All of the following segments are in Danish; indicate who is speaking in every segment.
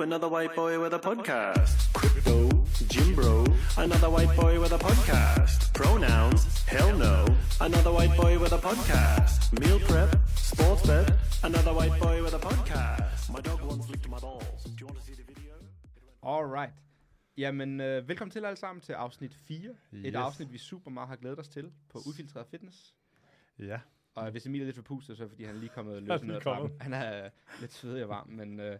Speaker 1: Ooh, another white boy with a podcast. Crypto, Jim Bro, another white boy with a podcast. Pronouns, hell no, another white boy with a podcast. Meal prep, sports bet, another white boy with a podcast. My dog once licked my balls. Do you want to see the video?
Speaker 2: Alright. Jamen, øh, velkommen til alle sammen til afsnit 4. Yes. Et afsnit, vi super meget har glædet os til på Ufiltreret Fitness.
Speaker 3: Ja,
Speaker 2: Og hvis Emil er lidt forpustet, så er det, fordi han er lige kommet løbende ned ad trappen. Han er øh, lidt svedig og varm, men øh,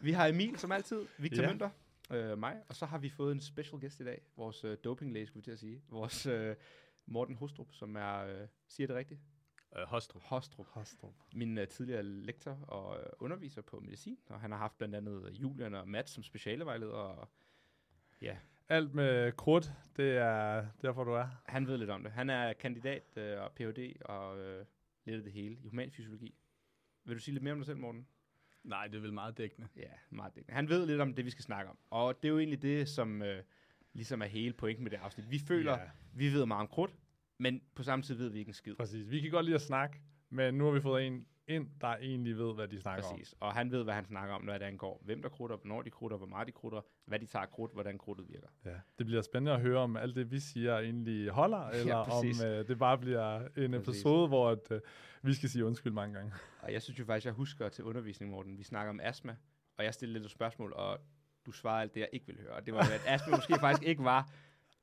Speaker 2: vi har Emil som altid, Victor
Speaker 3: Ja.
Speaker 2: Mønter, øh, mig, og så har vi fået en special guest i dag, vores øh, dopinglæge, skulle vi til at sige, vores øh, Morten Hostrup, som er, øh, siger det rigtigt?
Speaker 4: Øh, Hostrup.
Speaker 2: Hostrup.
Speaker 3: Hostrup.
Speaker 2: Min øh, tidligere lektor og øh, underviser på medicin, og han har haft blandt andet Julian og Matt som specialevejleder, og ja,
Speaker 3: Alt med krudt, det er derfor, du er.
Speaker 2: Han ved lidt om det. Han er kandidat øh, og Ph.D. og øh, lidt af det hele i humanfysiologi. Vil du sige lidt mere om dig selv, Morten?
Speaker 4: Nej, det er vel meget dækkende.
Speaker 2: Ja, meget dækkende. Han ved lidt om det, vi skal snakke om. Og det er jo egentlig det, som øh, ligesom er hele pointen med det afsnit. Vi føler,
Speaker 3: Ja.
Speaker 2: vi ved meget om krudt, men på samme tid ved vi ikke en skid.
Speaker 3: Præcis. Vi kan godt lide at snakke, men nu har vi fået en ind, der egentlig ved, hvad de snakker
Speaker 2: Præcis. Og han ved, hvad han snakker om, hvad det angår. Hvem der krutter, hvornår de krutter, hvor meget de krutter, hvad de tager krudt, hvordan krudtet virker.
Speaker 3: om. Ja. Det bliver spændende at høre, om alt det, vi siger, egentlig holder, eller om
Speaker 2: præcis.
Speaker 3: øh, det bare bliver en
Speaker 2: Præcis.
Speaker 3: episode, hvor at, øh, vi skal sige undskyld mange gange.
Speaker 2: Og jeg synes jo faktisk, jeg husker til undervisning, Morten, vi snakker om astma, og jeg stillede lidt spørgsmål, og du svarede alt det, jeg ikke ville høre. Og det var, at astma måske faktisk ikke var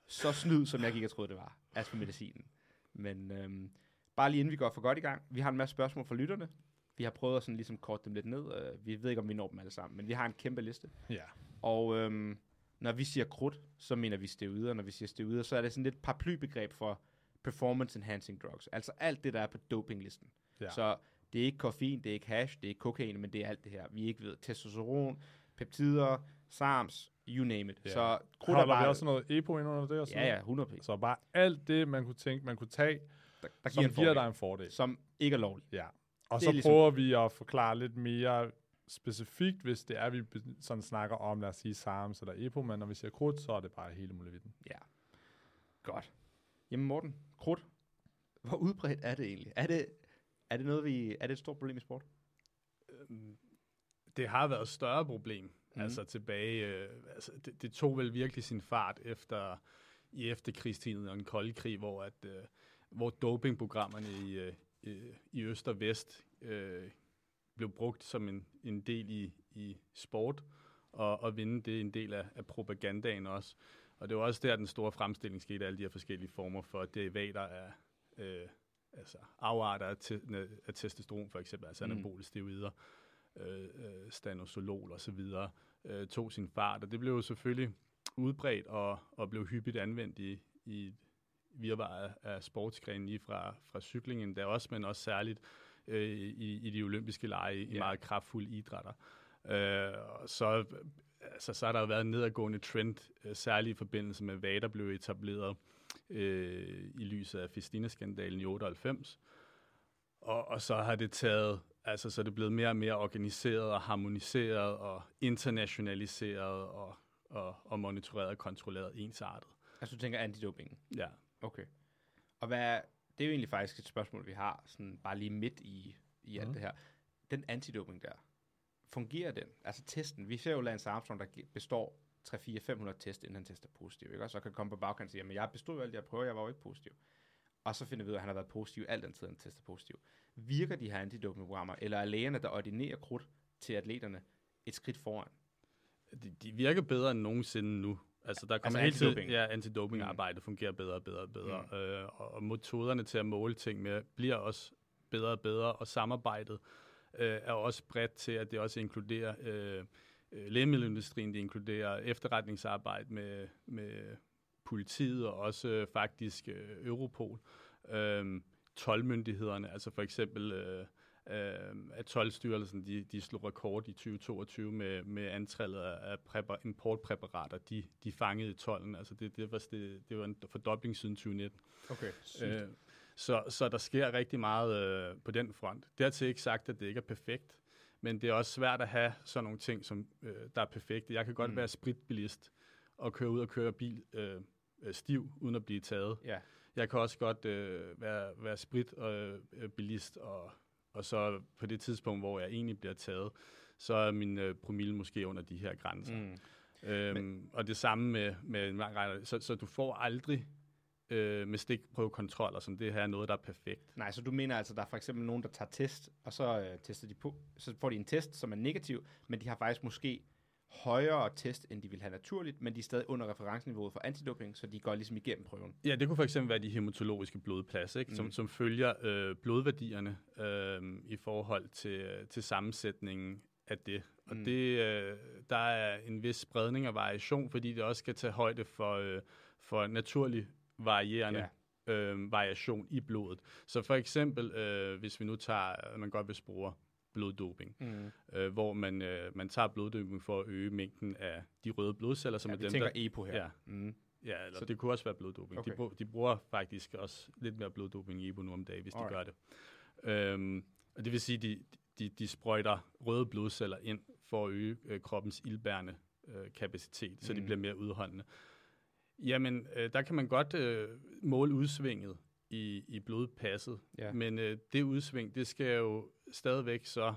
Speaker 2: så snyd, som jeg gik og troede, det var. Astma-medicinen. Men øhm, bare lige inden vi går for godt i gang, vi har en masse spørgsmål fra lytterne. Vi har prøvet at sådan ligesom korte dem lidt ned. Øh, vi ved ikke, om vi når dem alle sammen, men vi har en kæmpe liste.
Speaker 3: Ja.
Speaker 2: Og øhm, når vi siger krudt, så mener vi steroider. og Når vi siger steroider, så er det sådan lidt paraplybegreb for performance enhancing drugs. Altså alt det, der er på dopinglisten.
Speaker 3: Ja.
Speaker 2: Så det er ikke koffein, det er ikke hash, det er ikke kokain, men det er alt det her. Vi ikke ved testosteron, peptider, SARMs, you name it.
Speaker 3: Ja.
Speaker 2: Så krudt er
Speaker 3: Holder vi
Speaker 2: bare...
Speaker 3: også noget EPO ind under det? Og sådan
Speaker 2: Ja, ja,
Speaker 3: noget?
Speaker 2: 100 p.
Speaker 3: Så bare alt det, man kunne tænke, man kunne tage,
Speaker 2: Der, der giver,
Speaker 3: giver,
Speaker 2: en
Speaker 3: dig
Speaker 2: fordel,
Speaker 3: en fordel.
Speaker 2: som ikke er lovligt.
Speaker 3: Ja. Og
Speaker 2: Det
Speaker 3: så
Speaker 2: ligesom-
Speaker 3: prøver vi at forklare lidt mere specifikt, hvis det er, vi sådan snakker om, lad os sige, SARMS eller EPO, men når vi siger krudt, så er det bare hele muligheden.
Speaker 2: Ja. Godt. Jamen Morten, krudt. Hvor udbredt er det egentlig? Er det, er det noget, vi... Er det et stort problem i sport?
Speaker 4: Øhm, Det har været et større problem. Mm. Altså tilbage, øh, altså det, det tog vel virkelig sin fart efter i efterkrigstiden og den kolde krig, hvor at øh, hvor dopingprogrammerne i, øh, i- øst og vest øh, blev brugt som en, en del i, i sport, og, og vinde det er en del af, af propagandaen også. Og det var også der, den store fremstilling skete af alle de her forskellige former for derivater af øh, altså afarter af, te, af testosteron, for eksempel, altså
Speaker 2: Mm.
Speaker 4: anabole steroider, øh, øh, stanosolol og så videre, øh, tog sin fart. Og det blev jo selvfølgelig udbredt og, og blev hyppigt anvendt i, i virvar af, sportsgrenen lige fra, fra cyklingen der også, men også særligt øh, i, i de olympiske lege i
Speaker 2: Ja.
Speaker 4: meget kraftfulde idrætter. Øh, og så, altså, så har der jo været en nedadgående trend, øh, særligt i forbindelse med, hvad der blev etableret øh, i lyset af Festina-skandalen i 98. Og, og så har det taget, altså så er det blevet mere og mere organiseret og harmoniseret og internationaliseret og, og, og monitoreret og kontrolleret ensartet.
Speaker 2: Altså du tænker antidoping.
Speaker 4: Ja.
Speaker 2: Okay. Og hvad det er jo egentlig faktisk et spørgsmål, vi har, sådan bare lige midt i, i alt
Speaker 3: Mhm.
Speaker 2: det her. Den antidoping der, fungerer den? Altså testen, vi ser jo Lance Armstrong, der består 3-4-500 test, inden han tester positiv, ikke? Og så kan komme på bagkant og sige, at jeg bestod jo alt jeg prøver, jeg var jo ikke positiv. Og så finder vi ud af, at han har været positiv alt den tid, han tester positiv. Virker de her antidopingprogrammer, eller er lægerne, der ordinerer krudt til atleterne, et skridt foran?
Speaker 4: De, de virker bedre end nogensinde nu. Altså, der kommer
Speaker 2: Altså
Speaker 4: altid,
Speaker 2: antidoping?
Speaker 4: ja, antidopingarbejdet fungerer bedre og bedre og bedre.
Speaker 2: Mm.
Speaker 4: Øh, og, og metoderne til at måle ting med bliver også bedre og bedre, og samarbejdet øh, er også bredt til, at det også inkluderer øh, øh, lægemiddelindustrien, det inkluderer efterretningsarbejde med, med politiet og også øh, faktisk øh, Europol. Øh, tolvmyndighederne, altså for eksempel øh, øh, at tolvstyrelsen, de, de slog rekord i 2022 med, med antallet af præpar- importpræparater, de, de fangede i tollen. Altså det, det, var, det, det var en fordobling siden 2019.
Speaker 2: Okay,
Speaker 4: Øh, så, så der sker rigtig meget øh, på den front. Dertil ikke sagt, at det ikke er perfekt, men det er også svært at have sådan nogle ting, som øh, der er perfekte. Jeg kan godt
Speaker 2: Mm.
Speaker 4: være spritbilist og køre ud og køre bil øh, øh, stiv, uden at blive taget.
Speaker 2: Ja,
Speaker 4: Jeg kan også godt øh, være, være spritbilist og, øh, bilist og, og så på det tidspunkt, hvor jeg egentlig bliver taget, så er min øh, promille måske under de her grænser.
Speaker 2: Mm.
Speaker 4: Øhm, Men, og det samme med, med en lang række. Så, så du får aldrig øh, med stikprøvekontroller, som det her er noget, der er perfekt.
Speaker 2: Nej, så du mener altså, der er for eksempel nogen, der tager test, og så øh, tester de på, så får de en test, som er negativ, men de har faktisk måske højere test, end de vil have naturligt, men de er stadig under referenceniveauet for antidoping, så de går ligesom igennem prøven.
Speaker 4: Ja, det kunne for eksempel være de hematologiske blodpladser, ikke? Som,
Speaker 2: Mm.
Speaker 4: som følger øh, blodværdierne øh, i forhold til, til sammensætningen af det. Og
Speaker 2: mm.
Speaker 4: det, øh, der er en vis spredning og variation, fordi det også skal tage højde for, øh, for naturlig varierende ja. øh, variation i blodet. Så for eksempel, øh, hvis vi nu tager, at man godt vil spore bloddoping,
Speaker 2: Mm.
Speaker 4: øh, hvor man, øh, man tager bloddoping for at øge mængden af de røde blodceller, som
Speaker 2: Ja,
Speaker 4: er dem,
Speaker 2: tænker
Speaker 4: der...
Speaker 2: EPO her.
Speaker 4: Ja.
Speaker 2: Mm.
Speaker 4: Ja, eller
Speaker 2: Så-
Speaker 4: så, det kunne også være bloddoping.
Speaker 2: Okay.
Speaker 4: De, bru- de bruger faktisk også lidt mere bloddoping i EPO nu om dagen, hvis
Speaker 2: Alright.
Speaker 4: de gør det. Øhm, og det vil sige, de, de, de sprøjter røde blodceller ind for at øge øh, kroppens ildbærende øh, kapacitet, så
Speaker 2: Mm.
Speaker 4: de bliver mere udholdende. Jamen, øh, der kan man godt øh, måle udsvinget i, i blodpasset,
Speaker 2: Ja.
Speaker 4: men øh, det udsving, det skal jo stadigvæk så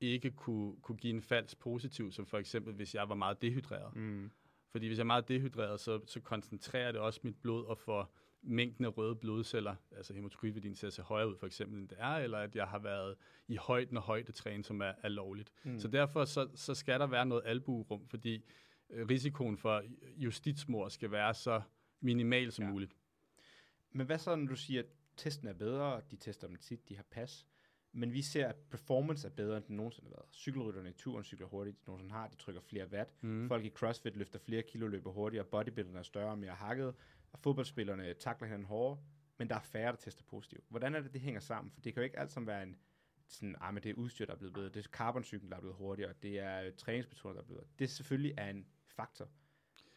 Speaker 4: ikke kunne, kunne give en falsk positiv, som for eksempel, hvis jeg var meget dehydreret.
Speaker 2: Mm.
Speaker 4: Fordi hvis jeg er meget dehydreret, så, så koncentrerer det også mit blod og får mængden af røde blodceller, altså hematokritværdien til at se højere ud for eksempel, end det er, eller at jeg har været i højden og højdetræne, som er, er lovligt.
Speaker 2: Mm.
Speaker 4: Så derfor så, så skal der være noget albuerum, fordi øh, risikoen for justitsmord skal være så minimal som
Speaker 2: ja.
Speaker 4: muligt.
Speaker 2: Men hvad så, når du siger, at testen er bedre, de tester dem tit, de har pas, men vi ser, at performance er bedre, end den nogensinde har været. Cykelrytterne i turen cykler hurtigt, de nogensinde har, de trykker flere watt.
Speaker 4: Mm.
Speaker 2: Folk i CrossFit løfter flere kilo, løber hurtigere, bodybuilderne er større og mere hakket, og fodboldspillerne takler hinanden hårdere, men der er færre, der tester positivt. Hvordan er det, det hænger sammen? For det kan jo ikke alt sammen være en sådan, ah, men det er udstyr, der er blevet bedre, det er carbon-cyklen, der er blevet hurtigere, det er øh, træningsmetoder, der er blevet bedre. Det selvfølgelig er en faktor.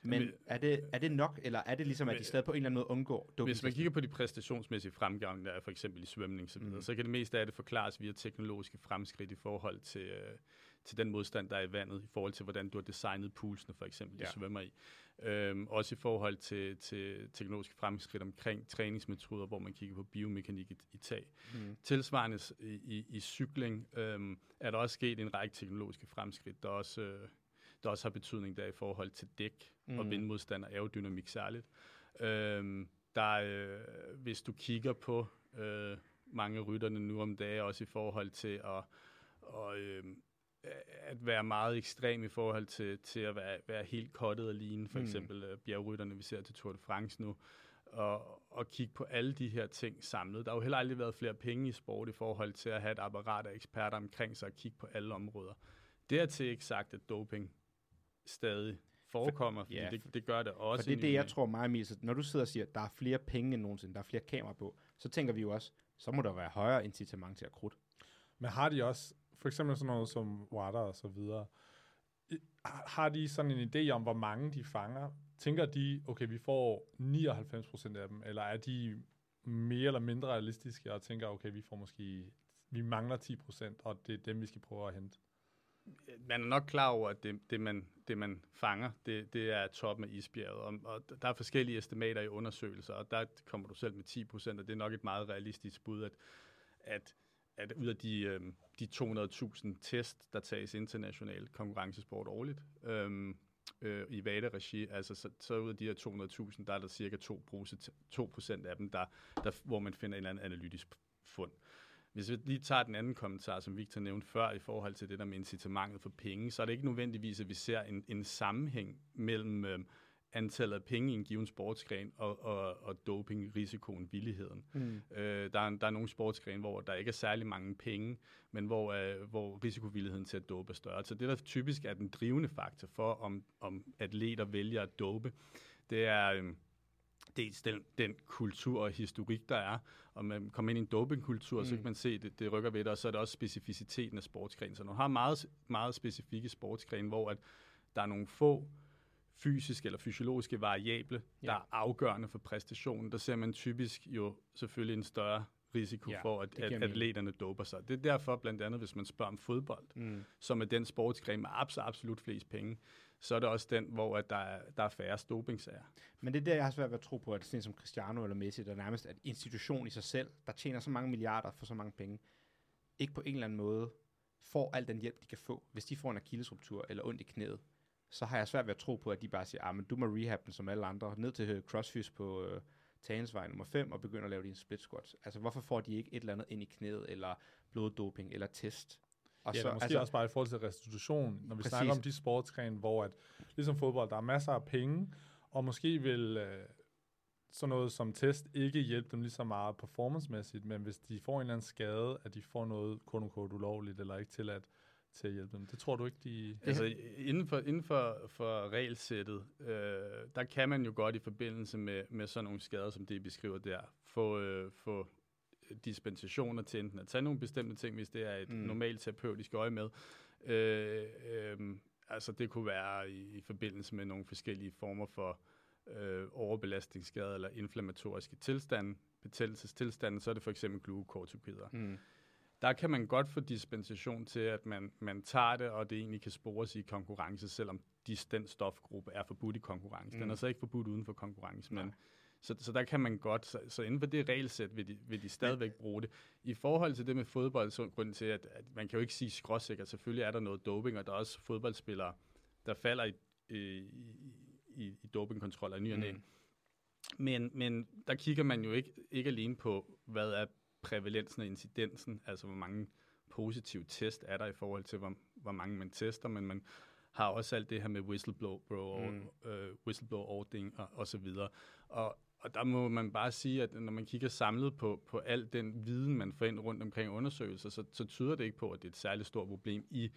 Speaker 2: Men
Speaker 4: Men-
Speaker 2: er det, er det nok, eller er det ligesom, at de stadig på en eller anden måde undgår doping?
Speaker 4: Hvis man kigger på de præstationsmæssige fremgang, der er for eksempel i svømning, så, videre,
Speaker 2: Mm.
Speaker 4: så kan det meste af det forklares via teknologiske fremskridt i forhold til, øh, til den modstand, der er i vandet, i forhold til, hvordan du har designet pulsene, for eksempel, de
Speaker 2: Ja.
Speaker 4: svømmer i. Øhm, også i forhold til, til teknologiske fremskridt omkring træningsmetoder, hvor man kigger på biomekanik i, i tag.
Speaker 2: Mm.
Speaker 4: Tilsvarende i, i, i cykling øhm, er der også sket en række teknologiske fremskridt, der også, øh, der også har betydning der i forhold til dæk mm. og vindmodstand og aerodynamik særligt. Øhm, der, øh, hvis du kigger på øh, mange rytterne nu om dagen, også i forhold til at, og, øh, at være meget ekstrem i forhold til, til at være, være helt kottet og ligne, for
Speaker 2: mm.
Speaker 4: eksempel øh, bjergrytterne, vi ser til Tour de France nu, og, og kigge på alle de her ting samlet. Der har jo heller aldrig været flere penge i sport i forhold til at have et apparat af eksperter omkring sig og kigge på alle områder. Dertil ikke sagt, at doping stadig forekommer, fordi
Speaker 2: ja,
Speaker 4: det, det gør det
Speaker 2: For
Speaker 4: også.
Speaker 2: det er det, jeg tror meget, så når du sidder og siger, at der er flere penge end nogensinde, der er flere kameraer på, så tænker vi jo også, så må der være højere incitament til at krudt.
Speaker 3: Men har de også, for eksempel sådan noget som Water og så videre, har de sådan en idé om, hvor mange de fanger? Tænker de, okay, vi får 99% af dem, eller er de mere eller mindre realistiske og tænker, okay, vi får måske, vi mangler 10%, og det er dem, vi skal prøve at hente?
Speaker 4: Man er nok klar over, at det, det, man, det man fanger, det, det er toppen af isbjerget. Og, og der er forskellige estimater i undersøgelser, og der kommer du selv med 10 procent, og det er nok et meget realistisk bud, at, at, at ud af de, øh, de 200.000 test, der tages internationalt konkurrencesport årligt, øh, øh, i VADA-regi, altså så, så ud af de her 200.000, der er der cirka 2 procent, 2 af dem, der, der, hvor man finder en eller anden analytisk fund. Hvis vi lige tager den anden kommentar, som Victor nævnte før, i forhold til det der med incitamentet for penge, så er det ikke nødvendigvis, at vi ser en, en sammenhæng mellem øh, antallet af penge i en given sportsgren og, og, og doping, risikoen, villigheden.
Speaker 2: Mm.
Speaker 4: Øh, der, er, der er nogle sportsgrene, hvor der ikke er særlig mange penge, men hvor, øh, hvor risikovilligheden til at dope er større. Så det, der typisk er den drivende faktor for, om, om atleter vælger at dope, det er... Øh, dels den, den kultur og historik, der er. Og man kommer ind i en dopingkultur, mm. så
Speaker 2: Mm.
Speaker 4: kan man se, det, det rykker ved det, og så er det også specificiteten af sportsgren. Så du har meget, meget specifikke sportsgren, hvor at der er nogle få fysiske eller fysiologiske variable,
Speaker 2: Ja.
Speaker 4: der er afgørende for præstationen. Der ser man typisk jo selvfølgelig en større risiko
Speaker 2: Ja,
Speaker 4: for, at, at atleterne doper sig. Det er derfor blandt andet, hvis man spørger om fodbold,
Speaker 2: Mm.
Speaker 4: som er den sportsgren med absolut, absolut flest penge, så er det også den, hvor at der, er, der er færre dopingsager.
Speaker 2: Men det er der, jeg har svært ved at tro på, at sådan som Cristiano eller Messi, der nærmest er en institution i sig selv, der tjener så mange milliarder for så mange penge, ikke på en eller anden måde får al den hjælp, de kan få. Hvis de får en akillesruptur eller ondt i knæet, så har jeg svært ved at tro på, at de bare siger, ah, men du må rehab den som alle andre, ned til CrossFit på øh, Tagensvej nummer 5 og begynder at lave dine split squats. Altså, hvorfor får de ikke et eller andet ind i knæet, eller bloddoping, eller test? Og
Speaker 3: Ja, så, måske altså, også bare i forhold til restitution, når vi
Speaker 2: Præcis.
Speaker 3: snakker om de sportsgrene, hvor at, ligesom fodbold, der er masser af penge, og måske vil øh, sådan noget som test ikke hjælpe dem lige så meget performancemæssigt, men hvis de får en eller anden skade, at de får noget quote unquote ulovligt, eller ikke tilladt til at hjælpe dem. Det tror du ikke, de...
Speaker 4: Altså inden for, inden for, for regelsættet, øh, der kan man jo godt i forbindelse med, med sådan nogle skader, som det beskriver der, få, øh, få dispensationer til enten at tage nogle bestemte ting, hvis det er et
Speaker 2: Mm.
Speaker 4: normalt terapeutisk øje med. Øh, øh, altså det kunne være i, i forbindelse med nogle forskellige former for øh, overbelastningsskader eller inflammatoriske tilstande, betændelsestilstande, så er det for eksempel glukokortikoider
Speaker 2: Mm.
Speaker 4: der kan man godt få dispensation til, at man, man tager det, og det egentlig kan spores i konkurrence, selvom de, den stofgruppe er forbudt i konkurrence. Mm. Den er så ikke forbudt uden for konkurrence, men. Så, så der kan man godt, så, så inden for det regelsæt vil de, vil de stadigvæk bruge det. I forhold til det med fodbold, så er grunden til, at, at man kan jo ikke sige skråsikkert, selvfølgelig er der noget doping, og der er også fodboldspillere, der falder i, i, i, i dopingkontroller i ny og.
Speaker 2: Mm.
Speaker 4: Men, men der kigger man jo ikke, ikke alene på, hvad er prævalensen og incidensen, altså hvor mange positive test er der i forhold til, hvor, hvor mange man tester, men man har også alt det her med whistleblower,
Speaker 2: Mm.
Speaker 4: øh, whistleblower-ordning og, og så videre. Og, og der må man bare sige, at når man kigger samlet på, på al den viden, man får ind rundt omkring undersøgelser, så, så tyder det ikke på, at det er et særligt stort problem i,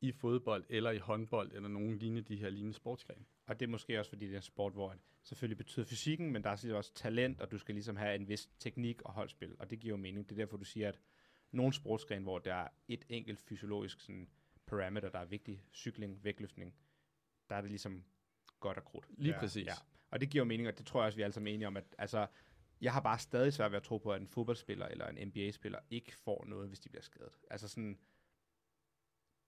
Speaker 4: i fodbold eller i håndbold eller nogen lignende de her lignende sportsgrene.
Speaker 2: Og det er måske også, fordi det er en sport, hvor at selvfølgelig betyder fysikken, men der er selvfølgelig også talent, og du skal ligesom have en vis teknik og holdspil, og det giver jo mening. Det er derfor, du siger, at nogle sportsgrene, hvor der er et enkelt fysiologisk sådan, parameter, der er vigtig, cykling, vægtløftning, der er det ligesom godt og krudt.
Speaker 4: Lige
Speaker 3: Ja,
Speaker 4: præcis.
Speaker 2: Ja. Og det giver jo mening, og det tror jeg også, vi er alle sammen enige om, at altså, jeg har bare stadig svært ved at tro på, at en fodboldspiller eller en NBA-spiller ikke får noget, hvis de bliver skadet. Altså sådan,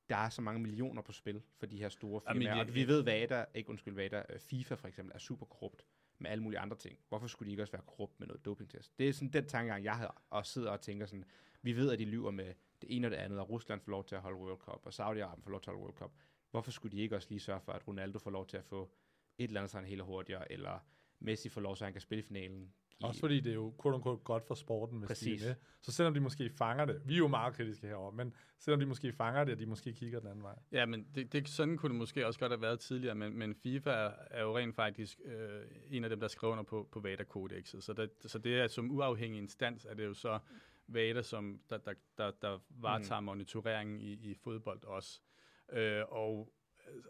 Speaker 2: der er så mange millioner på spil for de her store
Speaker 4: Jamen,
Speaker 2: firmaer,
Speaker 4: jeg-
Speaker 2: og vi ved, hvad ikke undskyld, hvad øh, FIFA for eksempel er super korrupt med alle mulige andre ting. Hvorfor skulle de ikke også være korrupt med noget dopingtest? Det er sådan den tankegang, jeg har, og sidder og tænker sådan, vi ved, at de lyver med det ene og det andet, og Rusland får lov til at holde World Cup, og Saudi-Arabien får lov til at holde World Cup. Hvorfor skulle de ikke også lige sørge for, at Ronaldo får lov til at få et eller andet, så han er helt hurtigere, eller Messi får lov, så han kan spille finalen? I,
Speaker 3: Også fordi det er jo quote unquote godt for sporten, hvis
Speaker 2: Præcis.
Speaker 3: de er med. Så selvom de måske fanger det, vi er jo meget kritiske herovre, men selvom de måske fanger det, og de måske kigger den anden vej.
Speaker 4: Ja, men det, det, sådan kunne det måske også godt have været tidligere, men, men FIFA er, er jo rent faktisk øh, en af dem, der skriver under på, på VADA-kodexet. Så, det, så det er som uafhængig instans, er det jo så VADA, som der, der, der, der varetager mm. monitoreringen i, i fodbold også. Øh, og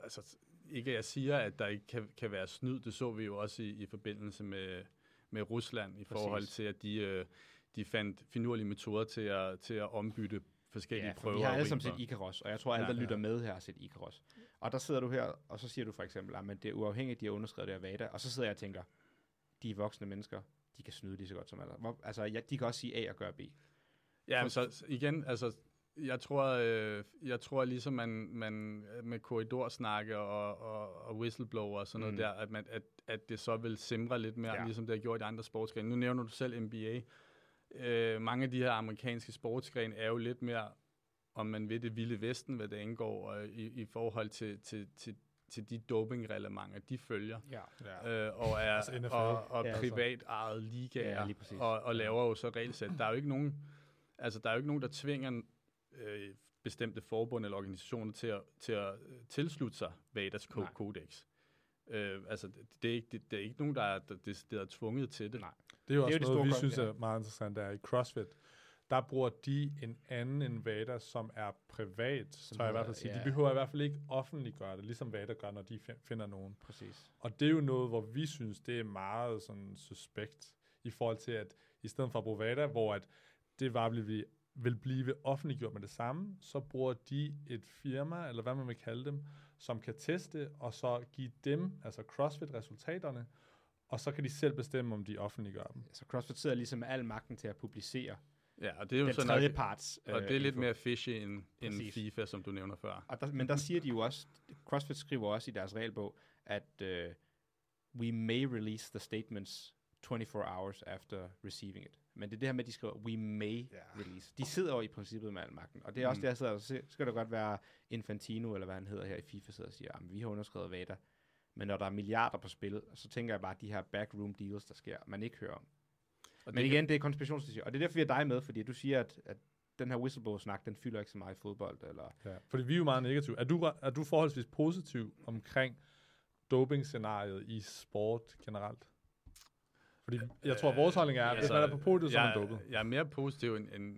Speaker 4: altså, ikke at jeg siger, at der ikke kan, kan være snyd, det så vi jo også i, i forbindelse med, med Rusland, i
Speaker 2: Præcis.
Speaker 4: forhold til, at de, øh, de fandt finurlige metoder til at, til at ombytte forskellige
Speaker 2: Ja, for
Speaker 4: prøver.
Speaker 2: vi har alle sammen set Icarus, og jeg tror, alle,
Speaker 4: Ja,
Speaker 2: der lytter
Speaker 3: ja.
Speaker 2: med her, har set Icarus. Og der sidder du her, og så siger du for eksempel, at det er uafhængigt, de har underskrevet det af VADA, og så sidder jeg og tænker, de er voksne mennesker, de kan snyde lige så godt som alle. Altså, ja, de kan også sige A og gøre B.
Speaker 4: Ja, men så igen, altså, jeg tror, øh, jeg tror ligesom man, man med korridorsnakke og, og, og whistleblower og sådan noget
Speaker 2: Mm.
Speaker 4: der, at, man, at, at det så vil simre lidt mere,
Speaker 2: Ja.
Speaker 4: ligesom det har gjort i andre sportsgrene. Nu nævner du selv NBA. Øh, mange af de her amerikanske sportsgrene er jo lidt mere, om man ved det vilde vesten, hvad det angår, øh, i, i forhold til, til, til, til de dopingreglementer, de følger.
Speaker 2: Ja.
Speaker 3: Ja.
Speaker 4: øh, og er
Speaker 3: Altså NFL.
Speaker 4: og, og
Speaker 2: Ja, altså.
Speaker 4: privat ejet ligaer,
Speaker 2: Ja,
Speaker 4: og, og laver jo så regelsæt. Der er jo ikke nogen, altså der er jo ikke nogen, der tvinger øh, bestemte forbund eller organisationer til at, til at øh, tilslutte sig VADA's
Speaker 2: Nej.
Speaker 4: kodex. Øh, altså, det, er ikke, det, det er ikke nogen, der er, der, det, der er tvunget til det.
Speaker 2: Nej.
Speaker 3: Det er jo
Speaker 2: Det er
Speaker 3: også
Speaker 2: jo det
Speaker 3: noget, vi synes
Speaker 2: ja.
Speaker 3: er meget interessant, der er i CrossFit. Der bruger de en anden end VADA, som er privat,
Speaker 2: Som
Speaker 3: så jeg i hvert fald sige.
Speaker 2: ja.
Speaker 3: De behøver i hvert fald ikke offentliggøre det, ligesom VADA gør, når de fi- finder nogen.
Speaker 2: Præcis.
Speaker 3: Og det er jo noget, hvor vi synes, det er meget sådan suspekt, i forhold til, at i stedet for at bruge VADA, hvor at det var vil, blive- vil blive offentliggjort med det samme, så bruger de et firma, eller hvad man vil kalde dem, som kan teste, og så give dem, altså CrossFit, resultaterne, og så kan de selv bestemme, om de offentliggør dem.
Speaker 2: Så CrossFit sidder ligesom med al magten til at publicere
Speaker 4: Ja, og det er jo
Speaker 2: den
Speaker 4: så
Speaker 2: tredje parts.
Speaker 4: og det er
Speaker 2: øh,
Speaker 4: lidt
Speaker 2: info.
Speaker 4: mere fishy end, end. FIFA, som du nævner før.
Speaker 2: Og der, men der siger de jo også, CrossFit skriver også i deres regelbog, at uh, we may release the statements 24 hours after receiving it. Men det er det her med, at de skriver, we may
Speaker 3: Ja.
Speaker 2: release. De sidder jo i princippet med al magten. Og det er også
Speaker 4: Mm.
Speaker 2: det, jeg sidder og. Så skal det godt være Infantino, eller hvad han hedder her i FIFA, sidder og siger, at vi har underskrevet VADA. Men når der er milliarder på spil, så tænker jeg bare, at de her backroom deals, der sker, man ikke hører om.
Speaker 4: Og
Speaker 2: Men igen, det er konspirationsteori. Og det er derfor, vi har dig med, fordi du siger, at, at den her whistleblower-snak, den fylder ikke så meget i fodbold. Eller...
Speaker 3: Ja, fordi vi er jo meget negative. Er du, er du forholdsvis positiv omkring doping-scenariet i sport generelt? Fordi jeg tror, at vores holdning er, at hvis man er på podiet, så er man
Speaker 4: jeg,
Speaker 3: dopet.
Speaker 4: Jeg er mere positiv, end, end,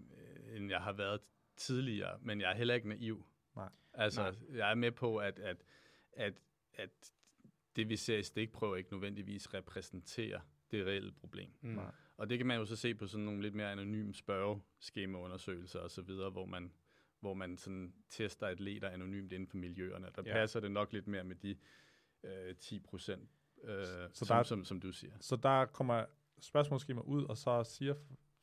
Speaker 4: end jeg har været tidligere, men jeg er heller ikke naiv.
Speaker 3: Nej.
Speaker 4: Altså,
Speaker 2: Nej.
Speaker 4: jeg er med på, at, at, at, at det, vi ser i stikprøver, ikke nødvendigvis repræsenterer det reelle problem.
Speaker 2: Mm.
Speaker 3: Nej.
Speaker 4: Og det kan man jo så se på sådan nogle lidt mere anonyme spørgeskemaundersøgelser og så videre, hvor man, hvor man sådan tester atleter anonymt inden for miljøerne. Der
Speaker 2: ja.
Speaker 4: passer det nok lidt mere med de øh, 10 procent, øh,
Speaker 3: Så
Speaker 4: som,
Speaker 3: der er-
Speaker 4: som, som du siger.
Speaker 3: Så der kommer spørgsmålsskema ud, og så siger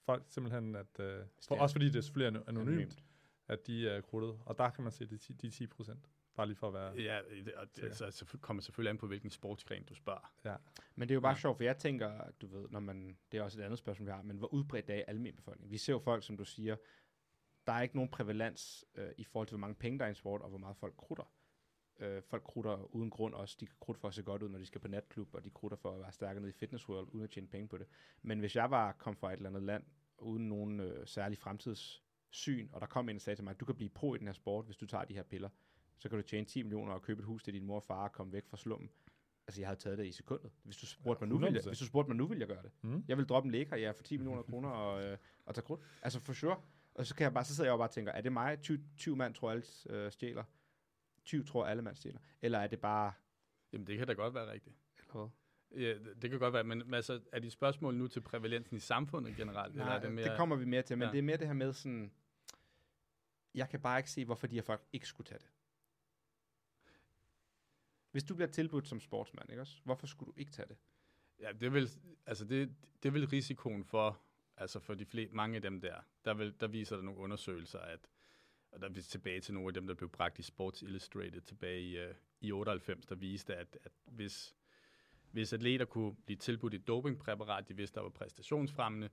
Speaker 3: folk simpelthen, at øh, for, også fordi det er selvfølgelig er anonymt,
Speaker 2: Anonymt.
Speaker 3: at de er krudtet. Og der kan man se de 10, de 10 procent. Bare lige for at være...
Speaker 4: Ja, det, og det altså, så kommer selvfølgelig an på, hvilken sportsgren du spørger.
Speaker 2: Men det er jo bare
Speaker 4: Ja.
Speaker 2: sjovt, for jeg tænker, du ved, når man, det er også et andet spørgsmål, vi har, men hvor udbredt det er i almen befolkning. Vi ser jo folk, som du siger, der er ikke nogen prævalens øh, i forhold til, hvor mange penge der er i en sport, og hvor meget folk krutter. Øh, folk krutter uden grund også. De kan krutte for at se godt ud, når de skal på natklub, og de krutter for at være stærkere nede i Fitness World, uden at tjene penge på det. Men hvis jeg var kom fra et eller andet land, uden nogen øh, særlig fremtidssyn, og der kom en og sagde til mig, du kan blive pro i den her sport, hvis du tager de her piller, så kan du tjene 10 millioner og købe et hus til din mor og far og komme væk fra slummen. Altså, jeg havde taget det i sekundet. Hvis du spurgte, mig, nu, ville jeg,
Speaker 3: 100%.
Speaker 2: hvis du spurgte mig nu, ville jeg gøre det.
Speaker 3: Mm.
Speaker 2: Jeg vil droppe en læger, ja, for 10 millioner kroner og, øh, og tage krudt. Altså, for sure. Og så, kan jeg bare, så sidder jeg jo bare og tænker, er det mig, 20, 20 mand tror alle øh, stjæler? 20 tror alle mand stjæler? Eller er det bare...
Speaker 4: Jamen, det kan da godt være rigtigt.
Speaker 2: Eller hvad?
Speaker 4: Ja, det- kan godt være, men altså, er dit spørgsmål nu til prævalensen i samfundet generelt? eller er det, mere,
Speaker 2: det kommer vi mere til, men ja.
Speaker 4: Ja.
Speaker 2: det er mere det her med sådan... Jeg kan bare ikke se, hvorfor de her folk ikke skulle tage det. Hvis du bliver tilbudt som sportsmand, ikke også? Hvorfor skulle du ikke tage det?
Speaker 4: Ja, det vil, altså det, det vil risikoen for, altså for de flere, mange af dem der, der, vil, der viser der nogle undersøgelser, at, og der er vi tilbage til nogle af dem, der blev bragt i Sports Illustrated tilbage i, uh, i 98, der viste, at, at hvis, hvis atleter kunne blive tilbudt et dopingpræparat, de vidste, der var præstationsfremmende,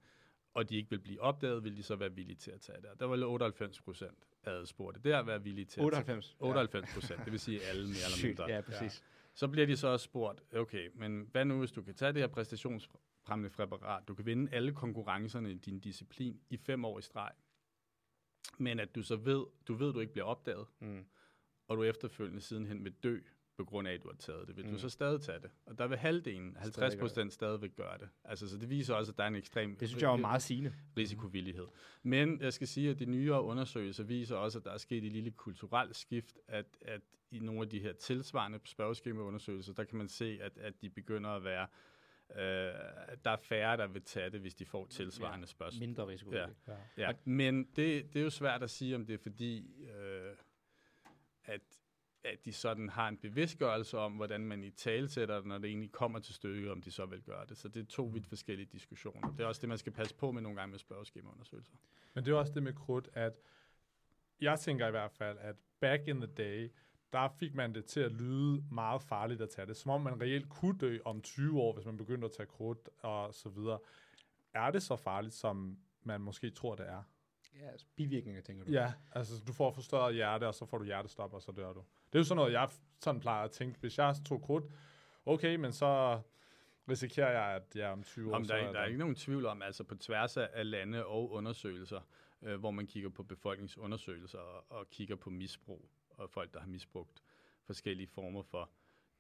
Speaker 4: og de ikke vil blive opdaget, vil de så være villige til at tage det. Der var 98 procent adspurgte der at være villige til at
Speaker 2: 98.
Speaker 4: tage 98 procent, det vil sige alle mere eller mindre.
Speaker 2: Ja, præcis.
Speaker 4: Så bliver de så også spurgt, okay, men hvad nu, hvis du kan tage det her præstationsfremmende præparat, du kan vinde alle konkurrencerne i din disciplin i fem år i streg, men at du så ved, du ved, du ikke bliver opdaget,
Speaker 2: Mm.
Speaker 4: og du efterfølgende sidenhen vil dø, på grund af, at du har taget det, vil mm. Du så stadig tage det. Og der vil halvdelen, 50 procent stadigvæk gøre det. Altså, så det viser også, at der er en ekstrem
Speaker 2: Det synes jeg var meget sigende.
Speaker 4: risikovillighed. Men jeg skal sige, at de nyere undersøgelser viser også, at der er sket et lille kulturelt skift, at, at i nogle af de her tilsvarende spørgeskemaundersøgelser, der kan man se, at, at de begynder at være, øh, der er færre, der vil tage det, hvis de får tilsvarende spørgsmål.
Speaker 2: Mindre risiko.
Speaker 4: Ja.
Speaker 3: Ja.
Speaker 4: Ja, men det, det er jo svært at sige, om det er fordi, øh, at, at de sådan har en bevidstgørelse om, hvordan man i tale sætter det, når det egentlig kommer til stykket, om de så vil gøre det. Så det er to vidt forskellige diskussioner. Det er også det, man skal passe på med nogle gange med spørgeskemaundersøgelser.
Speaker 3: Men det er også det med krudt, at jeg tænker i hvert fald, at back in the day, der fik man det til at lyde meget farligt at tage det. Som om man reelt kunne dø om 20 år, hvis man begyndte at tage krudt og så videre. Er det så farligt, som man måske tror, det er?
Speaker 2: Ja, altså bivirkninger, tænker du?
Speaker 3: Ja, altså du får forstørret hjerte, og så får du hjertestop, og så dør du. Det er jo sådan noget, jeg sådan plejer at tænke. Hvis jeg tog krudt, okay, men så risikerer jeg, at jeg om 20 år...
Speaker 4: Om
Speaker 3: så
Speaker 4: der, er, der er
Speaker 3: der-
Speaker 4: ikke nogen tvivl om, altså på tværs af af lande og undersøgelser, øh, hvor man kigger på befolkningsundersøgelser og, og kigger på misbrug, og folk, der har misbrugt forskellige former for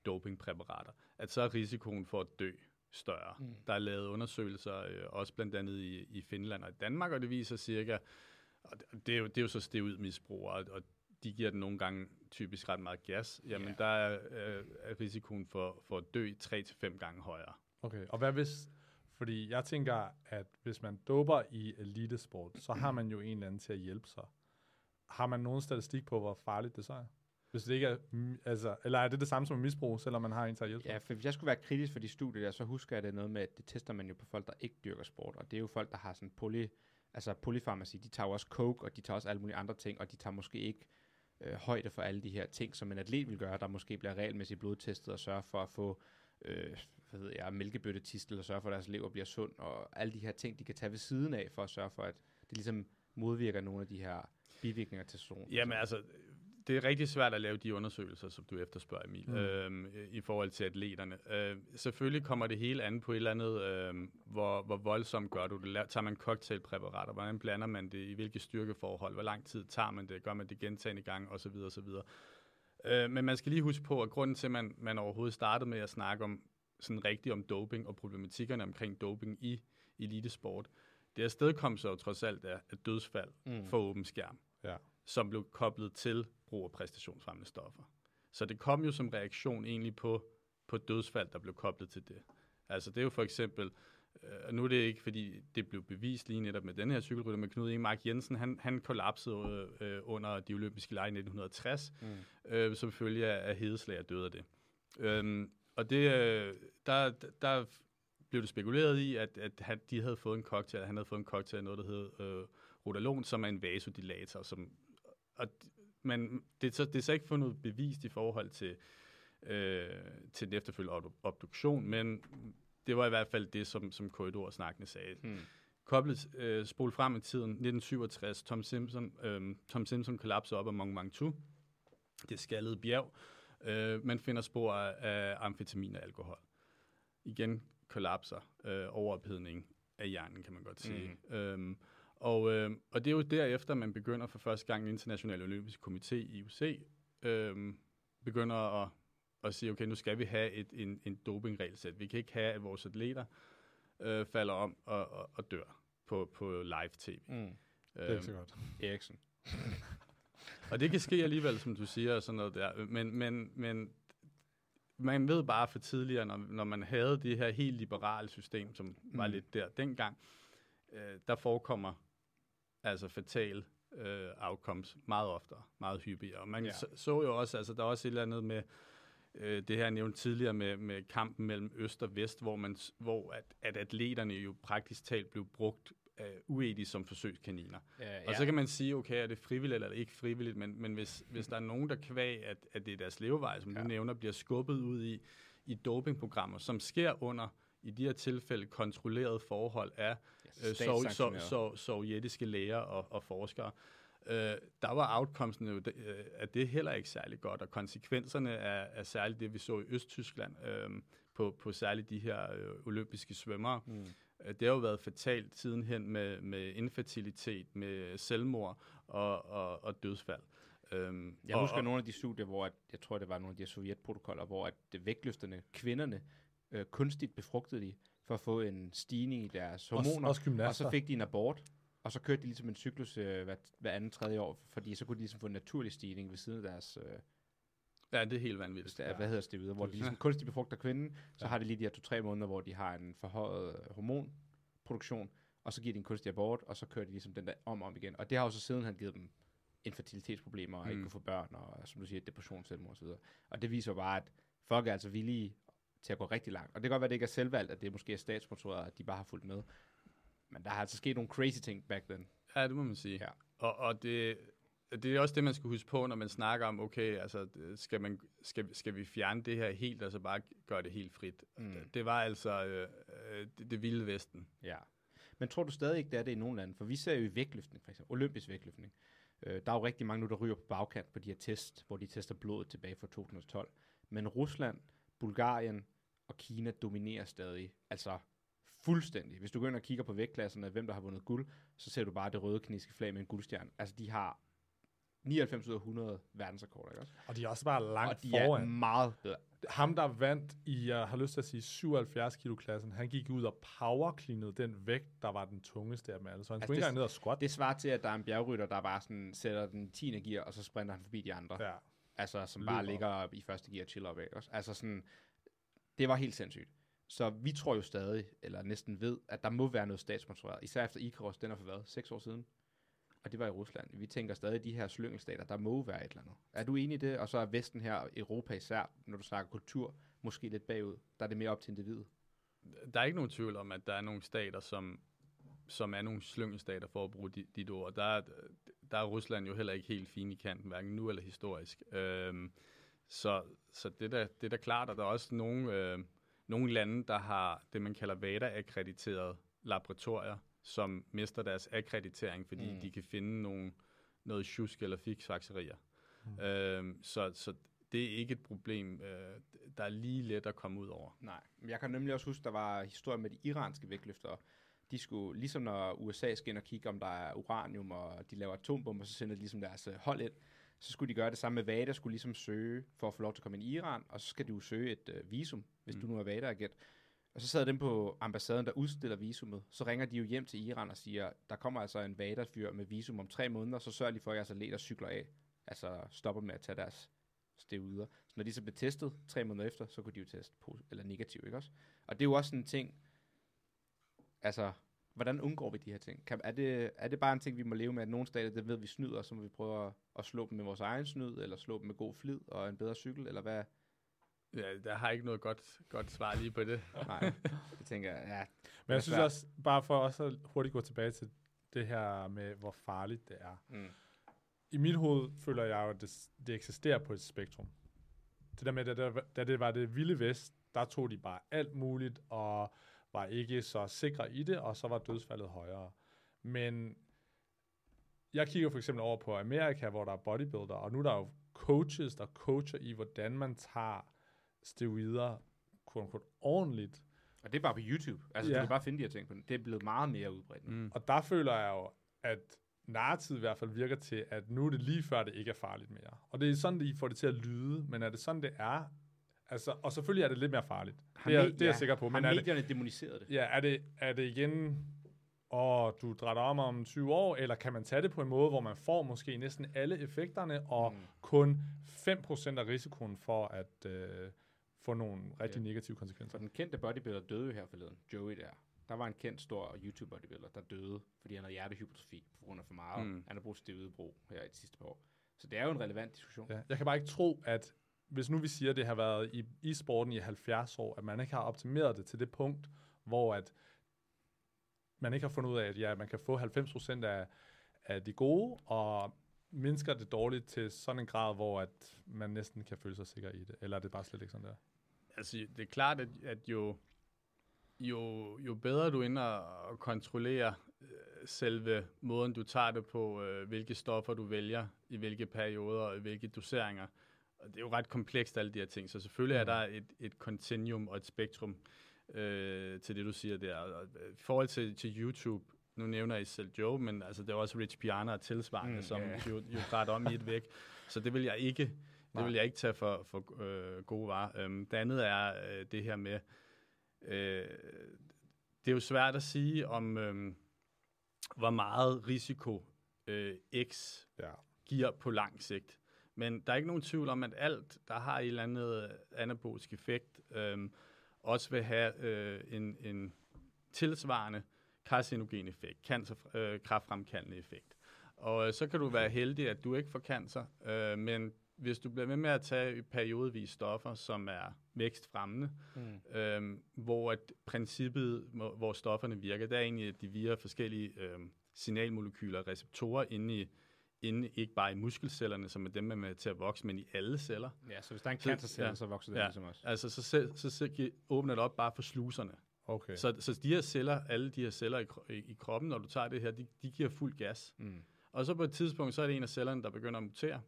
Speaker 4: dopingpræparater, at så er risikoen for at dø større. Mm. Der er lavet undersøgelser, øh, også blandt andet i, i Finland og i Danmark, og det viser cirka, og det, er, jo, det er jo så steget misbrug, og, og de giver den nogle gange typisk ret meget gas, jamen
Speaker 2: Ja.
Speaker 4: der er, øh, er risikoen for, for at dø 3-5 gange højere.
Speaker 3: Okay, og hvad hvis... Fordi jeg tænker, at hvis man doper i elitesport, så har man jo en eller anden til at hjælpe sig. Har man nogen statistik på, hvor farligt det så er? Hvis det ikke er... Altså, eller er det det samme som misbrug, selvom man har en til
Speaker 2: Ja, for hvis jeg skulle være kritisk for de studier der, så husker jeg det noget med, at det tester man jo på folk, der ikke dyrker sport. Og det er jo folk, der har sådan poly, altså polyfarmaci. De tager jo også coke, og de tager også alle mulige andre ting, og de tager måske ikke øh, højde for alle de her ting, som en atlet vil gøre, der måske bliver regelmæssigt blodtestet og sørger for at få øh, hvad ved jeg, mælkebøttetist, eller sørge for, at deres lever bliver sund, og alle de her ting, de kan tage ved siden af, for at sørge for, at det ligesom modvirker nogle af de her bivirkninger til testosteron.
Speaker 4: Jamen altså, det er rigtig svært at lave de undersøgelser, som du efterspørger, Emil, mm. øhm, i forhold til atleterne. Øh, selvfølgelig kommer det hele an på et eller andet, øh, hvor, hvor voldsomt gør du det. Tager man cocktailpræparater? Hvordan blander man det? I hvilke styrkeforhold? Hvor lang tid tager man det? Gør man det gentagende gang? Og så videre, og så videre. Øh, men man skal lige huske på, at grunden til, at man, man overhovedet startede med at snakke om sådan rigtigt om doping og problematikkerne omkring doping i elitesport, det afstedkom så jo trods alt af, af dødsfald mm. for åben skærm,
Speaker 3: Ja.
Speaker 4: som blev koblet til brug af præstationsfremmende stoffer. Så det kom jo som reaktion egentlig på, på dødsfald, der blev koblet til det. Altså det er jo for eksempel, øh, nu er det ikke, fordi det blev bevist lige netop med den her cykelrytter, med Knud Mark Jensen, han, han kollapsede øh, under de olympiske lege i 1960, mm. øh, som følge af, af hedeslag og døde af det. Øhm, og det, øh, der, der blev det spekuleret i, at, at han, de havde fået en cocktail, han havde fået en cocktail af noget, der hed øh, Rodalon, som er en vasodilator, som, og, men det er, så, det er så ikke fundet bevist i forhold til, øh, til den efterfølgende obduktion, men det var i hvert fald det, som, som korridorsnakkene sagde. Hmm. Koblet, øh, spol frem i tiden, 1967, Tom Simpson, øh, Tom Simpson kollapser op af Mont Ventoux, det skaldede bjerg, øh, man finder spor af amfetamin og alkohol. Igen kollapser, øh, overophedning af hjernen, kan man godt sige. Mm. Øhm, og, øh, og det er jo derefter, man begynder for første gang, den internationale olympiske komité, IOC, øh, begynder at, at sige, okay, nu skal vi have et, en, en dopingregelsæt. Vi kan ikke have, at vores atleter øh, falder om og, og, og dør på, på live-tv. Mm.
Speaker 3: Det er ikke så godt.
Speaker 2: Eriksen.
Speaker 4: og det kan ske alligevel, som du siger, og sådan noget der. Men, men, men man ved bare for tidligere, når, når man havde det her helt liberale system, som mm. var lidt der dengang, øh, der forekommer altså fatal øh, outcomes meget oftere, meget hyppigere. Og man ja. så, så jo også, altså der er også et eller andet med, øh, det her nævnt tidligere med, med kampen mellem øst og vest, hvor, man, hvor at, at atleterne jo praktisk talt blev brugt uh, uetisk som forsøgskaniner. Ja, ja. Og så kan man sige, okay, er det frivilligt eller ikke frivilligt, men, men hvis, hvis der er nogen, der kvæg, at, at det er deres levevej, som ja. du nævner, bliver skubbet ud i, i dopingprogrammer, som sker under i de her tilfælde kontrolleret forhold af ja, øh, sov, sov, sov, sovjetiske læger og, og forskere. Øh, der var outcomesen jo øh, af det heller ikke særlig godt, og konsekvenserne er, er særligt det, vi så i Østtyskland, øh, på, på særligt de her øh, olympiske svømmere. Mm. Øh, det har jo været fatalt sidenhen med, med infertilitet, med selvmord og, og, og dødsfald.
Speaker 2: Øhm, jeg husker og, nogle af de studier, hvor at, jeg tror, det var nogle af de her sovjetprotokoller, hvor at vægtløfterne, kvinderne, øh, kunstigt befrugtede de, for at få en stigning i deres hormoner.
Speaker 3: Også, også
Speaker 2: og så fik de en abort, og så kørte de ligesom en cyklus øh, hver, hver anden, tredje år, fordi så kunne de ligesom få en naturlig stigning ved siden af deres... Øh,
Speaker 4: Ja, det er helt vanvittigt.
Speaker 2: Ja. Hvad hedder det videre? Hvor de ligesom kunstigt befrugter kvinden, så ja. har de lige de her to-tre måneder, hvor de har en forhøjet hormonproduktion, og så giver de en kunstig abort, og så kører de ligesom den der om og om igen. Og det har jo så siden han givet dem infertilitetsproblemer, og mm. ikke kunne få børn, og som du siger, depression, selvmord osv. Og det viser bare, at folk er altså villige til at gå rigtig langt. Og det kan godt være, at det ikke er selvvalgt, at det måske er statssponsoreret, at de bare har fulgt med. Men der har altså sket nogle crazy ting back then.
Speaker 4: Ja, det må man sige. Ja. Og, og det, det er også det, man skal huske på, når man snakker om, okay, altså, skal, man, skal, skal vi fjerne det her helt, altså bare gøre det helt frit. Mm. Det var altså øh, øh, det, det vilde vesten.
Speaker 2: Ja. Men tror du stadig ikke, det er det i nogle lande? For vi ser jo i vægtløftning, for eksempel, olympisk vægtløftning. Øh, der er jo rigtig mange nu, der ryger på bagkant på de her test, hvor de tester blodet tilbage fra 2012. Men Rusland, Bulgarien og Kina dominerer stadig. Altså fuldstændig. Hvis du går ind og kigger på vægtklasserne, hvem der har vundet guld, så ser du bare det røde kinesiske flag med en guldstjerne. Altså, de har 99 ud af 100 verdensrekorder, ikke også?
Speaker 3: Og de er også bare langt
Speaker 2: og de
Speaker 3: foran.
Speaker 2: er meget bedre.
Speaker 3: Ham, der vandt i, jeg har lyst til at sige, 77 kilo klassen, han gik ud og powercleanede den vægt, der var den tungeste af dem alle. Så han altså skulle ikke engang ned og squat.
Speaker 2: Det svarer til, at der er en bjergrytter, der bare sådan sætter den 10. gear, og så sprinter han forbi de andre.
Speaker 3: Ja.
Speaker 2: Altså, som Løber. bare ligger i første gear og chiller op, ikke også? Altså sådan, det var helt sindssygt. Så vi tror jo stadig, eller næsten ved, at der må være noget statssponsoreret. Især efter Icarus, den er for hvad? Seks år siden? og det var i Rusland. Vi tænker stadig, de her slyngelstater, der må være et eller andet. Er du enig i det? Og så er Vesten her, Europa især, når du snakker kultur, måske lidt bagud. Der er det mere op til individet.
Speaker 4: Der er ikke nogen tvivl om, at der er nogle stater, som, som er nogle slyngelstater, for at bruge dit, dit ord. Der er, der er Rusland jo heller ikke helt fin i kanten, hverken nu eller historisk. Øhm, så så det, der, det er da klart, at der er også nogle... Øh, nogle lande, der har det, man kalder VADA-akkrediterede laboratorier, som mister deres akkreditering, fordi
Speaker 2: Mm.
Speaker 4: de kan finde nogle, noget tjusk eller fiksfakserier. Mm. Øhm, så, så det er ikke et problem, øh, der er lige let at komme ud over.
Speaker 2: Nej, men jeg kan nemlig også huske, der var historie med de iranske vægtløftere. De skulle, ligesom når USA skal ind og kigge, om der er uranium, og de laver atombomber, så sender de ligesom deres øh, hold ind. Så skulle de gøre det samme med VADA, skulle ligesom søge for at få lov til at komme ind i Iran, og så skal jo søge et øh, visum, hvis mm. du nu er VADA-agent. Og så sad dem på ambassaden, der udstiller visummet. Så ringer de jo hjem til Iran og siger, der kommer altså en VADA-fyr med visum om tre måneder, så sørger de for, at jeres atleter cykler af. Altså stopper med at tage deres steroider. Så når de så blev testet tre måneder efter, så kunne de jo teste eller negativ, ikke også? Og det er jo også sådan en ting, altså, hvordan undgår vi de her ting? Kan, er, det, er det bare en ting, vi må leve med, at nogle stater, det ved vi snyder, så må vi prøve at, at slå dem med vores egen snyd, eller slå dem med god flid og en bedre cykel, eller hvad?
Speaker 4: Ja, der har ikke noget godt, godt svar lige på det.
Speaker 2: Nej, det tænker jeg, ja.
Speaker 3: Men jeg synes
Speaker 2: svært.
Speaker 3: også, bare for også at hurtigt gå tilbage til det her med, hvor farligt det er.
Speaker 2: Mm.
Speaker 3: I mit hoved føler jeg jo, at det, det eksisterer på et spektrum. Det der med, da, da, da det var det vilde vest, der tog de bare alt muligt, og var ikke så sikre i det, og så var dødsfaldet højere. Men jeg kigger for eksempel over på Amerika, hvor der er bodybuilder, og nu er der jo coaches, der coacher i, hvordan man tager steroider quote unquote, ordentligt.
Speaker 2: Og det er bare på YouTube. Altså,
Speaker 3: Ja.
Speaker 2: du kan bare finde de her ting på den. Det er blevet meget mere udbredt.
Speaker 4: Mm.
Speaker 3: Og der føler jeg jo, at narrativet i hvert fald virker til, at nu er det lige før, det ikke er farligt mere. Og det er sådan, de får det til at lyde, men er det sådan, det er? Altså, og selvfølgelig er det lidt mere farligt.
Speaker 2: Har
Speaker 3: det er, det er jeg sikker på.
Speaker 2: Har
Speaker 3: Men er det,
Speaker 2: medierne demoniseret det?
Speaker 3: ja, er, det, er det igen, åh, du drætter om om 20 år, eller kan man tage det på en måde, hvor man får måske næsten alle effekterne, og
Speaker 2: Mm.
Speaker 3: kun 5% af risikoen for at øh, få nogle rigtig
Speaker 2: Ja.
Speaker 3: negative
Speaker 2: For
Speaker 3: konsekvenser?
Speaker 2: den kendte bodybuilder døde jo her forleden. Joey der. Der var en kendt stor YouTube bodybuilder, der døde, fordi han havde hjertehypotrofi på grund af for meget. Mm. Han har brugt steroidebrug her i de sidste par år. Så det er jo en relevant diskussion.
Speaker 3: Ja. Jeg kan bare ikke tro, at hvis nu vi siger, at det har været i, i sporten i 70 år, at man ikke har optimeret det til det punkt, hvor at man ikke har fundet ud af, at ja, man kan få 90% af, af de gode, og mindsker det dårligt til sådan en grad, hvor at man næsten kan føle sig sikker i det. Eller er det bare slet ikke sådan der?
Speaker 4: Altså, det er klart, at, at jo, jo, jo bedre du ender at og, kontrollere øh, selve måden, du tager det på, øh, hvilke stoffer du vælger, i hvilke perioder og i hvilke doseringer. Og det er jo ret komplekst, alle de her ting. Så selvfølgelig er der et, et continuum og et spektrum øh, til det, du siger der. Og, øh, I forhold til, til YouTube, nu nævner I selv Joe, men altså, det er også Rich Piana og tilsvarende,
Speaker 2: Mm,
Speaker 4: mm, som
Speaker 2: ja.
Speaker 4: jo, jo dræt om i et væk. Så det vil jeg ikke, det vil jeg ikke tage for, for øh, gode varer. Øhm, det andet er øh, det her med, øh, det er jo svært at sige om, øh, hvor meget risiko øh, X
Speaker 3: Ja.
Speaker 4: giver på lang sigt. Men der er ikke nogen tvivl om, at alt, der har et eller andet anabolisk effekt, øh, også vil have øh, en, en tilsvarende carcinogen effekt, cancer, øh, kraftfremkaldende effekt. Og øh, så kan du være heldig, at du ikke får cancer, øh, men hvis du bliver ved med at tage periodevis stoffer, som er vækstfremmende,
Speaker 2: Mm.
Speaker 4: øh, hvor at princippet, hvor, stofferne virker, det er egentlig, at de via forskellige øh, signalmolekyler og receptorer inde i, inde ikke bare i muskelcellerne, som er dem, man er med til at vokse, men i alle celler.
Speaker 2: Ja, så hvis der er en
Speaker 4: Så-
Speaker 2: cancercelle,
Speaker 4: ja.
Speaker 2: så vokser den
Speaker 4: Ja.
Speaker 2: ligesom også.
Speaker 4: Altså, så, så, så, så åbner det op bare for sluserne.
Speaker 3: Okay.
Speaker 4: Så, så de her celler, alle de her celler i, i, i kroppen, når du tager det her, de, de giver fuld gas.
Speaker 2: Mm.
Speaker 4: Og så på et tidspunkt, så er det en af cellerne, der begynder at mutere.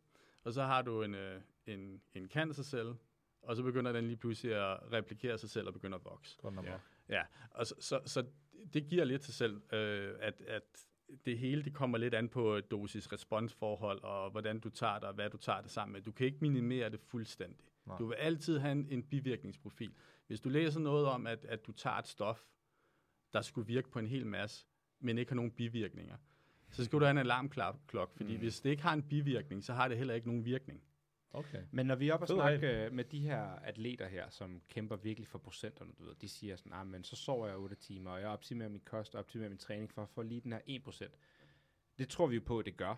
Speaker 4: Og så har du en, øh, en, en cancercelle, og så begynder den lige pludselig at replikere sig selv og begynder at vokse.
Speaker 3: Godt nok.
Speaker 2: Ja.
Speaker 4: Ja, og så, så, så det giver lidt til selv, øh, at, at det hele det kommer lidt an på dosis-responsforhold, og hvordan du tager det, og hvad du tager det sammen med. Du kan ikke minimere det fuldstændig.
Speaker 3: Nej.
Speaker 4: Du vil altid have en, en bivirkningsprofil. Hvis du læser noget om, at, at du tager et stof, der skulle virke på en hel masse, men ikke har nogen bivirkninger, så skal du have en alarmklok, fordi mm. hvis det ikke har en bivirkning, så har det heller ikke nogen virkning.
Speaker 3: Okay.
Speaker 2: Men når vi er oppe og snakke øh, med de her atleter her, som kæmper virkelig for procenterne, du ved, de siger sådan, ah, men så sover jeg 8 timer, og jeg optimerer min kost og optimerer min træning for at få lige den her 1%. Det tror vi jo på, at det gør.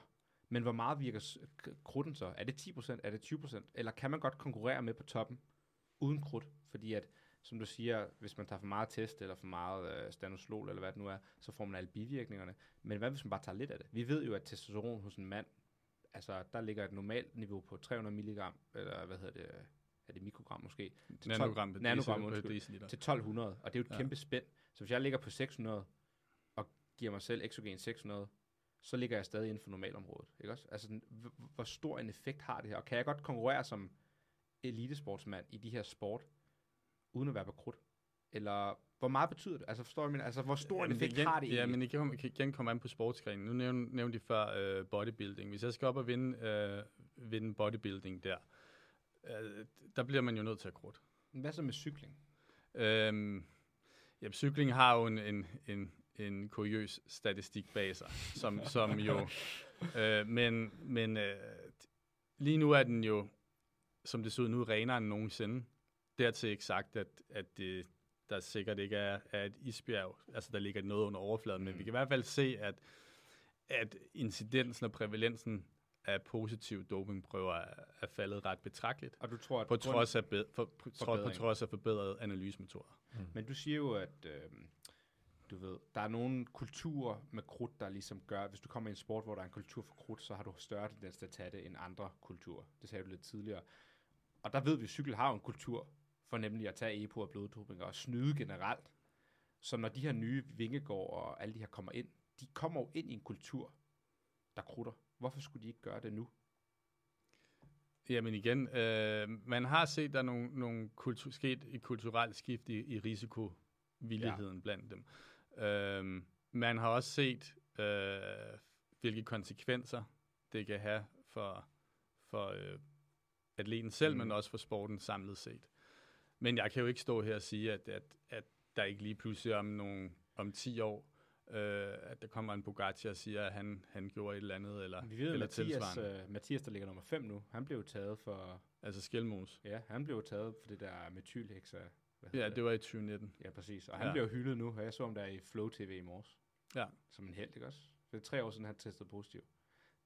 Speaker 2: Men hvor meget virker s- k- krudten så? Er det 10%? Er det 20%? Eller kan man godt konkurrere med på toppen uden krudt? Fordi at, som du siger, hvis man tager for meget test eller for meget øh, stanoslol eller hvad det nu er, så får man alle bivirkningerne. Men hvad hvis man bare tager lidt af det? Vi ved jo, at testosteron hos en mand, altså der ligger et normalt niveau på 300 mg, eller hvad hedder det, er det mikrogram måske, til,
Speaker 4: Nanogram per
Speaker 2: nanogram,
Speaker 4: deciliter- per
Speaker 2: undskyld,
Speaker 4: deciliter.
Speaker 2: til 1200, og det er jo et
Speaker 4: Ja.
Speaker 2: kæmpe spænd. Så hvis jeg ligger på 600, og giver mig selv exogen 600, så ligger jeg stadig inden for normalområdet. Ikke også? Altså, hvor stor en effekt har det her? Og kan jeg godt konkurrere som elitesportsmand i de her sport, uden at være på krudt? Eller hvor meget betyder det? Altså, forstår du, men, altså, hvor stor en effekt
Speaker 4: igen,
Speaker 2: har det
Speaker 4: Ja, men igen, kan igen komme an på sportsgrenen. Nu nævnte, nævnte de før øh, bodybuilding. Hvis jeg skal op og vinde, øh, vinde bodybuilding der, øh, der bliver man jo nødt til at krudt.
Speaker 2: Hvad så med cykling?
Speaker 4: Øhm, ja, cykling har jo en, en, en, en kuriøs statistik bag sig, som, som jo... Øh, men men øh, lige nu er den jo, som det ser ud nu, renere end nogensinde. Dertil ikke sagt, at, at det, der sikkert ikke er, er et isbjerg, altså der ligger noget under overfladen, mm. men vi kan i hvert fald se, at, at incidensen og prævalensen af positive dopingprøver er, er faldet ret betragteligt,
Speaker 2: Og du tror, at
Speaker 4: på trods af, be, for, på, trods, på trods af forbedrede analysemetoder.
Speaker 2: Men du siger jo, at øh, du ved, der er nogle kulturer med krudt, der ligesom gør, at hvis du kommer i en sport, hvor der er en kultur for krudt, så har du større tendens til at tage det end andre kulturer. Det sagde du lidt tidligere. Og der ved vi, at cykel har en kultur for nemlig at tage EPO og bloddoping og snyde generelt. Så når de her nye vingegård og alle de her kommer ind, de kommer jo ind i en kultur, der krutter. Hvorfor skulle de ikke gøre det nu?
Speaker 4: Jamen igen, øh, man har set, der er nogle, nogle kultur, sket et kulturelt skift i, i risikovilligheden ja. blandt dem. Øh, man har også set, øh, hvilke konsekvenser det kan have for, for øh, atleten selv, mm. men også for sporten samlet set. Men jeg kan jo ikke stå her og sige, at, at, at der ikke lige pludselig om, nogle, om 10 år, øh, at der kommer en Bugatti og siger, at han, han gjorde et eller andet, eller,
Speaker 2: Vi ved,
Speaker 4: eller
Speaker 2: Mathias,
Speaker 4: tilsvarende.
Speaker 2: øh, Mathias, der ligger nummer 5 nu, han blev jo taget for,
Speaker 4: Altså Skelmos.
Speaker 2: ja, han blev taget for det der metylheksa. hvad
Speaker 4: Ja,
Speaker 2: hedder
Speaker 4: det var i 2019.
Speaker 2: Ja, præcis. Og han
Speaker 4: Ja.
Speaker 2: bliver hyldet nu, og jeg så ham der i Flow TV i morges.
Speaker 4: Ja.
Speaker 2: Som en held, ikke også? For det er tre år siden, han testede positiv.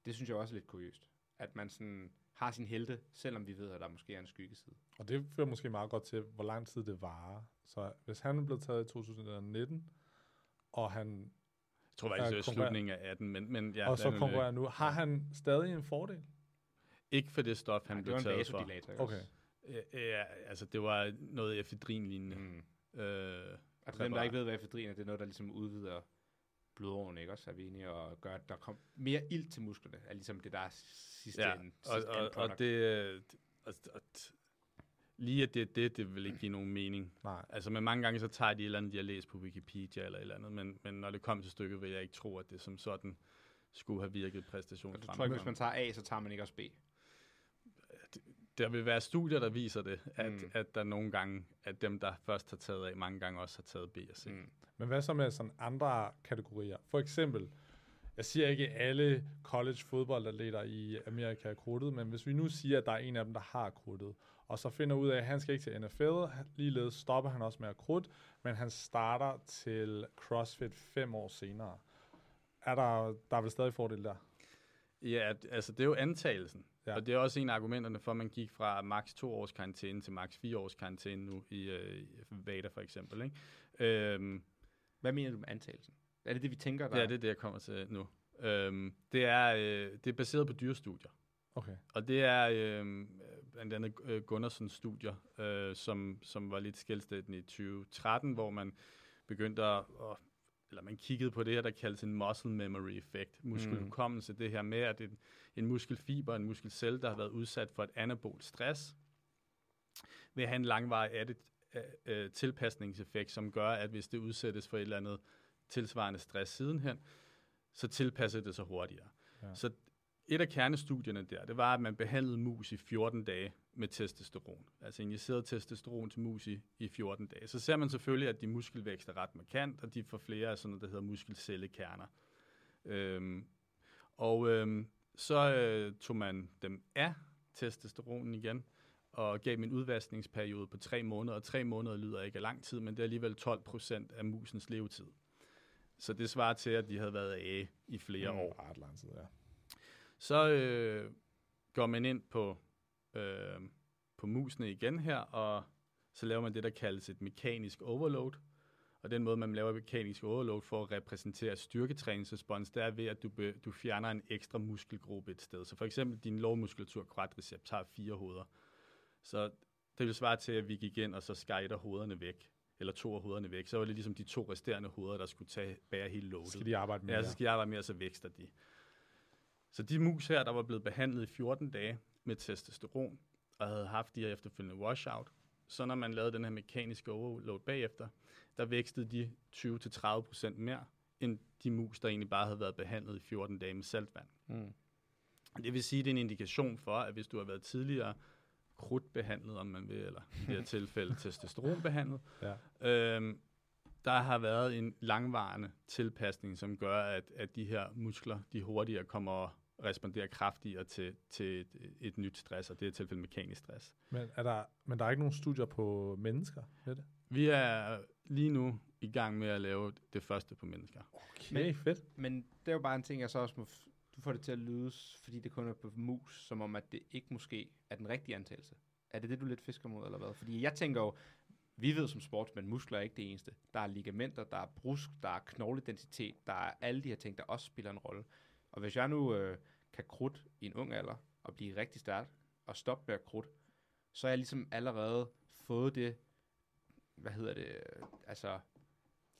Speaker 2: Det synes jeg også er lidt kuriøst. At man sådan har sin helte, selvom vi ved, at der måske er en skyggeside.
Speaker 3: Og det fører måske meget godt til, hvor lang tid det varer. Så hvis han er blevet taget i 2019, og han
Speaker 4: Jeg tror faktisk, det
Speaker 3: konkurrer-
Speaker 4: slutningen af 18, men, men ja,
Speaker 3: og så konkurrerer nu, har han stadig en fordel?
Speaker 4: Ikke for det stof, han
Speaker 2: Nej,
Speaker 4: blev taget for.
Speaker 3: Okay.
Speaker 4: Ja, altså det var noget efedrin-lignende. Mm.
Speaker 2: Mm.
Speaker 4: Øh,
Speaker 2: Altså dem, der ikke ved, hvad efedrin er, det er noget, der ligesom udvider blodårene, ikke også? Er vi enige, og gør, at der kommer mere ild til musklerne, er ligesom det, der er sidste
Speaker 4: ja,
Speaker 2: ende,
Speaker 4: og, og,
Speaker 2: end
Speaker 4: og
Speaker 2: product.
Speaker 4: det, øh, og, og, lige at det er det, det vil ikke give nogen mening.
Speaker 3: Nej.
Speaker 4: Altså, men mange gange så tager de et eller andet, de har læst på Wikipedia eller et eller andet, men, men når det kommer til stykket, vil jeg ikke tro, at det som sådan skulle have virket
Speaker 2: Og du tror ikke, hvis
Speaker 4: præstationsfremgang.
Speaker 2: man tager A, så tager man ikke også B.
Speaker 4: Der vil være studier, der viser det, at, mm. At der nogle gange, at dem, der først har taget af, mange gange også har taget B og C. Mm.
Speaker 3: Men hvad så med sådan andre kategorier? For eksempel, jeg siger ikke at alle college fodboldatleter i Amerika er krudtet, men hvis vi nu siger, at der er en af dem, der har krudtet, og så finder ud af, at han skal ikke til NFL, ligeledes stopper han også med at krudt, men han starter til CrossFit fem år senere. Er der, der er vel stadig fordel der?
Speaker 4: Ja, at- altså det er jo antagelsen.
Speaker 3: Ja.
Speaker 4: Og det er også en af argumenterne for, at man gik fra maks to års karantæne til maks fire års karantæne nu i øh, VADA for eksempel. Ikke? Øhm,
Speaker 2: Hvad mener du med antagelsen? Er det det, vi tænker, der
Speaker 4: ja, det er det, jeg kommer til nu. Øhm, det, er, øh, det er baseret på dyrestudier.
Speaker 3: Okay.
Speaker 4: Og det er øh, blandt andet øh, Gunnarsons studier, øh, som, som var lidt skældsættende i 2013, hvor man begyndte at, at eller man kiggede på det her, der kaldes en muscle memory effekt, muskelhukommelse, mm. det her med, at en, en muskelfiber, en muskelcelle, der har været udsat for et anabolt stress, vil have en langvarig adit, øh, tilpasningseffekt, som gør, at hvis det udsættes for et eller andet tilsvarende stress sidenhen, så tilpasser det sig hurtigere.
Speaker 3: Ja.
Speaker 4: Så et af kernestudierne der, det var, at man behandlede mus i 14 dage med testosteron. Altså injiceret testosteron til mus i, i 14 dage. Så ser man selvfølgelig, at de muskelvækst er ret markant, og de får flere af sådan noget, der hedder muskelcellekerner. Øhm, og øhm, så øh, tog man dem af testosteronen igen, og gav dem en udvaskningsperiode på tre måneder, og tre måneder lyder ikke af lang tid, men det er alligevel 12 procent af musens levetid. Så det svarer til, at de havde været af i flere
Speaker 3: Mm,
Speaker 4: år.
Speaker 3: Ret lang tid, ja.
Speaker 4: Så øh, går man ind på, øh, på musene igen her, og så laver man det, der kaldes et mekanisk overload. Og den måde, man laver et mekanisk overload for at repræsentere styrketræningsrespons, det er ved, at du, be, du fjerner en ekstra muskelgruppe et sted. Så for eksempel din lårmuskulatur, quadriceps, har fire hoveder. Så Det vil svare til, at vi gik ind og så skejter hovederne væk, eller to af hovederne væk. Så var det ligesom de to resterende hoveder, der skulle tage, bære hele loadet.
Speaker 3: Skal de arbejde med
Speaker 4: Ja, så skal jeg arbejde mere, så vækster de. Så de mus her, der var blevet behandlet i 14 dage med testosteron, og havde haft de her efterfølgende washout, så når man lavede den her mekaniske overload bagefter, der vækstede de 20-30% mere, end de mus, der egentlig bare havde været behandlet i 14 dage med saltvand.
Speaker 2: Mm.
Speaker 4: Det vil sige, at det er en indikation for, at hvis du har været tidligere krudtbehandlet, om man vil, eller i det her tilfælde testosteronbehandlet,
Speaker 3: Ja.
Speaker 4: øhm, der har været en langvarende tilpasning, som gør, at, at de her muskler, de hurtigere kommer responderer kraftigere til, til et, et nyt stress, og det er i tilfælde mekanisk stress.
Speaker 3: Men, er der, men der er ikke nogen studier på mennesker med det?
Speaker 4: Vi er lige nu i gang med at lave det første på mennesker.
Speaker 3: Okay,
Speaker 2: Men-
Speaker 3: fedt.
Speaker 2: Men det er jo bare en ting, jeg så også må... F- du får det til at lyde, fordi det kun er på mus, som om, at det ikke måske er den rigtige antagelse. Er det det, du lidt fisker mod, eller hvad? Fordi jeg tænker jo, vi ved som sportsmænd, muskler er ikke det eneste. Der er ligamenter, der er brusk, der er knogledensitet, der er alle de her ting, der også spiller en rolle. Og hvis jeg nu øh, kan krudt i en ung alder, og blive rigtig stærk, og stoppe med at krudt, så er jeg ligesom allerede fået det, hvad hedder det, altså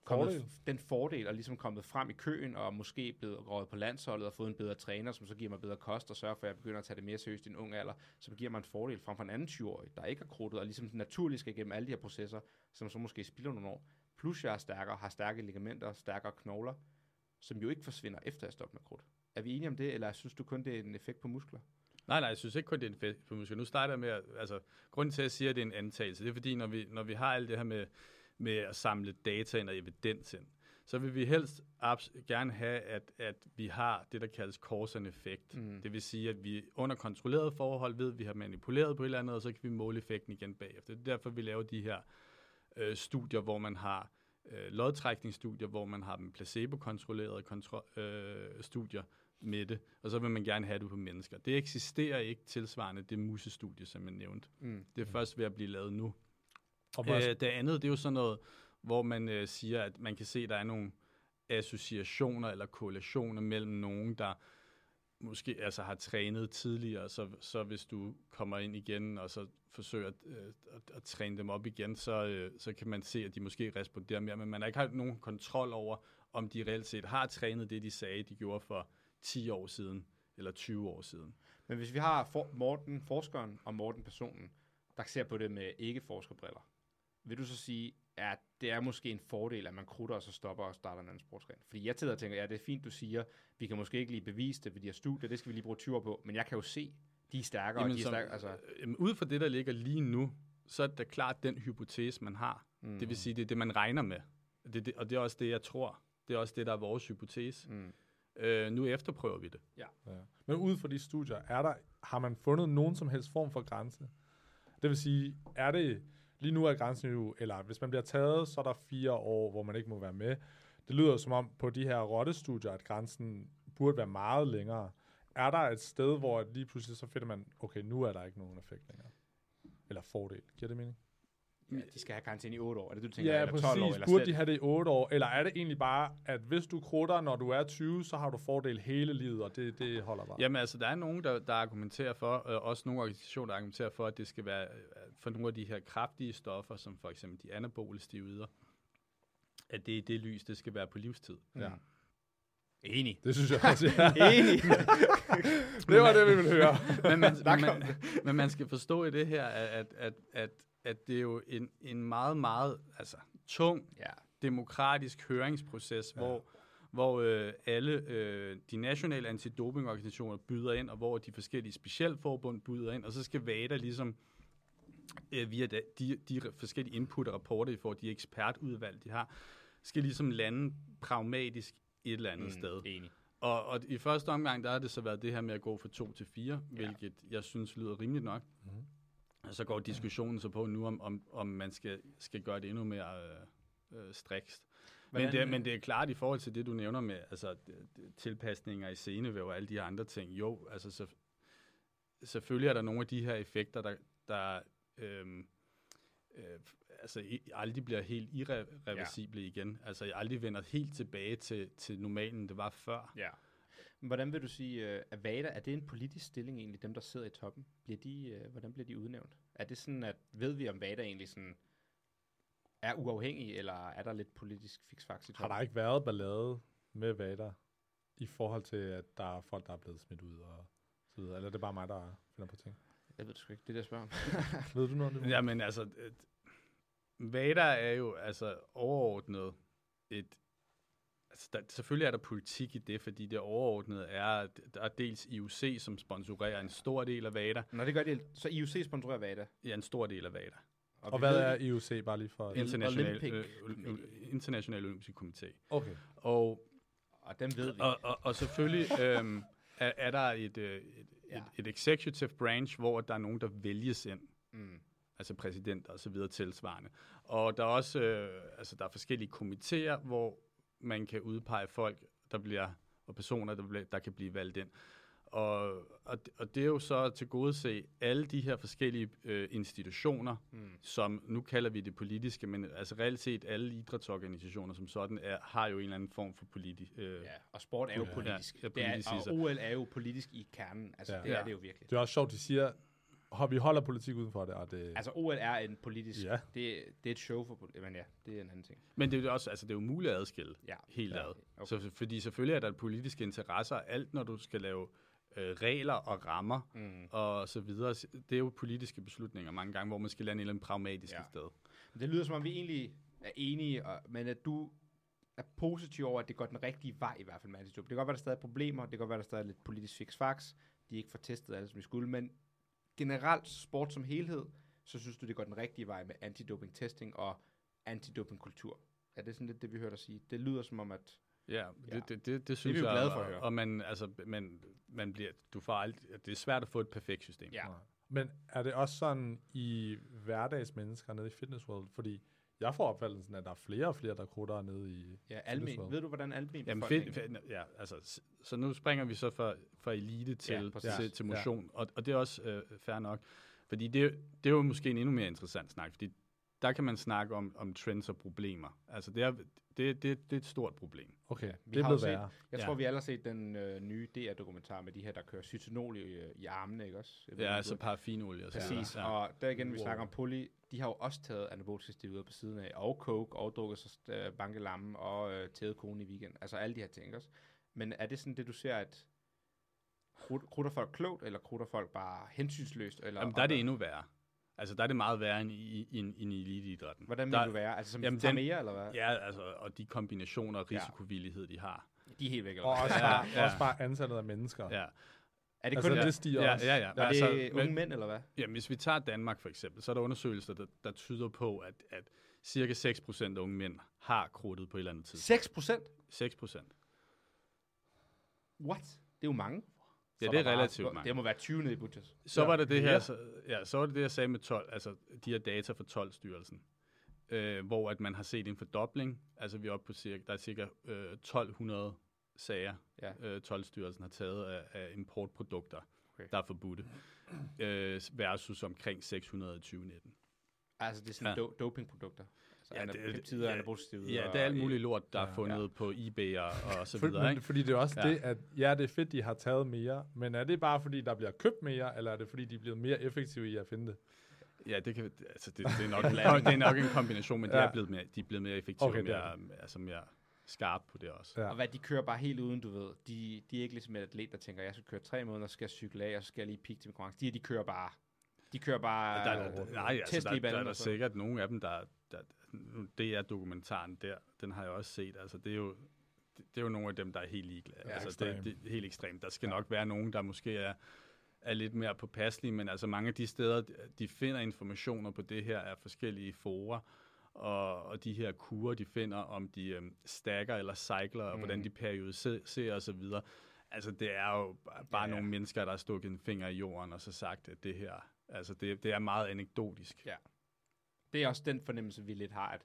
Speaker 2: kommet
Speaker 3: Fordel.
Speaker 2: den fordel og ligesom kommet frem i køen og måske blevet røget på landsholdet og fået en bedre træner, som så giver mig bedre kost og sørger for, at jeg begynder at tage det mere seriøst i en ung alder, så giver mig en fordel frem for en anden 20-årig, der ikke har krudtet og ligesom naturligt skal igennem alle de her processer, som så måske spilder nogle år. Plus jeg er stærkere, har stærke ligamenter, stærkere knogler, som jo ikke forsvinder efter at stoppe med krudt. Er vi enige om det, eller synes du kun, det er en effekt på muskler?
Speaker 4: Nej, nej, jeg synes ikke kun, det er en fest på muskler. Nu starter jeg med, at, altså, grunden til, at jeg siger, at det er en antagelse, det er fordi, når vi, når vi har alt det her med, med at samle data ind og evidens ind, så vil vi helst gerne have, at, at vi har det, der kaldes cause and effect.
Speaker 2: Mm.
Speaker 4: Det vil sige, at vi under kontrolleret forhold ved, at vi har manipuleret på et eller andet, og så kan vi måle effekten igen bagefter. Det er derfor, vi laver de her øh, studier, hvor man har øh, lodtrækningsstudier, hvor man har dem placebo-kontrollerede kontro- øh, studier med det, og så vil man gerne have det på mennesker. Det eksisterer ikke tilsvarende det musestudie, som jeg nævnte.
Speaker 2: Mm.
Speaker 4: Det er først ved at blive lavet nu.
Speaker 3: Og
Speaker 4: Øh, det andet, det er jo sådan noget, hvor man øh, siger, at man kan se, at der er nogle associationer eller korrelationer mellem nogen, der måske altså har trænet tidligere, så, så hvis du kommer ind igen og så forsøger at, øh, at, at træne dem op igen, så, øh, så kan man se, at de måske responderer mere, men man har ikke haft nogen kontrol over, om de reelt set har trænet det, de sagde, de gjorde for 10 år siden eller 20 år siden.
Speaker 2: Men hvis vi har for Morten, forskeren, og Morten, personen, der ser på det med ikke-forskerbriller, vil du så sige, at det er måske en fordel, at man krutter og så stopper og starter en anden sportsgren? Fordi jeg tidligere tænker, ja, det er fint, du siger, vi kan måske ikke lige bevise det ved de her studier, det skal vi lige bruge 20 år på, men jeg kan jo se, de er stærkere,
Speaker 4: Jamen,
Speaker 2: og de er stærkere, altså,
Speaker 4: øh, jamen, ud fra det, der ligger lige nu, så er det da klart den hypotese, man har.
Speaker 2: mm,
Speaker 4: Det vil sige, det er det, man regner med. Det, det, og det er også det, jeg tror. Det er også det, der er vores hypotese.
Speaker 2: mm.
Speaker 4: Øh, nu efterprøver vi det.
Speaker 3: ja. Men ud fra de studier, er der, har man fundet nogen som helst form for grænse? Det vil sige, er det, lige nu er grænsen jo, eller hvis man bliver taget, så er der fire år, hvor man ikke må være med. Det lyder som om på de her rottestudier, at grænsen burde være meget længere. Er der et sted, hvor lige pludselig så finder man, okay, nu er der ikke nogen effekt længere? Eller fordel. Giver det mening?
Speaker 2: Ja, de skal have karantæne i 8 år, er det du tænker,
Speaker 3: Ja,
Speaker 2: eller 12
Speaker 3: præcis.
Speaker 2: år, eller
Speaker 3: Burde
Speaker 2: slet?
Speaker 3: de have det i 8 år? Eller er det egentlig bare, at hvis du krutter, når du er 20, så har du fordel hele livet, og det, det holder bare?
Speaker 4: Jamen altså, der er nogen, der, der argumenterer for, øh, også nogle organisationer, der argumenterer for, at det skal være øh, for nogle af de her kraftige stoffer, som for eksempel de anabole steroider, at det er det lys, det skal være på livstid.
Speaker 3: Ja.
Speaker 2: Enig.
Speaker 3: Det synes jeg også, ja.
Speaker 2: Enig.
Speaker 3: det var det, vi ville høre.
Speaker 4: men, man, men, man, men man skal forstå i det her, at, at, at, at det er jo en, en meget, meget altså, tung
Speaker 2: ja,
Speaker 4: demokratisk høringsproces, ja. hvor, hvor øh, alle øh, de nationale antidopingorganisationer byder ind, og hvor de forskellige specialforbund byder ind, og så skal VADA ligesom øh, via de, de, de forskellige input og rapporter, de får, de ekspertudvalg, de har, skal ligesom lande pragmatisk et eller andet mm. sted.
Speaker 2: enig.
Speaker 4: Og, og i første omgang, der har det så været det her med at gå fra 2 til 4, hvilket jeg synes lyder rimeligt nok.
Speaker 3: Mhm.
Speaker 4: Så går diskussionen så på nu, om, om, om man skal, skal gøre det endnu mere øh, øh, strikst. Men det, men det er klart i forhold til det, du nævner med altså, tilpasninger i scenevæv og alle de andre ting. Jo, altså så, selvfølgelig er der nogle af de her effekter, der, der øhm, øh, altså, i, aldrig bliver helt irreversible ja. igen. Altså aldrig vender helt tilbage til, til normalen, det var før.
Speaker 2: Ja. Men Hvordan vil du sige, øh, at Vada, er det en politisk stilling egentlig, dem der sidder i toppen? Bliver de, øh, hvordan bliver de udnævnt? Er det sådan, at ved vi om Vada egentlig sådan er uafhængig, eller er der lidt politisk fiksfaks i
Speaker 3: Har
Speaker 2: toppen?
Speaker 3: der ikke været ballade med Vader i forhold til, at der er folk, der er blevet smidt ud og så videre? Eller er det bare mig, der finder på ting?
Speaker 2: Jeg ved det sgu ikke, det er det, jeg spørger om.
Speaker 3: Ved du noget om det?
Speaker 4: Jamen altså, et- Vader er jo altså overordnet et... Altså, der, selvfølgelig er der politik i det, fordi det overordnede er, at der er dels IOC, som sponsorerer en stor del af Vader.
Speaker 2: Nå, det gør de. Så IOC sponsorerer Vada.
Speaker 4: Ja, en stor del af Vader.
Speaker 3: Og
Speaker 2: vi
Speaker 3: hvad er IOC, bare lige for...
Speaker 4: International,
Speaker 2: Olympic
Speaker 4: øh, øh,
Speaker 2: Committee.
Speaker 4: International Olympisk Komité.
Speaker 3: Okay.
Speaker 4: Og
Speaker 2: Og dem ved vi.
Speaker 4: Og, og, og selvfølgelig øhm, er, er der et, øh, et,
Speaker 2: Ja.
Speaker 4: et, et executive branch, hvor der er nogen, der vælges ind,
Speaker 2: Mm.
Speaker 4: altså præsident og så videre tilsvarende. Og der er også øh, altså der er forskellige komitéer, hvor man kan udpege folk, der bliver og personer, der, bliver, der kan blive valgt ind. Og, og, og det er jo så til gode se alle de her forskellige øh, institutioner,
Speaker 2: Mm.
Speaker 4: som nu kalder vi det politiske, men altså reelt set alle idrætsorganisationer som sådan er, har jo en eller anden form for politi, øh,
Speaker 2: Ja, og sport er jo
Speaker 3: Ja.
Speaker 2: politisk.
Speaker 4: Ja,
Speaker 2: det
Speaker 4: politisk i
Speaker 2: er, og OL er jo politisk i kernen. Altså,
Speaker 3: Ja.
Speaker 2: ja. det er
Speaker 4: Ja.
Speaker 2: det jo virkelig.
Speaker 3: Det er også sjovt, de siger, at vi holder politik uden for det, og det...
Speaker 2: Altså, OL er en politisk...
Speaker 3: Ja.
Speaker 2: Det, det er et show for... Men ja, det er en anden ting.
Speaker 4: Men det er jo også, altså det er jo muligt at adskille
Speaker 2: Ja.
Speaker 4: helt
Speaker 3: Ja,
Speaker 4: ad.
Speaker 2: okay.
Speaker 4: Så, fordi selvfølgelig er der politiske interesser, alt når du skal lave øh, regler og rammer
Speaker 2: Mm.
Speaker 4: og så videre. Det er jo politiske beslutninger mange gange, hvor man skal lande et eller andet pragmatisk
Speaker 2: Ja.
Speaker 4: sted.
Speaker 2: Det lyder som om, vi egentlig er enige, og, men at du er positiv over, at det går den rigtige vej i hvert fald med antidoping. Det kan godt være, der stadig er problemer, det kan godt være, der stadig er lidt politisk fix-fax, de ikke får testet alt, som de skulle, men generelt sport som helhed, så synes du, det går den rigtige vej med antidoping-testing og antidoping-kultur. Er det sådan lidt det, vi hørte dig sige? Det lyder som om, at...
Speaker 4: Ja,
Speaker 2: Ja.
Speaker 4: det, det, det, det synes
Speaker 2: vi jo
Speaker 4: jeg.
Speaker 2: glade for at
Speaker 4: og-
Speaker 2: høre.
Speaker 4: Og man, altså, man, man bliver, du får alt, det er svært at få et perfekt system.
Speaker 2: Ja.
Speaker 3: Men er det også sådan i hverdagsmennesker nede i Fitness World? Fordi jeg får opfattelsen, at der er flere og flere, der krutter nede i...
Speaker 2: Ja, almen. Ved du, hvordan almen
Speaker 4: Jamen, fedt, fedt, ja, altså, så nu springer vi så fra, fra elite til,
Speaker 2: præcis.
Speaker 4: til, til
Speaker 3: Ja.
Speaker 4: motion, og, og det er også øh, fair nok. Fordi det, det er jo måske en endnu mere interessant snak, fordi der kan man snakke om, om trends og problemer. Altså, det er, det, det, det er et stort problem.
Speaker 3: Okay,
Speaker 2: vi
Speaker 3: det
Speaker 2: har jo
Speaker 3: blevet
Speaker 2: set-
Speaker 3: værre.
Speaker 2: Jeg
Speaker 4: Ja.
Speaker 2: tror, vi alle har set den øh, nye DR-dokumentar med de her, der kører cytinol i, øh, i armene, ikke også? Jeg ved
Speaker 4: Ja, altså
Speaker 2: du-
Speaker 4: paraffinolie og så
Speaker 2: Præcis, ja. og der igen, vi
Speaker 3: Wow.
Speaker 2: snakker om poly, de har jo også taget anaboliske steroider på siden af, og coke, og drukket sig øh, bankelamme, og øh, tædet kone i weekend. Altså alle de her ting, også? Men er det sådan det, du ser, at krut- krutter folk klogt, eller krutter folk bare hensynsløst? Eller,
Speaker 4: Jamen, der er det endnu værre. Altså, der er det meget værre end i, i, i, i eliteidrætten.
Speaker 2: Hvordan vil
Speaker 4: der,
Speaker 2: du være? Altså som
Speaker 4: Jamen,
Speaker 2: Jamen, tager
Speaker 4: den-
Speaker 2: mere, eller hvad?
Speaker 4: Ja, altså, og de kombinationer og
Speaker 2: Ja.
Speaker 4: risikovillighed, de har.
Speaker 2: De er helt væk, eller
Speaker 3: Og også,
Speaker 4: Ja,
Speaker 3: bare,
Speaker 4: ja.
Speaker 3: også bare antallet af mennesker.
Speaker 4: Ja,
Speaker 2: Er det
Speaker 3: Altså,
Speaker 2: kun,
Speaker 3: det stiger
Speaker 4: ja,
Speaker 3: også.
Speaker 4: ja, ja.
Speaker 2: var
Speaker 4: altså,
Speaker 2: det unge mænd, eller hvad?
Speaker 4: Ja, hvis vi tager Danmark for eksempel, så er der undersøgelser, der, der tyder på, at, at cirka 6% af unge mænd har krudtet på et eller andet tidspunkt.
Speaker 2: 6 procent?
Speaker 4: 6%.
Speaker 2: What? Det er jo mange.
Speaker 4: Ja, det er
Speaker 2: bare-
Speaker 4: relativt mange.
Speaker 2: Det må være 20 nede i Butchers.
Speaker 4: Så
Speaker 3: Ja,
Speaker 4: var det det her, så, ja, så var det det, jeg sagde med 12, altså de her data fra 12-styrelsen, øh, hvor at man har set en fordobling, altså vi er oppe på cirka, der er cirka øh, 1200 sager,
Speaker 2: Ja.
Speaker 4: øh, 12-styrelsen har taget af, af importprodukter,
Speaker 2: Okay.
Speaker 4: okay. der er forbudte, øh, versus omkring 600 i 2019.
Speaker 2: Altså, det er sådan
Speaker 4: Ja.
Speaker 2: do- dopingprodukter.
Speaker 4: Ja, det er-
Speaker 2: peptider,
Speaker 4: ja,
Speaker 2: anaboliske steroider.
Speaker 4: Ja, det er alt
Speaker 2: og-
Speaker 4: muligt lort, der
Speaker 3: Ja.
Speaker 4: er fundet ja. på eBay og, og så
Speaker 3: For,
Speaker 4: videre,
Speaker 3: men,
Speaker 4: ikke?
Speaker 3: fordi det er også
Speaker 4: Ja.
Speaker 3: det, at ja, det er fedt, de har taget mere, men er det bare, fordi der bliver købt mere, eller er det, fordi de er blevet mere effektive i at finde det?
Speaker 4: Ja, det, kan, altså det, det, er nok, det er nok en kombination, men ja. de, er blevet mere, de er blevet mere effektive,
Speaker 3: Okay, er
Speaker 4: mere, altså mere skarpe på det også.
Speaker 3: Ja.
Speaker 2: Og hvad, de kører bare helt uden, du ved. De, de er ikke ligesom et atlet, der tænker, jeg skal køre tre måneder, så skal jeg cykle af, og så skal jeg lige peak til min konkurrence. De, de kører bare... De kører bare...
Speaker 4: Der, der, der, nej, altså, der, der, der er
Speaker 2: og så-
Speaker 4: sikkert nogle af dem, der, der nu, det er dokumentaren der, den har jeg også set, altså det er jo, det, det er jo nogle af dem, der er helt ligeglade.
Speaker 3: Ja,
Speaker 4: altså,
Speaker 3: ekstrem.
Speaker 4: det, det, er helt ekstremt. Der skal ja. nok være nogen, der måske er, er lidt mere påpasselige, men altså mange af de steder, de finder informationer på det her af forskellige forer, og, og de her kurer, de finder, om de øhm, stacker eller cykler, og
Speaker 2: Mm.
Speaker 4: hvordan de periodiserer og så videre. Altså, det er jo bare ja,
Speaker 2: ja.
Speaker 4: nogle mennesker, der har stukket en finger i jorden, og så sagt, at det her, altså, det, det er meget anekdotisk.
Speaker 2: Ja. Det er også den fornemmelse, vi lidt har, at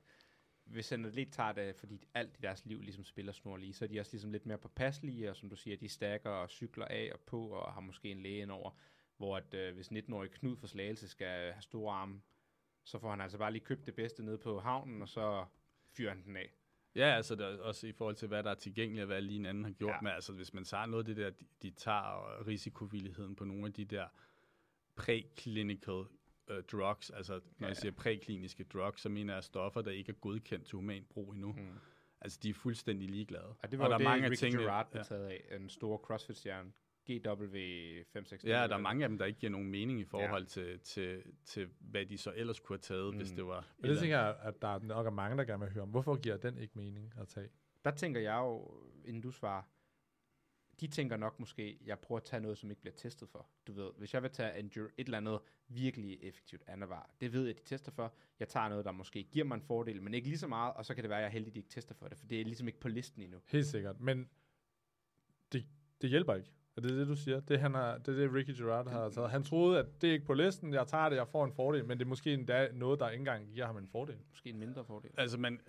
Speaker 2: hvis en atlet tager det, fordi alt i deres liv ligesom spiller snorlige, så er de også ligesom lidt mere påpasselige, og som du siger, de stakker og cykler af og på, og har måske en læge over, hvor at, øh, hvis 19-årig Knud for Slagelse skal have store arme, så får han altså bare lige købt det bedste nede på havnen, og så fyrer han den af.
Speaker 4: Ja, altså det er også i forhold til, hvad der er tilgængeligt, og hvad lige en anden har gjort.
Speaker 2: Ja.
Speaker 4: Ja. Men altså, hvis man tager noget af det der, de, de tager og risikovilligheden på nogle af de der præklinical uh, drugs, altså når
Speaker 2: Ja.
Speaker 4: jeg siger prækliniske drugs, så mener jeg stoffer, der ikke er godkendt til human brug endnu. Mm. Altså, de er fuldstændig ligeglade.
Speaker 2: Og det var
Speaker 4: og der
Speaker 2: det,
Speaker 4: er mange tingene,
Speaker 2: Gerard blev
Speaker 4: ja.
Speaker 2: taget af, en stor CrossFit-stjerne. GW569.
Speaker 4: Ja, der er mange af dem, der ikke giver nogen mening i forhold til, til, til hvad de så ellers kunne have taget, mm. hvis det var...
Speaker 3: Men det tænker jeg, at der er nok er mange, der gerne vil høre om. Hvorfor giver den ikke mening at tage?
Speaker 2: Der tænker jeg jo, inden du svarer, de tænker nok måske, jeg prøver at tage noget, som ikke bliver testet for. Du ved, hvis jeg vil tage endure, et eller andet virkelig effektivt anavar, det ved jeg, de tester for. Jeg tager noget, der måske giver mig en fordel, men ikke lige så meget, og så kan det være, at jeg er heldig, at de ikke tester for det, for det er ligesom ikke på listen endnu.
Speaker 3: Helt sikkert. Men det, det hjælper ikke. Er det det, du siger? Det, han har, det er det, Ricky Gerard har taget. Han troede, at det er ikke på listen. Jeg tager det, jeg får en fordel. Men det er måske endda noget, der ikke engang giver ham en fordel.
Speaker 2: Måske en mindre fordel.
Speaker 4: Altså, man,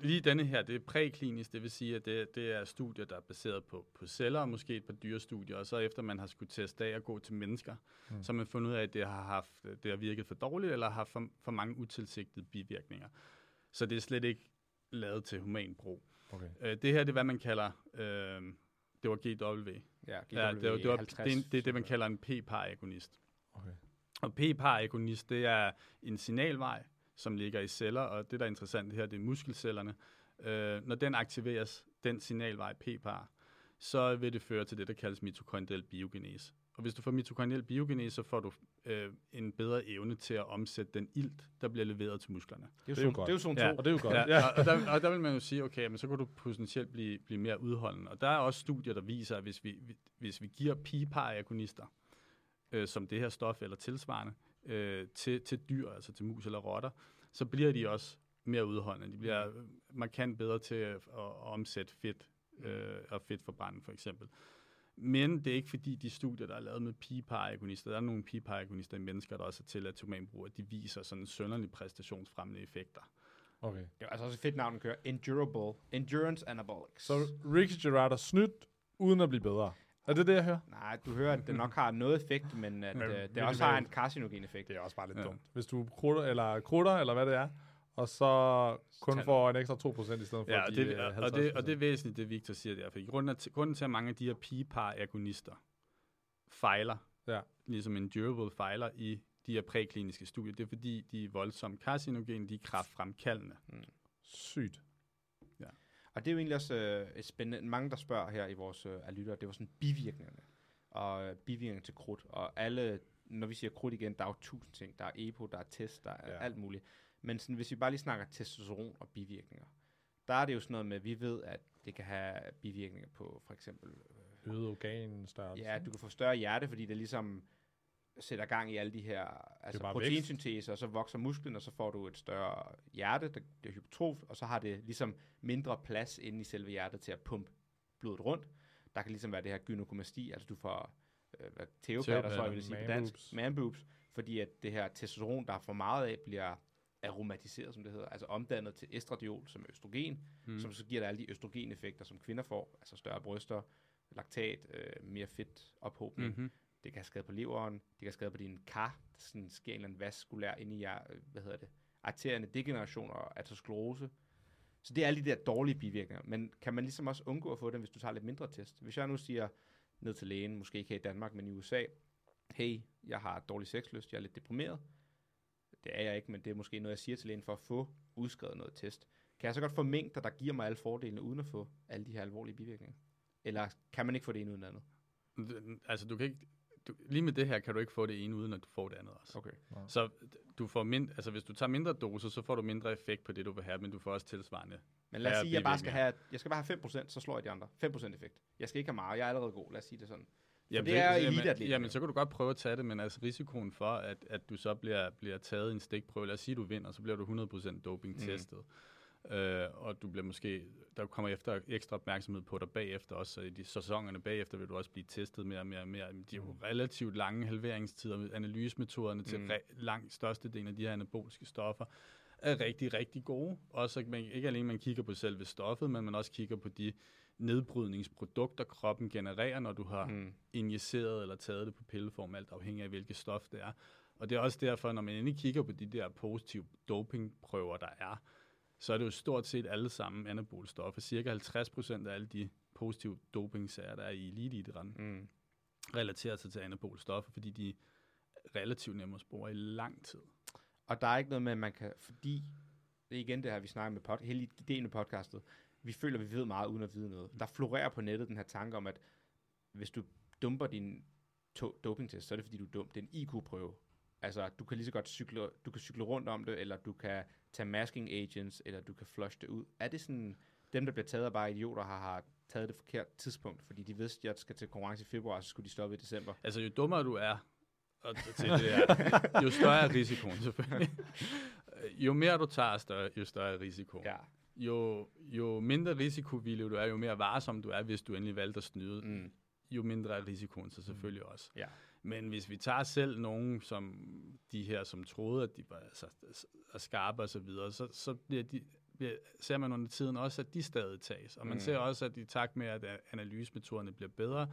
Speaker 4: lige denne her, det er præklinisk, det vil sige, at det, det er studier, der er baseret på, på celler, og måske et par dyrestudier, og så efter man har skulle teste af og gå til mennesker, mm. så har man fundet ud af, at det har, haft, det har virket for dårligt, eller har haft for, for mange utilsigtede bivirkninger. Så det er slet ikke lavet til human brug.
Speaker 3: Okay.
Speaker 4: Øh, det her, det er, hvad man kalder, øh, det var GW.
Speaker 2: Ja,
Speaker 4: Ja, det, var, det, var,
Speaker 2: 50,
Speaker 4: det, er, det er det, man kalder en p-par-agonist.
Speaker 3: okay.
Speaker 4: Og p-par-agonist, det er en signalvej, som ligger i celler, og det, der er interessant her, det er muskelcellerne. Øh, når den aktiveres, den signalvej p-par, så vil det føre til det, der kaldes mitokondriel biogenese. Og hvis du får mitokondriel biogenese, så får du øh, en bedre evne til at omsætte den ilt, der bliver leveret til musklerne.
Speaker 2: Det er
Speaker 3: Det er
Speaker 2: jo,
Speaker 3: jo
Speaker 2: zone,
Speaker 3: godt.
Speaker 2: det er jo
Speaker 4: Ja.
Speaker 2: 2.
Speaker 3: Og det er jo godt.
Speaker 4: Ja,
Speaker 3: Ja.
Speaker 4: og, der, og der vil man jo sige, okay, men så kan du potentielt blive, blive mere udholdende. Og der er også studier, der viser, at hvis vi, vi- hvis vi giver pipar-agonister, øh, som det her stof eller tilsvarende, øh, til, til dyr, altså til mus eller rotter, så bliver de også mere udholdende. De bliver markant bedre til at, at, omsætte fedt øh, og fedtforbrænding for eksempel. Men det er ikke fordi de studier, der er lavet med pipar-agonister, der er nogle pipar-agonister i mennesker, der også er til at humanbrug, at de viser sådan sønderlig præstationsfremmende effekter.
Speaker 3: okay.
Speaker 2: Det er altså også et fedt navn, den kører. Endurable. Endurance Anabolics.
Speaker 3: Så Ricky Gerard er snydt, uden at blive bedre. Er det det, jeg hører?
Speaker 2: Nej, du hører, at det nok har noget effekt, men at
Speaker 3: Men
Speaker 2: øh, det også har en carcinogen effekt.
Speaker 3: Det er også bare lidt
Speaker 4: ja.
Speaker 3: dumt. Hvis du krutter, eller krutter, eller hvad det er, og så kun får en ekstra 2% i stedet for
Speaker 4: Ja, og
Speaker 3: de
Speaker 4: det,
Speaker 3: øh,
Speaker 4: og,
Speaker 3: 50%.
Speaker 4: det, og det er væsentligt, det Victor siger der. For grunden, er til, grunden til, at mange af de her pipar-agonister fejler,
Speaker 3: Ja.
Speaker 4: ligesom en durable fejler i de her prækliniske studier, det er fordi, de er voldsomt carcinogene, de er kraftfremkaldende.
Speaker 3: Sygt.
Speaker 2: Og det er jo egentlig også øh, et spændende. Mange, der spørger her i vores øh, lyttere, det var sådan bivirkningerne. Og øh, bivirkninger til krudt. Og alle, når vi siger krudt igen, der er jo tusind ting. Der er EPO, der er test, der er
Speaker 3: Ja.
Speaker 2: ja. alt muligt. Men sådan, hvis vi bare lige snakker testosteron og bivirkninger, der er det jo sådan noget med, at vi ved, at det kan have bivirkninger på for eksempel øh,
Speaker 3: Øget organstørrelse.
Speaker 2: Ja, du kan få større hjerte, fordi det ligesom sætter gang i alle de her altså proteinsyntese, og så vokser musklen, og så får du et større hjerte, der bliver hypertrof, og så har det ligesom mindre plads inde i selve hjertet til at pumpe blodet rundt. Der kan ligesom være det her gynekomasti, altså du får øh, teopatter, tror jeg, vil sige på dansk,
Speaker 3: manboobs.
Speaker 2: manboobs, fordi at det her testosteron, der er for meget af, bliver aromatiseret, som det hedder, altså omdannet til estradiol, som er østrogen, mm. som så giver dig alle de østrogeneffekter, som kvinder får, altså større bryster, laktat, øh, mere fedt ophobning.
Speaker 4: Mm-hmm.
Speaker 2: Det kan have skade på leveren, det kan have skade på dine kar, der sådan sker en eller anden vaskulær inde i jer, øh, hvad hedder det, arterierne degeneration og aterosklerose. Så det er alle de der dårlige bivirkninger, men kan man ligesom også undgå at få dem, hvis du tager lidt mindre test? Hvis jeg nu siger ned til lægen, måske ikke her i Danmark, men i USA, hey, jeg har dårlig sexlyst, jeg er lidt deprimeret. Det er jeg ikke, men det er måske noget, jeg siger til lægen for at få udskrevet noget test. Kan jeg så godt få mængder, der giver mig alle fordelene, uden at få alle de her alvorlige bivirkninger? Eller kan man ikke få det ene uden det andet?
Speaker 4: Altså, du kan ikke, du, lige med det her kan du ikke få det ene, uden at du får det andet også.
Speaker 2: Okay.
Speaker 4: Så du får mind, altså, hvis du tager mindre doser, så får du mindre effekt på det, du vil have, men du får også tilsvarende.
Speaker 2: Men lad os sige, at jeg bare skal have, jeg skal bare have 5%, så slår jeg de andre. 5% effekt. Jeg skal ikke have meget, jeg er allerede god, lad os sige det sådan.
Speaker 4: Jamen,
Speaker 2: det er
Speaker 4: jamen,
Speaker 2: eliteatlet.
Speaker 4: Jamen, så kan du godt prøve at tage det, men altså risikoen for, at, at du så bliver, bliver taget i en stikprøve, lad os sige, at du vinder, så bliver du 100% doping-testet. Mm. Øh, og du bliver måske, der kommer efter ekstra opmærksomhed på dig bagefter også, så i de sæsonerne bagefter vil du også blive testet mere og mere og mere. De er jo relativt lange halveringstider, analysemetoderne til
Speaker 2: Mm.
Speaker 4: re- langt størstedelen af de her anaboliske stoffer er rigtig, rigtig gode. Også man, ikke alene man kigger på selve stoffet, men man også kigger på de nedbrydningsprodukter, kroppen genererer, når du har
Speaker 2: Mm.
Speaker 4: injiceret eller taget det på pilleform, alt afhængig af hvilket stof det er. Og det er også derfor, når man endelig kigger på de der positive dopingprøver, der er, så er det jo stort set alle sammen anabole stoffer. Cirka 50 procent af alle de positive dopingsager, der er i eliteidrætten,
Speaker 2: Mm.
Speaker 4: relaterer sig til anabole stoffer, fordi de er relativt nemme at spore i lang tid.
Speaker 2: Og der er ikke noget med, at man kan, fordi, det er igen det her, vi snakker med pod, hele ideen med podcastet, vi føler, vi ved meget uden at vide noget. Der florerer på nettet den her tanke om, at hvis du dumper din dopingtest, så er det fordi, du er dum. Det er en IQ-prøve. Altså, du kan lige så godt cykle, du kan cykle rundt om det, eller du kan tage masking agents, eller du kan flush det ud. Er det sådan, dem, der bliver taget af bare idioter, har, har taget det forkert tidspunkt, fordi de vidste, at jeg skal til konkurrence i februar, så skulle de stoppe i december.
Speaker 4: Altså, jo dummere du er og til det her, jo større er risikoen selvfølgelig. jo mere du tager, større, jo større er risikoen.
Speaker 2: Ja.
Speaker 4: Jo, jo mindre risikovillig du er, jo mere varsom du er, hvis du endelig valgte at snyde,
Speaker 2: Mm.
Speaker 4: jo mindre er risikoen så selvfølgelig også.
Speaker 2: Ja.
Speaker 4: Men hvis vi tager selv nogen, som de her, som troede, at de var altså, er skarpe og så videre, så, så bliver de, bliver, ser man under tiden også, at de stadig tages. Og man
Speaker 2: Mm.
Speaker 4: mm. ser også, at i takt med, at øh, analysemetoderne bliver bedre,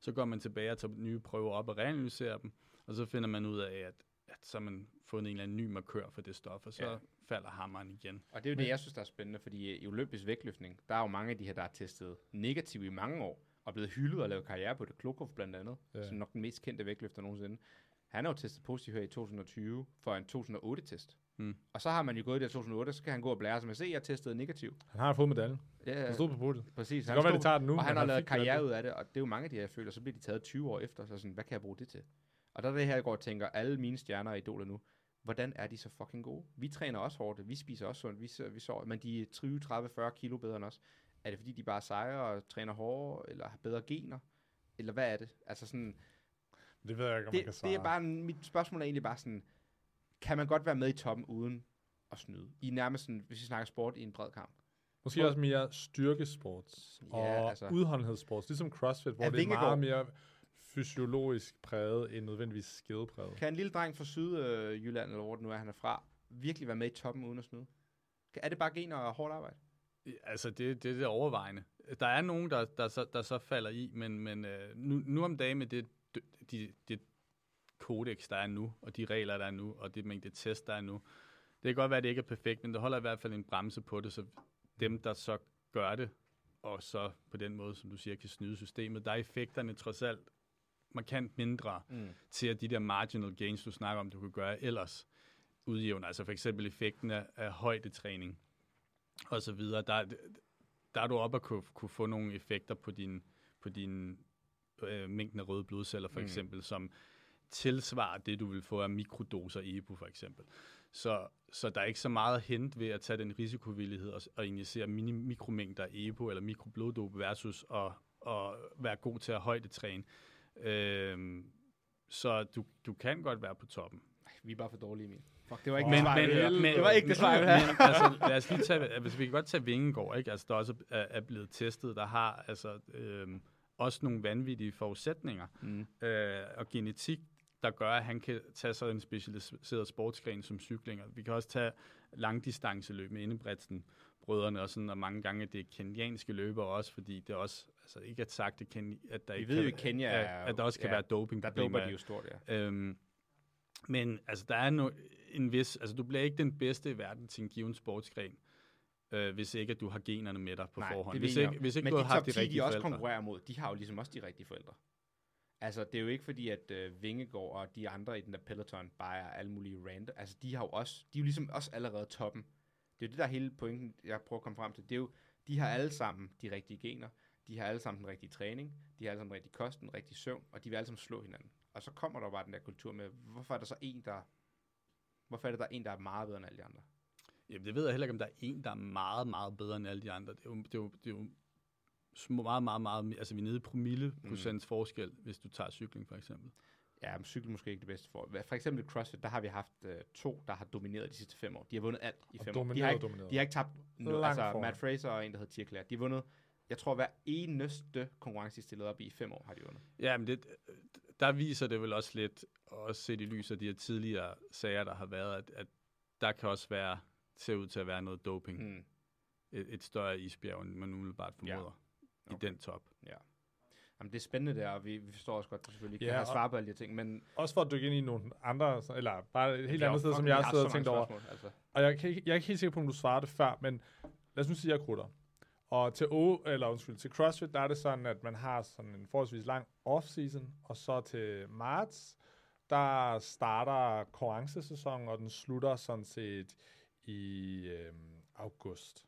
Speaker 4: så går man tilbage og tager nye prøver op og reanalyserer dem, og så finder man ud af, at så har man fundet en eller anden ny markør for det stof, og så
Speaker 2: Ja.
Speaker 4: falder hammeren igen.
Speaker 2: Og det er jo det, jeg synes, der er spændende, fordi i olympisk vægtløftning, der er jo mange af de her, der er testet negativt i mange år, og blevet hyldet og lavet karriere på det. Klokov blandt andet,
Speaker 3: Ja.
Speaker 2: som nok den mest kendte vægtløfter nogensinde. Han har jo testet positivt her i 2020 for en 2008-test.
Speaker 4: Mm.
Speaker 2: Og så har man jo gået i det her 2008, så kan han gå og blære sig med, se, jeg testede negativt.
Speaker 3: Han har fået medaljen.
Speaker 2: Ja,
Speaker 3: Han stod på podiet.
Speaker 2: præcis.
Speaker 3: Det kan godt være, det tager den nu.
Speaker 2: og han
Speaker 3: men
Speaker 2: har lavet karriere ud af det, og det er jo mange af de her, jeg føler, så bliver de taget 20 år efter, så sådan, hvad kan jeg bruge det til? Og der er det her, jeg går og tænker, alle mine stjerner og idoler nu, hvordan er de så fucking gode? Vi træner også hårdt, vi spiser også sundt, vi, vi sover, men de er 20, 30, 40 kilo bedre end os. Er det fordi, de bare er sejre og træner hårdere, eller har bedre gener? Eller hvad er det? Altså sådan,
Speaker 3: Det ved jeg ikke, om man kan
Speaker 2: det,
Speaker 3: svare.
Speaker 2: det er bare, mit spørgsmål er egentlig bare sådan, kan man godt være med i toppen uden at snyde? I nærmest sådan, hvis vi snakker sport i en bred kamp.
Speaker 3: Måske også mere styrkesport
Speaker 2: Ja,
Speaker 3: og
Speaker 2: altså.
Speaker 3: udholdenhedssport, ligesom CrossFit, hvor
Speaker 2: Er
Speaker 3: det er meget mere fysiologisk præget end nødvendigvis skidepræget.
Speaker 2: Kan en lille dreng fra Sydjylland, eller hvor det nu er, han er fra, virkelig være med i toppen uden at snyde? Er det bare gener og hårdt arbejde?
Speaker 4: Altså, det, det er det overvejende. Der er nogen, der, der, så, der så falder i, men, men øh, nu, nu om dagen med det, de, det kodex, der er nu, og de regler, der er nu, og det mængde test, der er nu, det kan godt være, at det ikke er perfekt, men det holder i hvert fald en bremse på det, så dem, der så gør det, og så på den måde, som du siger, kan snyde systemet, der er effekterne trods alt markant mindre
Speaker 2: Mm.
Speaker 4: til at de der marginal gains, du snakker om, du kan gøre ellers udjævner. Altså for eksempel effekten af, af højdetræning og så videre. Der, der er du op at kunne, kunne få nogle effekter på din, på din øh, mængden af røde blodceller for
Speaker 2: Mm.
Speaker 4: eksempel, som tilsvarer det, du vil få af mikrodoser EPO for eksempel. Så, så der er ikke så meget hent ved at tage den risikovillighed og, og injicere mini, mikromængder af EPO eller mikrobloddop versus at, at være god til at højdetræne. Øhm, så du, du kan godt være på toppen.
Speaker 2: Vi er bare for dårlige, Emil. Fuck, det var ikke det
Speaker 4: Men,
Speaker 2: svar,
Speaker 4: men,
Speaker 2: det var ikke det svar, jeg
Speaker 4: men, altså, lad os lige tage, altså, vi kan godt tage Vingegaard, ikke? Altså, der også er, er blevet testet, der har altså, øhm, også nogle vanvittige forudsætninger
Speaker 2: Mm.
Speaker 4: øh, og genetik, der gør, at han kan tage sig en specialiseret sportsgren som cyklinger. Vi kan også tage langdistanceløb med Indebredsen brødrene og sådan, og mange gange det er kenyanske løbere også, fordi det er også, altså ikke at sagt, det kan, at der
Speaker 2: Vi
Speaker 4: ikke
Speaker 2: ved
Speaker 4: kan,
Speaker 2: jo, at Kenya
Speaker 4: at,
Speaker 2: er jo-
Speaker 4: at der også kan
Speaker 2: ja,
Speaker 4: være doping
Speaker 2: Der doper de jo stort, ja.
Speaker 4: Øhm, men altså, der er no, en vis... Altså, du bliver ikke den bedste i verden til en given sportsgren, øh, hvis ikke, at du har generne med dig på
Speaker 2: Nej,
Speaker 4: forhånd.
Speaker 2: det
Speaker 4: Hvis ikke, hvis ikke
Speaker 2: Men
Speaker 4: du
Speaker 2: de
Speaker 4: har haft
Speaker 2: top
Speaker 4: de
Speaker 2: 10,
Speaker 4: rigtige
Speaker 2: de også
Speaker 4: forældre.
Speaker 2: konkurrerer mod, de har jo ligesom også de rigtige forældre. Altså, det er jo ikke fordi, at øh, Vingegaard og de andre i den der peloton bare er alle mulige random. Altså, de har jo også, de er jo ligesom også allerede toppen. Det er det, der er hele pointen, jeg prøver at komme frem til. Det er jo, de har alle sammen de rigtige gener, de har alle sammen den rigtige træning, de har alle sammen den rigtige kost, den rigtige søvn, og de vil alle sammen slå hinanden. Og så kommer der bare den der kultur med, hvorfor er der så en, der... Hvorfor er det, der er en, der er meget bedre end alle de andre?
Speaker 4: Jamen, det ved jeg heller ikke, om der er en, der er meget, meget bedre end alle de andre. Det er jo, det er jo, det er jo små, meget, meget, meget... Altså, vi er nede i promille procents
Speaker 2: Mm.
Speaker 4: forskel, hvis du tager cykling, for eksempel.
Speaker 2: Ja, men cykel måske ikke det bedste for. For eksempel i CrossFit, der har vi haft øh, to, der har domineret de sidste fem år. De har vundet alt i
Speaker 3: Og
Speaker 2: fem år. De har,
Speaker 3: domineret,
Speaker 2: ikke,
Speaker 3: domineret.
Speaker 2: de har ikke tabt no,
Speaker 3: Langt
Speaker 2: altså
Speaker 3: foran.
Speaker 2: Matt Fraser og en, der hedder Tia Claire. De har vundet, jeg tror hver eneste konkurrence, de stillede op i i fem år, har de vundet.
Speaker 4: Ja, men det, der viser det vel også lidt, også set i lys af de her tidligere sager, der har været, at, at der kan også være, ser ud til at være noget doping.
Speaker 2: Mm.
Speaker 4: Et, et større isbjerg, end man umiddelbart
Speaker 2: Ja.
Speaker 4: formoder ja. i
Speaker 2: Okay.
Speaker 4: den top.
Speaker 2: Jamen, det er spændende der, og vi, vi forstår også godt, at du selvfølgelig kan
Speaker 3: Ja,
Speaker 2: have
Speaker 3: og-
Speaker 2: svar på alle de ting, men...
Speaker 3: Også for at dykke ind i nogle andre, eller bare et helt andet sted, som jeg har siddet og tænkt over.
Speaker 2: Altså.
Speaker 3: Og jeg, kan, ikke- jeg er ikke helt sikker på, om du svarede det før, men lad os nu sige, at jeg krutter. Og til, o, eller undskyld, til CrossFit, der er det sådan, at man har sådan en forholdsvis lang off-season, og så til marts, der starter konkurrencesæsonen, og den slutter sådan set i øhm, august.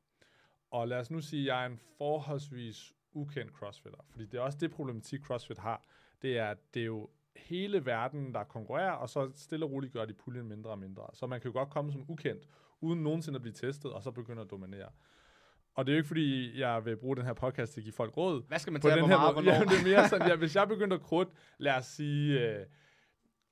Speaker 3: Og lad os nu sige, at jeg er en forholdsvis ukendt crossfitter, fordi det er også det problematik, CrossFit har. Det er, at det er jo hele verden, der konkurrerer, og så stille og roligt gør de puljen mindre og mindre. Så man kan jo godt komme som ukendt, uden nogensinde at blive testet, og så begynde at dominere. Og det er jo ikke, fordi jeg vil bruge den her podcast til at give folk råd.
Speaker 2: Hvad skal man
Speaker 3: På
Speaker 2: tage,
Speaker 3: den
Speaker 2: hvor
Speaker 3: her
Speaker 2: meget,
Speaker 3: måde.
Speaker 2: hvornår?
Speaker 3: Ja, det er mere sådan, ja, hvis jeg begyndte at krutte, lad os sige, øh,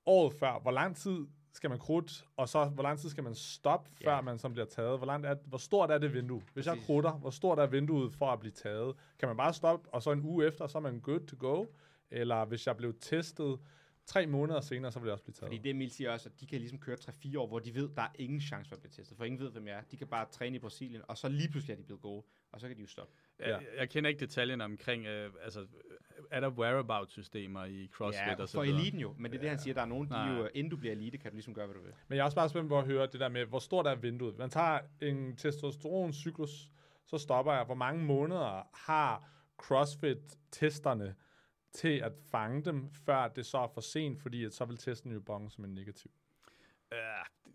Speaker 3: året før, hvor lang tid skal man krutte, og så hvor lang tid skal man stoppe, før man så bliver taget? Hvor, langt er, hvor stort er det vindue? Hvis jeg krutter, hvor stort er vinduet for at blive taget? Kan man bare stoppe, og så en uge efter, så er man good to go? Eller hvis jeg blev testet tre måneder senere, så vil jeg også blive taget.
Speaker 2: Fordi det Emil siger også, at de kan ligesom køre 3-4 år, hvor de ved, der er ingen chance for at blive testet. For ingen ved, hvem jeg er. De kan bare træne i Brasilien, og så lige pludselig er de blevet gode, og så kan de jo stoppe.
Speaker 4: Jeg,
Speaker 3: Ja.
Speaker 4: jeg kender ikke detaljerne omkring, øh, altså, er der whereabout-systemer i CrossFit
Speaker 2: ja,
Speaker 4: og så
Speaker 2: for
Speaker 4: videre?
Speaker 2: eliten jo. Men det er det, han siger. Der er nogen, de
Speaker 4: Nej.
Speaker 2: jo, inden du bliver elite, kan du ligesom gøre, hvad du vil.
Speaker 3: Men jeg er også bare spændt på at høre det der med, hvor stort er vinduet. Man tager en testosteroncyklus, så stopper jeg. Hvor mange måneder har CrossFit-testerne til at fange dem, før det så er for sent, fordi at så vil testen jo bonge som en negativ.
Speaker 4: Ja,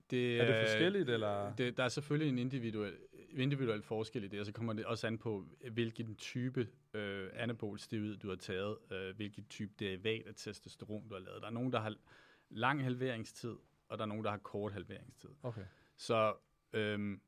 Speaker 4: det,
Speaker 3: Er det
Speaker 4: øh,
Speaker 3: forskelligt, eller?
Speaker 4: Det, der er selvfølgelig en individuel, individuel forskel i det, og så kommer det også an på, hvilken type øh, anabol steroid du har taget, øh, hvilken type derivat af testosteron du har lavet. Der er nogen, der har lang halveringstid, og der er nogen, der har kort halveringstid.
Speaker 3: Okay.
Speaker 4: Så øhm,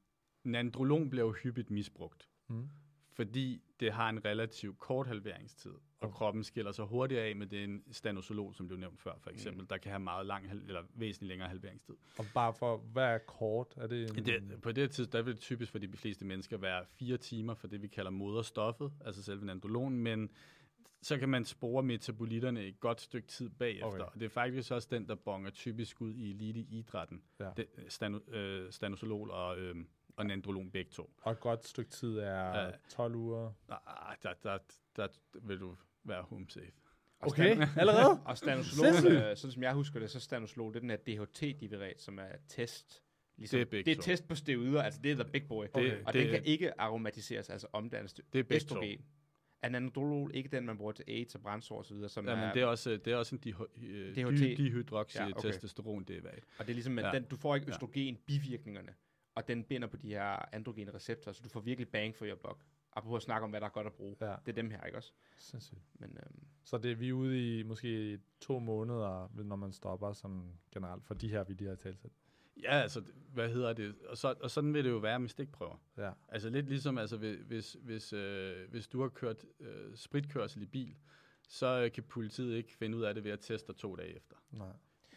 Speaker 4: nandrolon bliver jo hyppigt misbrugt,
Speaker 3: Mm.
Speaker 4: fordi det har en relativt kort halveringstid, og kroppen skiller sig hurtigt af med den stanosolol, som du nævnte før, for eksempel, mm. der kan have meget lang, eller væsentligt længere halveringstid.
Speaker 3: Og bare for, hvad er kort? Er det en,
Speaker 4: Det, på det tidspunkt, der vil det typisk for de fleste mennesker være fire timer for det, vi kalder moderstoffet, altså selve nandrolonen, men så kan man spore metabolitterne et godt stykke tid bagefter.
Speaker 3: Okay.
Speaker 4: Og det er faktisk også den, der bonger typisk ud i elite-idrætten.
Speaker 3: Ja.
Speaker 4: Det, stano, øh, stanosolol og, øh, og nandrolon begge to.
Speaker 3: Og et godt stykke tid er
Speaker 4: Ja.
Speaker 3: 12 uger.
Speaker 4: Ah, der, der, der vil du være home safe.
Speaker 2: Og
Speaker 3: Okay,
Speaker 2: stan-
Speaker 3: allerede?
Speaker 2: Og stanosolol, øh, sådan som jeg husker det, så stanosolol, det er den her DHT-divirat, som er test. Ligesom,
Speaker 4: Det er begge
Speaker 2: det er test på steroider, altså det er the big boy.
Speaker 3: Okay.
Speaker 2: og
Speaker 4: det-
Speaker 2: den kan ikke aromatiseres, altså omdannes til
Speaker 4: Det er to.
Speaker 2: østrogen. Anandrolol, ikke den, man bruger til AIDS og brændsår videre, som
Speaker 4: Ja, men
Speaker 2: er,
Speaker 4: det er også, det er også en diho- øh,
Speaker 2: DHT.
Speaker 4: dy- dihydroxy
Speaker 2: Ja,
Speaker 4: ja,
Speaker 2: okay.
Speaker 4: okay. testosteron derivat.
Speaker 2: og det er ligesom, at
Speaker 4: Ja.
Speaker 2: den, du får ikke
Speaker 4: Ja.
Speaker 2: østrogen bivirkningerne, og den binder på de her androgene receptorer, så du får virkelig bang for your buck. Apropos at snakke om, hvad der er godt at bruge.
Speaker 3: Ja,
Speaker 2: Det er dem her, ikke også?
Speaker 3: sindssygt.
Speaker 2: Men øhm,
Speaker 3: Så det er vi er ude i måske to måneder, når man stopper sådan generelt, for de her, vi lige har talt til.
Speaker 4: Ja, altså, hvad hedder det? Og, så, og sådan vil det jo være med stikprøver.
Speaker 3: Ja.
Speaker 4: Altså lidt ligesom, altså, hvis, hvis, hvis, øh, hvis du har kørt øh, spritkørsel i bil, så øh, kan politiet ikke finde ud af det ved at teste dig to dage efter.
Speaker 3: Nej.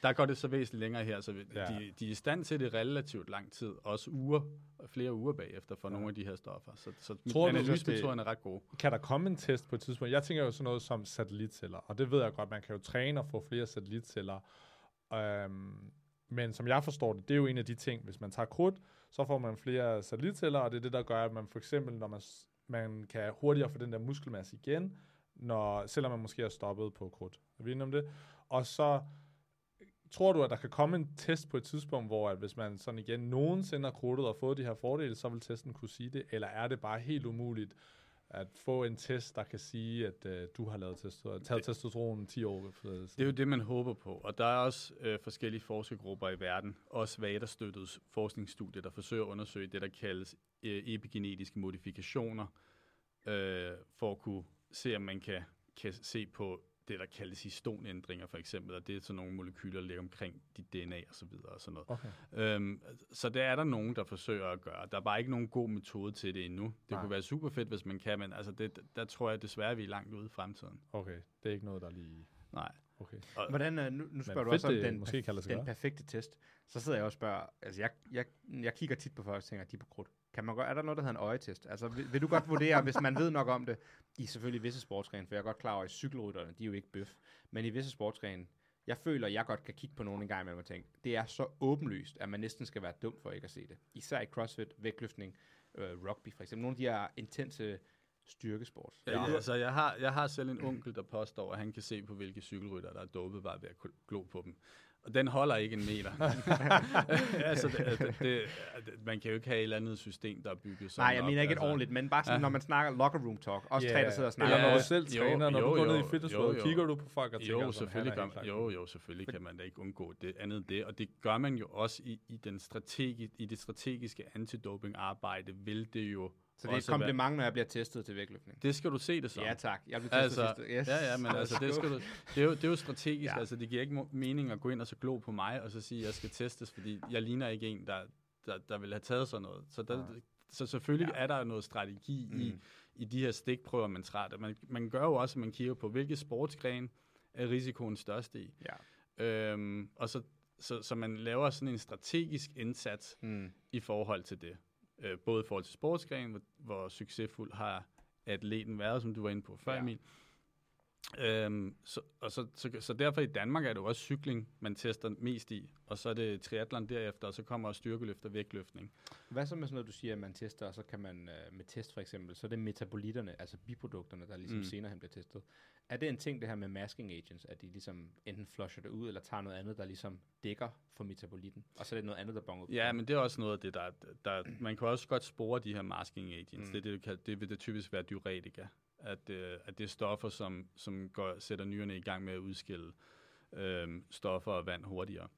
Speaker 4: Der går det så væsentligt længere her, så vi-
Speaker 3: Ja.
Speaker 4: de, de er i stand til det relativt lang tid, også uger, flere uger bagefter for ja. nogle af de her stoffer. Så, så
Speaker 3: Tror
Speaker 4: analysemetoderne er ret gode.
Speaker 3: Kan der komme en test på et tidspunkt? Jeg tænker jo sådan noget som satellitceller, og det ved jeg godt, man kan jo træne og få flere satellitceller. Øhm, men som jeg forstår det, det er jo en af de ting, hvis man tager krudt, så får man flere satellitceller, og det er det, der gør, at man for eksempel, når man, man kan hurtigere få den der muskelmasse igen, når, selvom man måske har stoppet på krudt. Er vi enige om det? Og så tror du, at der kan komme en test på et tidspunkt, hvor at hvis man sådan igen nogensinde har krudtet og fået de her fordele, så vil testen kunne sige det, eller er det bare helt umuligt at få en test, der kan sige, at øh, du har lavet testo- taget testosteron 10 år siden?
Speaker 4: Det er jo det, man håber på. Og der er også øh, forskellige forskergrupper i verden, også VADA-støttede forskningsstudier, der forsøger at undersøge det, der kaldes øh, epigenetiske modifikationer, øh, for at kunne se, om man kan, kan se på det, der kaldes histonændringer for eksempel, og det er sådan nogle molekyler, der ligger omkring dit DNA og så videre og sådan noget.
Speaker 3: Okay.
Speaker 4: Øhm, så det er der nogen, der forsøger at gøre. Der er bare ikke nogen god metode til det endnu. Det
Speaker 3: Nej.
Speaker 4: Kunne være super fedt, hvis man kan, men altså det, der tror jeg desværre, vi er langt ude i fremtiden.
Speaker 3: Okay, det er ikke noget, der lige...
Speaker 4: Nej.
Speaker 3: Okay.
Speaker 2: Hvordan, øh, nu, nu spørger du også om
Speaker 3: det
Speaker 2: den,
Speaker 3: måske
Speaker 2: den perfekte test. Så sidder jeg og spørger, altså jeg, jeg, jeg kigger tit på folk og tænker, de er på krudt. Kan man godt, er der noget, der hedder en øjetest? Altså vil, vil du godt vurdere, hvis man ved nok om det, i selvfølgelig visse sportsgrene, for jeg er godt klar over, at cykelrytterne, de er jo ikke bøf, men i visse sportsgrene, jeg føler, at jeg godt kan kigge på nogen en gang imellem og tænke, det er så åbenlyst, at man næsten skal være dum for ikke at se det. Især i crossfit, vægtløftning, øh, rugby for eksempel. Nogle af de her intense styrkesport.
Speaker 4: Ja, altså, jeg har, jeg har selv en onkel, der påstår, at han kan se på, hvilke cykelrytter, der er dopet, bare ved at glo på dem. Og den holder ikke en meter. altså, det, det, det, man kan jo ikke have et eller andet system, der er bygget sådan
Speaker 2: Nej, jeg
Speaker 4: op,
Speaker 2: mener ikke et
Speaker 4: altså.
Speaker 2: ordentligt, men bare sådan,
Speaker 4: Ja.
Speaker 2: når man snakker locker room talk. Også
Speaker 3: Ja.
Speaker 2: tre, der sidder og snakker.
Speaker 3: Eller
Speaker 4: Ja,
Speaker 3: når du selv
Speaker 4: jo,
Speaker 3: træner, når
Speaker 4: jo,
Speaker 3: du går ned
Speaker 4: jo,
Speaker 3: i fitness
Speaker 4: jo, jo.
Speaker 3: kigger du på folk og tænker,
Speaker 4: Jo,
Speaker 3: sådan,
Speaker 4: selvfølgelig
Speaker 3: er
Speaker 4: kan,
Speaker 3: helt
Speaker 4: jo, jo, selvfølgelig kan man da ikke undgå det andet det, og det gør man jo også i, i, den strategi, i det strategiske antidoping-arbejde, vil det jo
Speaker 2: Så det er et
Speaker 4: være-
Speaker 2: kompliment, når jeg bliver testet til vægtløftning.
Speaker 4: Det skal du se det som.
Speaker 2: Ja tak, jeg bliver testet
Speaker 4: Altså,
Speaker 2: sidste. Yes.
Speaker 4: ja, ja, men altså, det, skal du, det, er jo, det er jo strategisk.
Speaker 2: Ja.
Speaker 4: Ja. Altså, det giver ikke mening at gå ind og så glo på mig, og så sige, at jeg skal testes, fordi jeg ligner ikke en, der, der, der vil have taget sådan noget. Så, der, så selvfølgelig ja. er der noget strategi mm. i, i de her stikprøver, man tager. Man, man gør jo også, at man kigger på, hvilke sportsgren er risikoen størst i.
Speaker 2: Ja.
Speaker 4: Øhm, og så, så, så man laver sådan en strategisk indsats
Speaker 2: Mm.
Speaker 4: i forhold til det. Øh, både i forhold til sportsgren, hvor, hvor succesfuld har atleten været, som du var inde på før,
Speaker 2: ja.
Speaker 4: Emil. Øhm, så, og så, så, så derfor i Danmark er det jo også cykling, man tester mest i, og så er det triathlon derefter, og så kommer styrkeløft og vægtløftning.
Speaker 2: Hvad så med sådan noget, du siger, at man tester, og så kan man øh, med test for eksempel, så er det metabolitterne, altså biprodukterne, der ligesom mm. Senere hen bliver testet. Er det en ting, det her med masking agents, at de ligesom enten flusher det ud, eller tager noget andet, der ligesom dækker for metabolitten, og så er det noget andet, der bonger ud?
Speaker 4: Ja, men det er også noget af det, der, der man kan også godt spore de her masking agents.
Speaker 2: Mm.
Speaker 4: Det, det, kan, det vil det typisk være diuretika. At, øh, at det er stoffer, som, som går, sætter nyrerne i gang med at udskille øh, stoffer og vand hurtigere.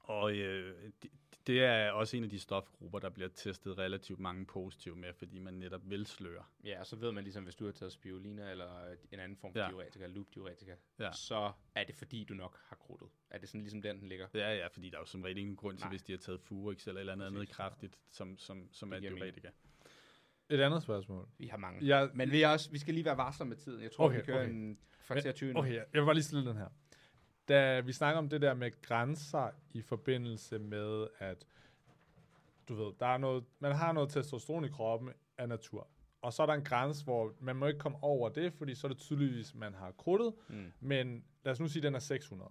Speaker 4: Og øh, det, det er også en af de stofgrupper, der bliver testet relativt mange positive med, fordi man netop vil sløre.
Speaker 2: Ja, og så ved man ligesom, hvis du har taget spirulina eller en anden form for ja. Diuretika, loop diuretika,
Speaker 4: Ja.
Speaker 2: så er det fordi, du nok har krudtet. Er det sådan ligesom den, den ligger?
Speaker 4: Ja, ja, fordi der er jo som regel ingen grund til,
Speaker 2: Nej.
Speaker 4: hvis de har taget Furex eller et eller andet, andet kraftigt, som, som, som
Speaker 2: Det
Speaker 4: er
Speaker 2: giver mening.
Speaker 3: Et andet spørgsmål.
Speaker 2: Vi har mange.
Speaker 3: Jeg,
Speaker 2: Men vi, er også, vi skal lige være varsomme med tiden. Jeg tror,
Speaker 3: Okay,
Speaker 2: vi kører
Speaker 3: okay.
Speaker 2: en kvarter 20 nu.
Speaker 3: Okay, jeg vil bare lige stille den her. Da vi snakker om det der med grænser i forbindelse med, at du ved, der er noget, man har noget testosteron i kroppen af natur. Og så er der en grænse, hvor man må ikke komme over det, fordi så er det tydeligvis, man har krudtet.
Speaker 2: Mm.
Speaker 3: Men lad os nu sige, at den er 600.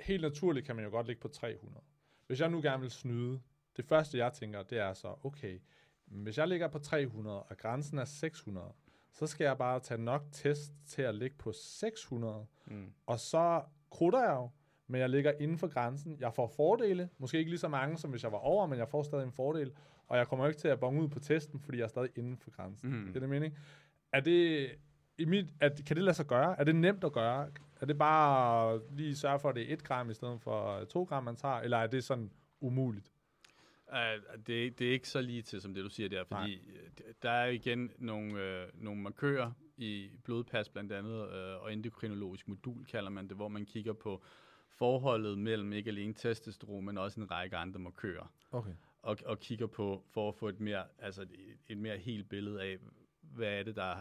Speaker 3: Helt naturligt kan man jo godt ligge på 300. Hvis jeg nu gerne vil snyde, det første jeg tænker, det er så, okay, hvis jeg ligger på 300, og grænsen er 600, så skal jeg bare tage nok test til at ligge på 600,
Speaker 2: Mm.
Speaker 3: og så krutter jeg jo, men jeg ligger inden for grænsen. Jeg får fordele, måske ikke lige så mange, som hvis jeg var over, men jeg får stadig en fordel, og jeg kommer ikke til at bonge ud på testen, fordi jeg er stadig inden for grænsen.
Speaker 4: Mm.
Speaker 3: Det er det mening? Er det, i mit, at, kan det lade sig gøre? Er det nemt at gøre? Er det bare lige sørge for, at det er 1 gram i stedet for 2 gram, man tager, eller er det sådan umuligt?
Speaker 4: Uh, det, det er ikke så lige til, som det du siger der, fordi øh, d- der er igen nogle, øh, nogle markører i blodpas blandt andet, øh, og endokrinologisk modul kalder man det, hvor man kigger på forholdet mellem ikke alene testosteron, men også en række andre markører,
Speaker 3: Okay.
Speaker 4: og, og kigger på for at få et mere, altså et, et mere helt billede af, hvad er det, der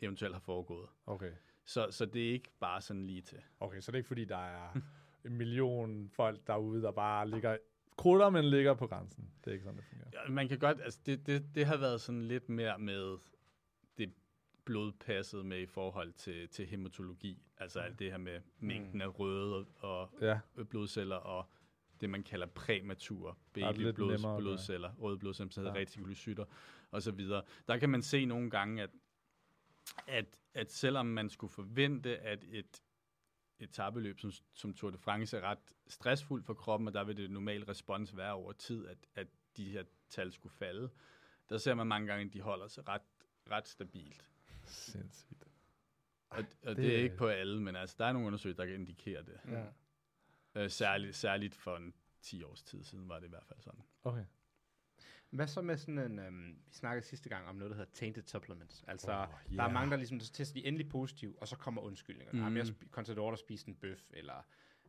Speaker 4: eventuelt har foregået.
Speaker 3: Okay.
Speaker 4: Så, så det er ikke bare sådan lige til.
Speaker 3: Okay, så det er ikke fordi, der er en million folk derude, der bare ligger krutter, men ligger på grænsen. Det er ikke sådan, det fungerer.
Speaker 4: Ja, man kan godt, altså det, det, det har været sådan lidt mere med det blodpasset med i forhold til, til hematologi. Altså alt det her med mængden af røde og,
Speaker 3: Ja,
Speaker 4: blodceller og det, man kalder præmature
Speaker 3: nemmere gøre.
Speaker 4: blodceller, røde blodceller, som hedder
Speaker 3: Ja.
Speaker 4: retikulocytter og så videre. Der kan man se nogle gange, at, at, at selvom man skulle forvente, at et etabeløb som, som Tour de France er ret stressfuldt for kroppen, og der vil det normale respons være over tid, at, at de her tal skulle falde. Der ser man mange gange, at de holder sig ret, ret stabilt.
Speaker 3: sindssygt.
Speaker 4: Og, og
Speaker 3: det
Speaker 4: det, det er
Speaker 3: er-
Speaker 4: ikke på alle, men altså, der er nogle undersøgelser, der kan indikere det.
Speaker 3: Ja.
Speaker 4: Øh, særligt, særligt for en 10 års tid siden var det i hvert fald sådan.
Speaker 3: Okay.
Speaker 2: Hvad så med sådan en, øhm, vi snakkede sidste gang om noget, der hedder tainted supplements. Altså, oh,
Speaker 3: ja.
Speaker 2: der er mange, der ligesom der tester de endelig positiv, og så kommer undskyldningerne. Mm. Jamen, jeg
Speaker 4: Mm.
Speaker 2: sp- Contador, der spiste en bøf, eller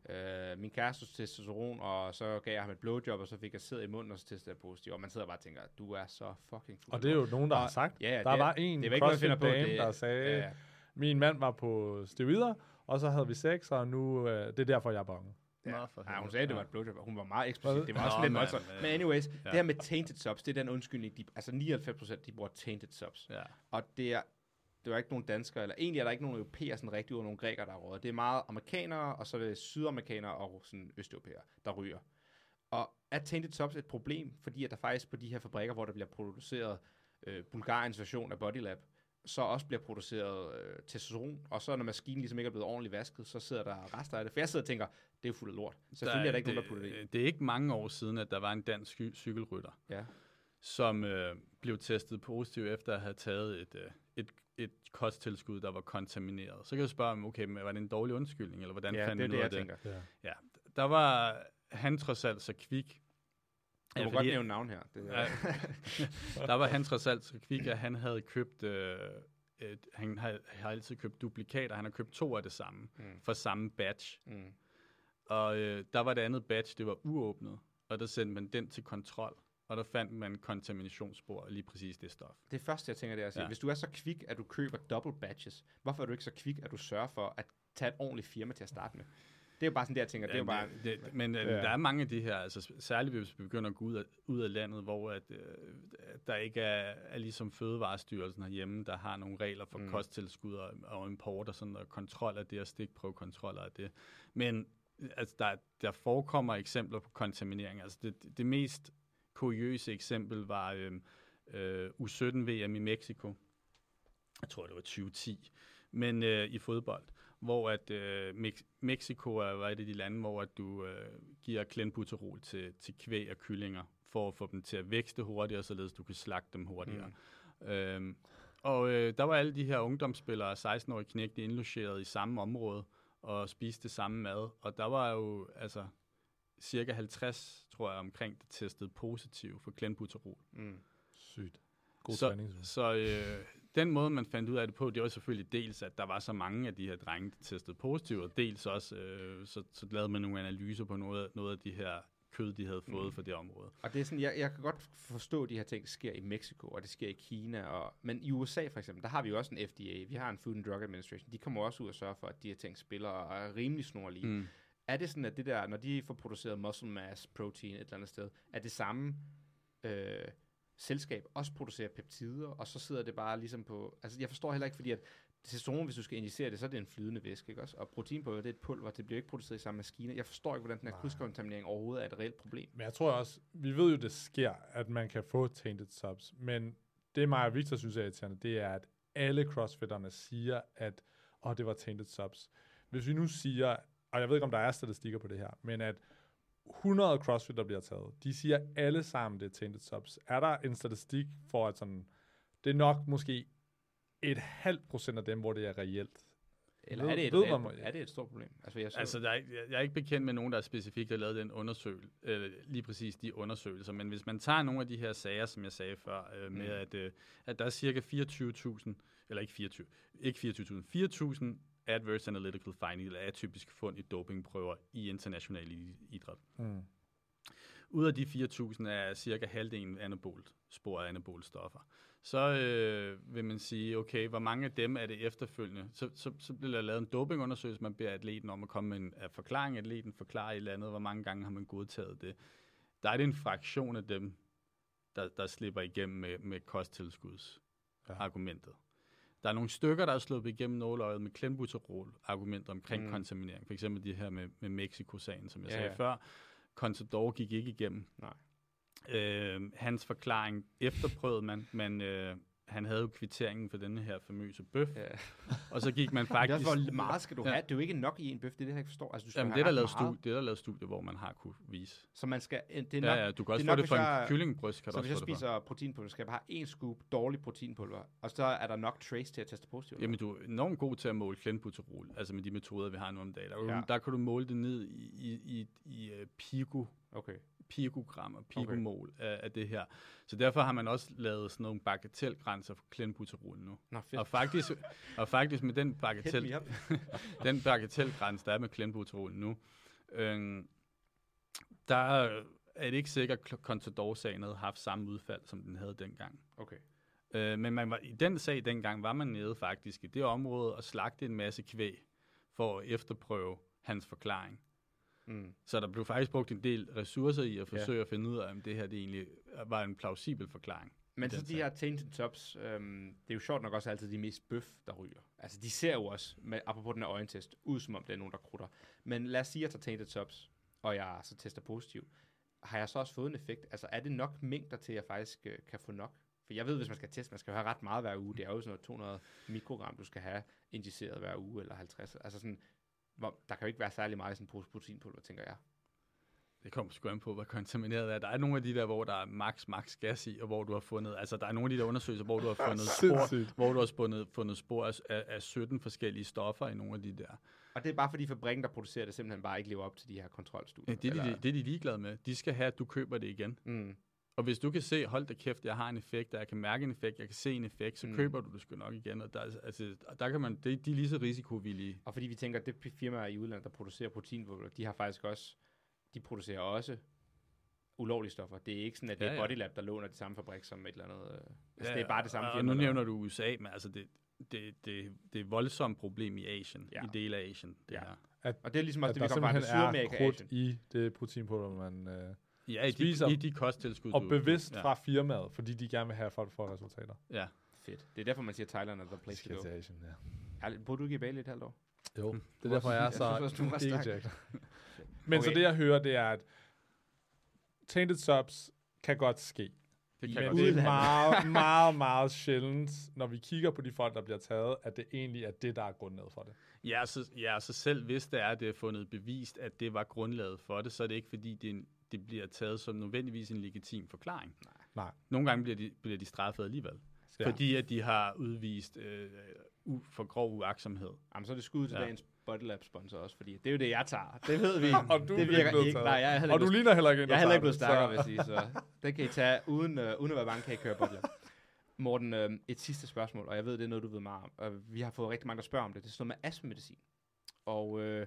Speaker 2: øh, min kæreste testosteron, og så gav jeg ham et blowjob, og så fik jeg sæd i munden, og så testede jeg positiv. Og man sidder bare og tænker, du er så fucking fuld.
Speaker 3: Og det er jo nogen, der har
Speaker 2: Og-
Speaker 3: sagt.
Speaker 2: ja, ja,
Speaker 3: der
Speaker 2: det
Speaker 3: var en
Speaker 2: det er ikke noget, finder på.
Speaker 3: CrossFit-dame,
Speaker 2: Det-
Speaker 3: der sagde,
Speaker 2: Ja, ja.
Speaker 3: min mand var på steroider, og så havde vi sex, og nu, øh, det er derfor, jeg er bange.
Speaker 2: Ja.
Speaker 4: Nå, for
Speaker 2: Ja, hun sagde, det var et blowjob, hun var meget eksplicit.
Speaker 3: det?
Speaker 2: Var også
Speaker 4: Nå,
Speaker 2: lidt
Speaker 4: men,
Speaker 2: voldsomt. Men anyways, ja. det her med tainted subs, det er den undskyldning, de, altså 99% de bruger tainted subs.
Speaker 4: Ja.
Speaker 2: Og det er, det er ikke nogen danskere, eller egentlig er der ikke nogen europæer sådan rigtig, og nogen grækere, der er rådet. Det er meget amerikanere, og så er det sydamerikanere og sådan østeuropæere, der ryger. Og er tainted subs et problem, fordi at der faktisk på de her fabrikker, hvor der bliver produceret øh, Bulgariens version af Bodylab, så også bliver produceret øh, testosteron, og så når maskinen ligesom ikke er blevet ordentligt vasket, så sidder der rester af det. For jeg sidder og tænker, det er jo fuld af lort. Selvfølgelig er der ikke nogen, der putter det i.
Speaker 4: Det er ikke mange år siden, at der var en dansk cy- cykelrytter,
Speaker 2: Ja.
Speaker 4: som øh, blev testet positiv efter at have taget et, øh, et, et kosttilskud, der var kontamineret. Så kan jeg spørge om, okay, men var det en dårlig undskyldning, eller hvordan
Speaker 2: ja,
Speaker 4: fandt
Speaker 2: det er
Speaker 4: man
Speaker 2: det,
Speaker 4: ud af det?
Speaker 2: tænker.
Speaker 3: Ja.
Speaker 4: Ja, der var han trods alt så kvik.
Speaker 2: Du må
Speaker 4: Ja,
Speaker 2: godt
Speaker 4: fordi-
Speaker 2: nævne navn her. Det,
Speaker 4: Ja. der var han trods alt så kvik, at han havde købt, øh, et, han har, har altid købt duplikater, han har købt to af det samme,
Speaker 2: Mm.
Speaker 4: for samme batch.
Speaker 2: Mm.
Speaker 4: Og øh, der var det andet batch, det var uåbnet, og der sendte man den til kontrol, og der fandt man kontaminationsspor af lige præcis det stof.
Speaker 2: Det første, jeg tænker, det er at sige. Ja. hvis du er så kvik, at du køber double batches, hvorfor er du ikke så kvik, at du sørger for at tage et ordentligt firma til at starte med? Det er jo bare sådan det, jeg tænker. Det er jo bare...
Speaker 4: det, det, men øh,
Speaker 3: Ja.
Speaker 4: der er mange af de her, altså særligt hvis vi begynder at gå ud af, ud af landet, hvor at, øh, der ikke er, er ligesom Fødevarestyrelsen herhjemme, der har nogle regler for
Speaker 2: Mm.
Speaker 4: kosttilskud og, og import og sådan og kontrol af det og stikprøvekontroller af det. Men øh, altså, der, der forekommer eksempler på kontaminering. Altså det, det, mest kuriøse eksempel var øh, øh, U17-VM i Mexico. Jeg tror, det var 2010. Men øh, i fodbold hvor at øh, Mex- Mexico er jo et af de lande, hvor at du øh, giver klenbuterol til, til kvæg og kyllinger, for at få dem til at vækste hurtigere, således du kan slagte dem hurtigere. Mm. Øhm, og øh, der var alle de her ungdomsspillere, 16-årige knægte, indlogeret i samme område og spiste det samme mad. Og der var jo altså cirka 50, tror jeg, omkring, der testede positiv for klenbuterol.
Speaker 2: Mm.
Speaker 3: Sygt. God
Speaker 4: så,
Speaker 3: træning.
Speaker 4: så øh, den måde, man fandt ud af det på, det var selvfølgelig dels, at der var så mange af de her drenge, der testede positivt, og dels også, øh, så, så lavede man nogle analyser på noget, af- noget af de her kød, de havde fået
Speaker 2: Mm.
Speaker 4: fra det område.
Speaker 2: Og det er sådan, jeg, jeg kan godt forstå, at de her ting sker i Mexico, og det sker i Kina. Og, men i USA for eksempel, der har vi jo også en FDA. Vi har en Food and Drug Administration. De kommer også ud og sørger for, at de her ting spiller og er rimelig snorlige. Mm. Er det sådan, at det der, når de får produceret muscle mass protein et eller andet sted, er det samme øh, selskab også producerer peptider, og så sidder det bare ligesom på... Altså, jeg forstår heller ikke, fordi at testosteron, hvis du skal injicere det, så er det en flydende væske, ikke også? Og proteinpulver, det er et pulver, det bliver ikke produceret i samme maskine. Jeg forstår ikke, hvordan den her krydskontaminering overhovedet er et reelt problem.
Speaker 3: Men jeg tror også, vi ved jo, det sker, at man kan få tainted subs, men det mig og Victor synes er irriterende, det er, at alle crossfitterne siger, at åh, det var tainted subs. Hvis vi nu siger, og jeg ved ikke, om der er statistikker på det her, men at 100 crossfitter bliver taget, de siger alle sammen, det er tainted subs. Er der en statistik for, at sådan, det er nok måske et halvt procent af dem, hvor det er reelt?
Speaker 2: Eller
Speaker 3: Ved-
Speaker 2: er, det et
Speaker 3: ved man-
Speaker 2: er det et stort problem? Altså, jeg så,
Speaker 4: Altså, der er, ikke- jeg, jeg er ikke bekendt med nogen, der specifikt har lavet den undersøgelse, øh, lige præcis de undersøgelser, men hvis man tager nogle af de her sager, som jeg sagde før, øh, med
Speaker 2: Mm.
Speaker 4: at, øh, at der er cirka 24.000, eller ikke 24, ikke 24.000, 4.000 adverse analytical findings, eller atypiske fund i dopingprøver i international idræt.
Speaker 3: Mm.
Speaker 4: Ud af de 4.000 er cirka halvdelen anabolt, spor af anabolstoffer. Så øh, vil man sige, okay, hvor mange af dem er det efterfølgende? Så, så, så bliver der lavet en dopingundersøgelse, man beder atleten om at komme med en af forklaring, atleten forklarer et eller andet, hvor mange gange har man godtaget det. Der er det en fraktion af dem, der, der slipper igennem med, med kosttilskudsargumentet. Der er nogle stykker, der er slået igennem nåløjet med klenbuterol-argumenter omkring
Speaker 2: Mm.
Speaker 4: kontaminering. For eksempel de her med, med Mexico-sagen, som jeg
Speaker 2: ja,
Speaker 4: sagde
Speaker 2: ja.
Speaker 4: før. Contador gik ikke igennem.
Speaker 2: Nej.
Speaker 4: Øh, hans forklaring efterprøvede man, men øh, han havde jo kvitteringen for denne her famøse bøf,
Speaker 2: ja.
Speaker 4: og så gik man
Speaker 2: Det er
Speaker 4: faktisk...
Speaker 2: også, hvor meget skal du
Speaker 4: Ja.
Speaker 2: have? Det er jo ikke nok i en bøf, det er det, jeg ikke forstår. Altså, du skal
Speaker 4: Jamen, det er der lavet studie, det er der lavet studie, hvor man har kunne vise.
Speaker 2: Så man skal, det er nok,
Speaker 4: Ja, ja, du kan også
Speaker 2: det er
Speaker 4: få
Speaker 2: nok,
Speaker 4: det
Speaker 2: jeg-
Speaker 4: en kyllingbryst, kan
Speaker 2: så
Speaker 4: du
Speaker 2: hvis jeg
Speaker 4: det for.
Speaker 2: spiser proteinpulver, skal jeg bare have en scoop dårlig proteinpulver, og så er der nok trace til at teste positivt.
Speaker 4: Jamen, du er enormt god til at måle klenbuterol, altså med de metoder, vi har nu om dagen. Der,
Speaker 2: Ja.
Speaker 4: ja. der kan du måle det ned i, i, i, i uh, pico,
Speaker 2: Okay.
Speaker 4: Picogrammer, picomol okay. af, af det her. Så derfor har man også lavet sådan nogle bagatelgrænser for klenbuterol nu.
Speaker 2: Nå, fedt.
Speaker 4: Og faktisk, og faktisk med den bagatel, den bagatelgrænse, der er med klenbuterol nu, øh, der er det ikke sikkert, at Contador-sagen havde haft samme udfald, som den havde dengang.
Speaker 2: Okay.
Speaker 4: Øh, men man var, i den sag dengang var man nede faktisk i det område og slagte en masse kvæg for at efterprøve hans forklaring.
Speaker 2: Mm.
Speaker 4: Så der blev faktisk brugt en del ressourcer i at
Speaker 2: Ja.
Speaker 4: forsøge at finde ud af, om det her det egentlig var en plausibel forklaring.
Speaker 2: Men så de her tainted tops, øhm, det er jo sjovt nok også altid de mest bøf, der ryger. Altså, de ser jo også, med, apropos den her øjentest, ud som om det er nogen, der krutter. Men lad os sige, at jeg tager tainted tops, og jeg så tester positiv. Har jeg så også fået en effekt? Altså, er det nok mængder til, at jeg faktisk øh, kan få nok? For jeg ved, hvis man skal teste, man skal have ret meget hver uge. Det er jo sådan noget 200 mikrogram, du skal have injiceret hver uge, eller 50. Altså sådan, hvor, der kan jo ikke være særlig meget i sådan en pose proteinpulver, tænker jeg.
Speaker 4: Det kommer sgu an på, hvor kontamineret det er. Der er nogle af de der, hvor der er max, max gas i, og hvor du har fundet, altså der er nogle af de der undersøgelser, hvor du har fundet spor, hvor du har fundet, fundet spor af, af, af 17 forskellige stoffer i nogle af de der.
Speaker 2: Og det er bare fordi fabrikken, der producerer det, simpelthen bare ikke lever op til de her kontrolstudier.
Speaker 4: Ja, det, er de, det er de ligeglade med. De skal have, at du køber det igen.
Speaker 2: Mm.
Speaker 4: Og hvis du kan se, hold da kæft, jeg har en effekt, og jeg kan mærke en effekt, jeg kan se en effekt, så
Speaker 2: Mm.
Speaker 4: køber du det sgu nok igen. Og der, er- altså, der kan man, det, de er lige så risikovillige.
Speaker 2: Og fordi vi tænker, at det firma i udlandet, der producerer proteinpulver, de har faktisk også, de producerer også ulovlige stoffer. Det er ikke sådan, at det
Speaker 4: Ja,
Speaker 2: er
Speaker 4: ja.
Speaker 2: Bodylab, der låner det samme fabrik som et eller andet. øh, Altså,
Speaker 4: Ja,
Speaker 2: det er bare det samme firma.
Speaker 4: Og nu nævner du USA, men altså det, det, det, det er et voldsomt problem i Asien,
Speaker 2: Ja.
Speaker 4: i dele af Asien. Det
Speaker 2: Ja.
Speaker 4: her.
Speaker 2: Og det er ligesom også
Speaker 3: At
Speaker 2: det,
Speaker 3: der
Speaker 2: vi kommer fra,
Speaker 3: er
Speaker 2: Sydamerika
Speaker 3: krudt
Speaker 2: Asien.
Speaker 3: i det proteinpulver, man... Øh,
Speaker 4: Ja, i
Speaker 3: Spiser.
Speaker 4: de, i de kosttilskud.
Speaker 3: og
Speaker 4: du-
Speaker 3: bevidst
Speaker 4: ja.
Speaker 3: fra firmaet, fordi de gerne vil have, at folk får resultater.
Speaker 4: Ja.
Speaker 2: Fedt. Det er derfor, man siger, Thailand er the place to go.
Speaker 3: Asien, ja.
Speaker 2: Ærligt, Burde du ikke i Bali et halvt år?
Speaker 3: Jo, det er derfor, jeg er
Speaker 2: Jeg
Speaker 3: så
Speaker 2: synes også,
Speaker 3: ikke jacked. Men så
Speaker 2: Okay.
Speaker 3: det, jeg hører, det er, at tainted subs kan godt ske.
Speaker 4: Det kan
Speaker 3: Men
Speaker 4: godt
Speaker 3: det er meget, meget, meget sjældent, når vi kigger på de folk, der bliver taget, at det egentlig er det, der er grundlaget for det.
Speaker 4: Ja, så, ja, så selv hvis det er, at det er fundet bevist, at det var grundlaget for det, så er det ikke fordi, det, er en, det bliver taget som nødvendigvis en legitim forklaring.
Speaker 3: Nej.
Speaker 4: Nogle gange bliver de, bliver de straffet alligevel.
Speaker 3: Ja.
Speaker 4: Fordi at de har udvist øh, u, for grov uaksomhed.
Speaker 2: Jamen, så er det skud til ja. Dagens Bodylab sponsor også, fordi det er jo det, jeg tager. Det ved vi.
Speaker 3: Og du
Speaker 2: det
Speaker 3: er
Speaker 2: virker
Speaker 3: ikke
Speaker 2: ikke.
Speaker 3: taget.
Speaker 2: Nej, jeg er heller
Speaker 3: Og
Speaker 2: ikke
Speaker 3: du ligner heller ikke en,
Speaker 2: Jeg er heller ikke blevet stærkere, vil jeg sige, så det kan I tage uden, øh, uden at være bange, kan I køre Bodylab. Morten, øh, et sidste spørgsmål, og jeg ved, det er noget, du ved meget om. Og vi har fået rigtig mange, der spørger om det. Det er sådan noget med astmamedicin. Og øh,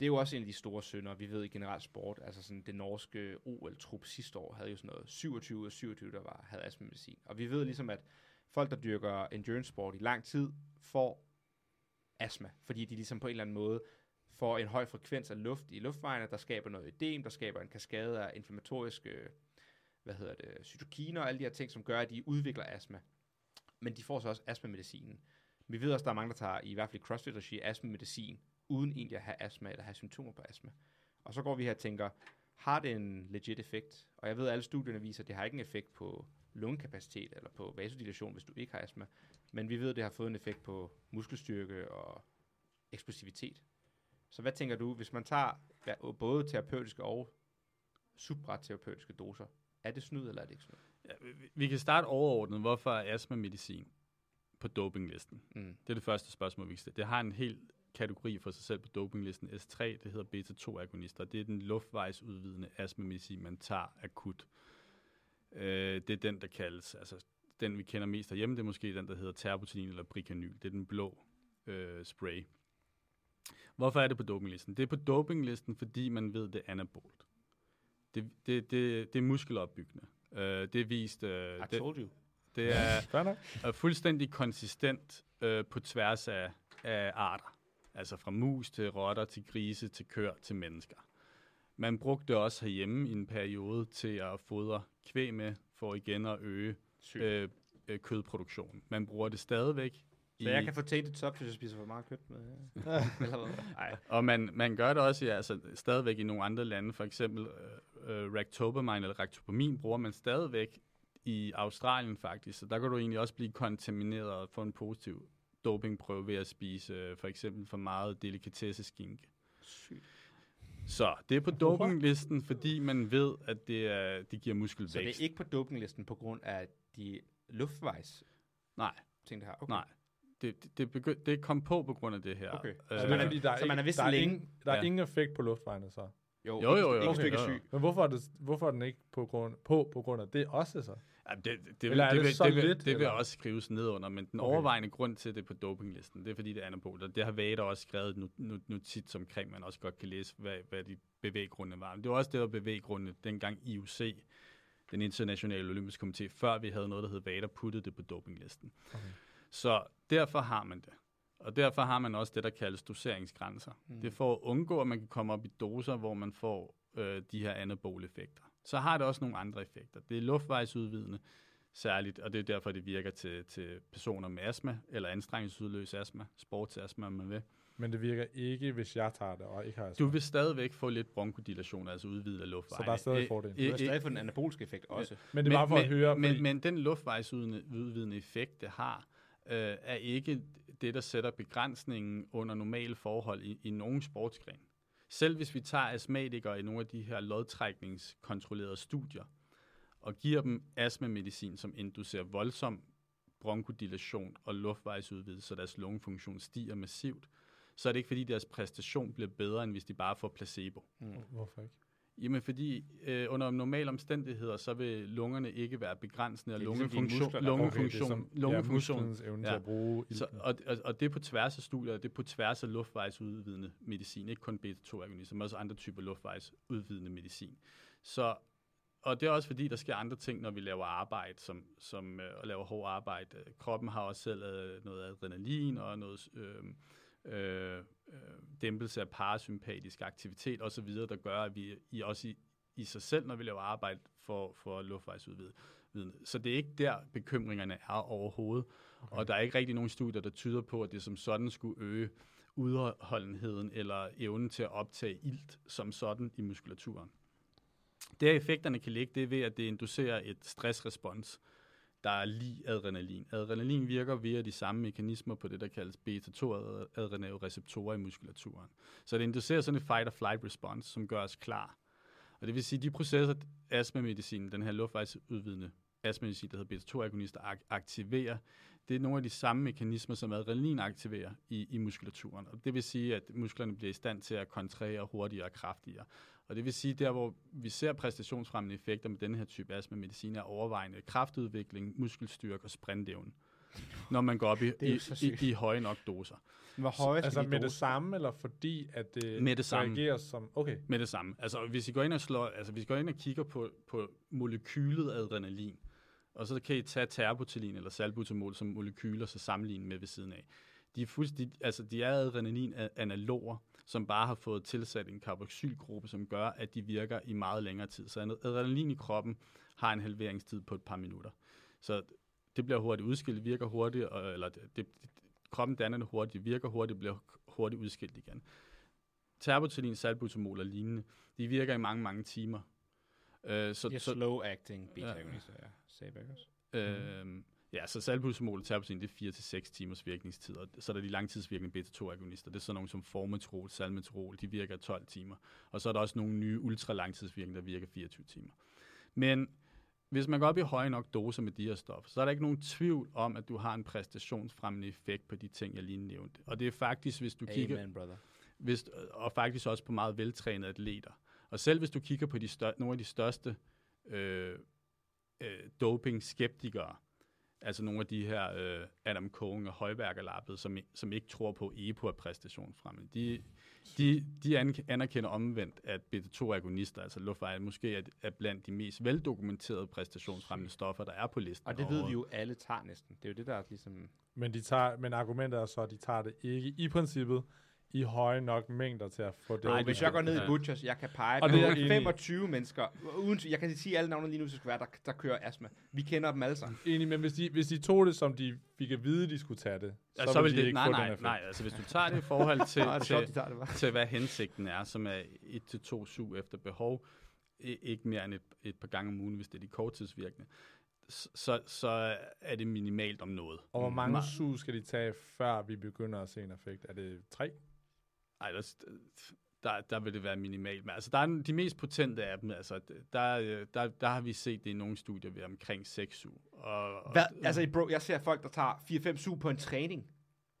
Speaker 2: det er jo også en af de store synder, vi ved i generelt sport. Altså sådan det norske OL-trup sidste år havde jo sådan noget 27 ud af 27, der var, havde astmamedicin. Og vi ved ligesom, at folk, der dyrker endurance sport i lang tid, får astma, fordi de ligesom på en eller anden måde får en høj frekvens af luft i luftvejene, der skaber noget ødem, der skaber en kaskade af inflammatoriske, hvad hedder det, cytokiner og alle de her ting, som gør, at de udvikler astma. Men de får så også astmamedicinen. Vi ved også, at der er mange, der tager i hvert fald i CrossFit-regi astmamedicin, uden egentlig at have astma eller have symptomer på astma. Og så går vi her og tænker, har det en legit effekt? Og jeg ved, at alle studierne viser, at det har ikke en effekt på lungekapacitet eller på vasodilation, hvis du ikke har astma. Men vi ved, at det har fået en effekt på muskelstyrke og eksplosivitet. Så hvad tænker du, hvis man tager både terapeutiske og subraterapeutiske doser, er det snyd, eller er det ikke snyd?
Speaker 4: Ja, vi- vi kan starte overordnet. Hvorfor er astma-medicin på dopinglisten?
Speaker 2: Mm.
Speaker 4: Det er det første spørgsmål, vi kan stille. Det har en hel kategori for sig selv på dopinglisten. S3, det hedder beta-2-agonister. Det er den luftvejsudvidende astmamedicin, man tager akut. Øh, det er den, der kaldes, altså den vi kender mest herhjemme, det er måske den, der hedder terbutalin eller bricanyl. Det er den blå øh, spray. Hvorfor er det på dopinglisten? Det er på dopinglisten, fordi man ved, det er anabolt. Det, det, det, det er muskelopbyggende. Øh, det er vist... Øh,
Speaker 2: I
Speaker 4: det,
Speaker 2: told you.
Speaker 4: det er, er fuldstændig konsistent øh, på tværs af, af arter. Altså fra mus til rotter, til grise, til køer, til mennesker. Man brugte det også herhjemme i en periode til at fodre kvæg med, for igen at øge
Speaker 2: Sygt.
Speaker 4: øh, øh, kødproduktionen. Man bruger det stadigvæk.
Speaker 2: Så jeg kan få tainted top, hvis jeg spiser for meget kød med. eller hvad? Ej.
Speaker 4: Og man, man gør det også ja, altså, stadigvæk i nogle andre lande. For eksempel øh, øh, Ractopamine eller Ractopamin bruger man stadigvæk i Australien faktisk. Så der kan du egentlig også blive kontamineret og få en positiv dopingprøve ved at spise øh, for eksempel for meget delikatesseskinke.
Speaker 2: Sygt.
Speaker 4: Så det er på dopinglisten, fordi man ved, at det, er, det giver muskelvækst.
Speaker 2: Så det er ikke på dopinglisten på grund af de luftvejs
Speaker 4: Nej,
Speaker 2: ting, det har? Okay.
Speaker 4: nej. Det, det, det, begy- det kom på på grund af det her.
Speaker 2: Okay.
Speaker 4: Øh,
Speaker 3: Så
Speaker 2: man er-
Speaker 3: der er,
Speaker 2: så man
Speaker 3: der er,
Speaker 2: det længe.
Speaker 3: ingen, der er
Speaker 4: Ja.
Speaker 3: ingen effekt på luftvejene så.
Speaker 2: Jo,
Speaker 4: Jo, jo, jo.
Speaker 2: Ikke,
Speaker 4: Okay,
Speaker 2: stykke
Speaker 4: jo, jo.
Speaker 2: syg.
Speaker 3: Men hvorfor er, det, hvorfor er den ikke på grund, på, på grund af det også så?
Speaker 4: Det, det, det,
Speaker 3: Eller er
Speaker 4: det,
Speaker 3: det
Speaker 4: vil,
Speaker 3: så
Speaker 4: det, vil,
Speaker 3: lidt,
Speaker 4: det vil også skrives ned under, men den
Speaker 3: Okay.
Speaker 4: overvejende grund til det på dopinglisten, det er fordi det er anabolt, og det har Vader også skrevet nu, nu, nu tit omkring, man også godt kan læse, hvad, hvad de bevæggrundene var. Men det var også det, der var bevæggrundene dengang IOC, den internationale olympiske komité, før vi havde noget, der hed Vader, puttede det på dopinglisten.
Speaker 3: Okay.
Speaker 4: Så derfor har man det. Og derfor har man også det, der kaldes doseringsgrænser.
Speaker 2: Mm.
Speaker 4: Det er for at undgå, at man kan komme op i doser, hvor man får øh, de her anabole-effekter. Så har det også nogle andre effekter. Det er luftvejsudvidende særligt, og det er derfor, det virker til, til personer med astma, eller anstrengelsesudløs astma, sportsastma, om man vil.
Speaker 3: Men det virker ikke, hvis jeg tager det, og ikke har
Speaker 4: Du
Speaker 3: astma.
Speaker 4: vil stadigvæk få lidt bronkodilation, altså udvidet af luftvejene.
Speaker 3: Så der er stadig
Speaker 4: Øh,
Speaker 3: fordel.
Speaker 2: Du har
Speaker 4: øh,
Speaker 2: stadig fået den anabolske effekt også.
Speaker 3: Men det er bare for
Speaker 4: men,
Speaker 3: at høre,
Speaker 4: men,
Speaker 3: fordi,
Speaker 4: men den luftvejsudvidende effekt, det har, øh, er ikke det, der sætter begrænsningen under normale forhold i, i nogen sportsgren. Selv hvis vi tager astmatikere i nogle af de her lodtrækningskontrollerede studier, og giver dem astmamedicin, som inducerer voldsom bronkodilation og luftvejsudvidelse, så deres lungefunktion stiger massivt, så er det ikke fordi deres præstation bliver bedre, end hvis de bare får placebo.
Speaker 3: hvorfor ikke?
Speaker 4: Jamen fordi øh, under normale omstændigheder, så vil lungerne ikke være begrænsende, og
Speaker 2: ligesom
Speaker 4: lungefunktion, lungefunktion,
Speaker 3: som,
Speaker 4: lungefunktion,
Speaker 3: ja, evne til
Speaker 4: Ja.
Speaker 3: at bruge
Speaker 4: så, og, og, og det er på tværs af studier, det er på tværs af luftvejsudvidende medicin, ikke kun beta-2-agonister, men også andre typer luftvejsudvidende medicin. Så, og det er også fordi, der sker andre ting, når vi laver arbejde, som, som øh, laver hårdt arbejde. Kroppen har også selv øh, noget adrenalin og noget øh, øh, øh, dæmpelse af parasympatisk aktivitet osv., der gør, at vi i, også i, i sig selv, når vi laver arbejde for, for luftvejsudvidende. Så det er ikke der, bekymringerne er overhovedet. Okay. Og der er ikke rigtig nogen studier, der tyder på, at det som sådan skulle øge udholdenheden eller evnen til at optage ilt som sådan i muskulaturen. Der effekterne kan ligge, det er ved, at det inducerer et stressrespons, der er lige adrenalin. Adrenalin virker via de samme mekanismer på det, der kaldes beta-2-adrenalreceptorer i muskulaturen. Så det inducerer sådan en fight-or-flight response, som gør os klar. Og det vil sige, at de processer, astmamedicin, den her luftvejsudvidende astmamedicin, der hedder beta-2-agonister, ak- aktiverer, det er nogle af de samme mekanismer, som adrenalin aktiverer i, i muskulaturen. Og det vil sige, at musklerne bliver i stand til at kontrahere hurtigere og kraftigere. Og det vil sige, der hvor vi ser præstationsfremmende effekter med denne her type astmamedicin, er overvejende kraftudvikling, muskelstyrke og sprintevne. Når man går op i, i, i, i høje nok doser.
Speaker 2: Hvor høje skal
Speaker 3: Altså med det samme, eller fordi at det,
Speaker 4: Med det samme.
Speaker 3: reagerer som... Okay,
Speaker 4: Med det samme. Altså, hvis I går ind og, slår, altså, hvis I går ind og kigger på, på molekylet adrenalin, og så kan I tage terbutalin eller salbutamol som molekyler, så sammenligne med ved siden af. De er, fuldstændig, altså, de er adrenalin-analoger, som bare har fået tilsat en carboxylgruppe, som gør, at de virker i meget længere tid. Så adrenalin i kroppen har en halveringstid på et par minutter. Så det bliver hurtigt udskilt, virker hurtigt, og, eller det, det, kroppen danner det hurtigt, virker hurtigt, bliver hurtigt udskilt igen. Terbutalin, salbutamol og lignende, de virker i mange, mange timer. Øh, så,
Speaker 2: er
Speaker 4: så,
Speaker 2: slow acting beta-agonister, ja. Sagde jeg også.
Speaker 4: øh, ja, så salbutamol og terbutalin, det er 4-6 timers virkningstid, og så er der de langtidsvirkende beta-2-agonister. Det er sådan nogle som formoterol, salmeterol, de virker i 12 timer. Og så er der også nogle nye ultralangtidsvirkende, der virker 24 timer. Men hvis man går op i høje nok doser med de her stoffer, så er der ikke nogen tvivl om, at du har en præstationsfremmende effekt på de ting, jeg lige nævnte. Og det er faktisk, hvis du kigger,
Speaker 2: Amen, brother.
Speaker 4: hvis, og faktisk også på meget veltrænede atleter. Og selv hvis du kigger på de stør, nogle af de største øh, øh, doping-skeptikere, altså nogle af de her øh, Adam Cohen og højværkerlappet, som, som ikke tror på, EPO er præstationsfremmende, de, de, de an- anerkender omvendt, at beta-2-agonister, altså luftveje, måske er, er blandt de mest veldokumenterede præstationsfremmende stoffer, der er på listen.
Speaker 2: Og det ved vi jo, alle tager næsten. Det er jo det, der er ligesom...
Speaker 3: men, de tager, men argumentet er så, at de tager det ikke i princippet i høje nok mængder til at få det.
Speaker 2: Nej,
Speaker 4: det
Speaker 2: hvis jeg går ned
Speaker 4: ja.
Speaker 2: i Butchers, jeg kan pege
Speaker 3: Og
Speaker 2: på
Speaker 3: det er jeg enig i.
Speaker 2: 25 mennesker, uden, jeg kan sige alle navne lige nu, så skal være, der, der kører astma. Vi kender dem alle sammen.
Speaker 3: Enig, men hvis de, hvis de tog det, som de fik at vide, de skulle tage det,
Speaker 4: Ja,
Speaker 3: så,
Speaker 4: så
Speaker 3: vil de
Speaker 4: det,
Speaker 3: ikke
Speaker 4: nej,
Speaker 3: få
Speaker 4: nej,
Speaker 3: den effekt.
Speaker 4: nej, altså hvis du tager det i forhold til,
Speaker 2: Nej, det
Speaker 4: til,
Speaker 2: det bare.
Speaker 4: til, hvad hensigten er, som er 1-2 sug efter behov, ikke mere end et, et par gange om ugen, hvis det er de korttidsvirkende, så, så er det minimalt om noget.
Speaker 3: Og hvor mange
Speaker 4: Ma-
Speaker 3: sug skal de tage, før vi begynder at se en effekt? Er det tre?
Speaker 4: Ej, der, der, der vil det være minimalt. Men altså, der er de mest potente af dem, altså, der, der, der har vi set det i nogle studier ved omkring 6 sug. Og, og,
Speaker 2: Hvad? Altså, bro, jeg ser folk, der tager 4-5 sug på en træning.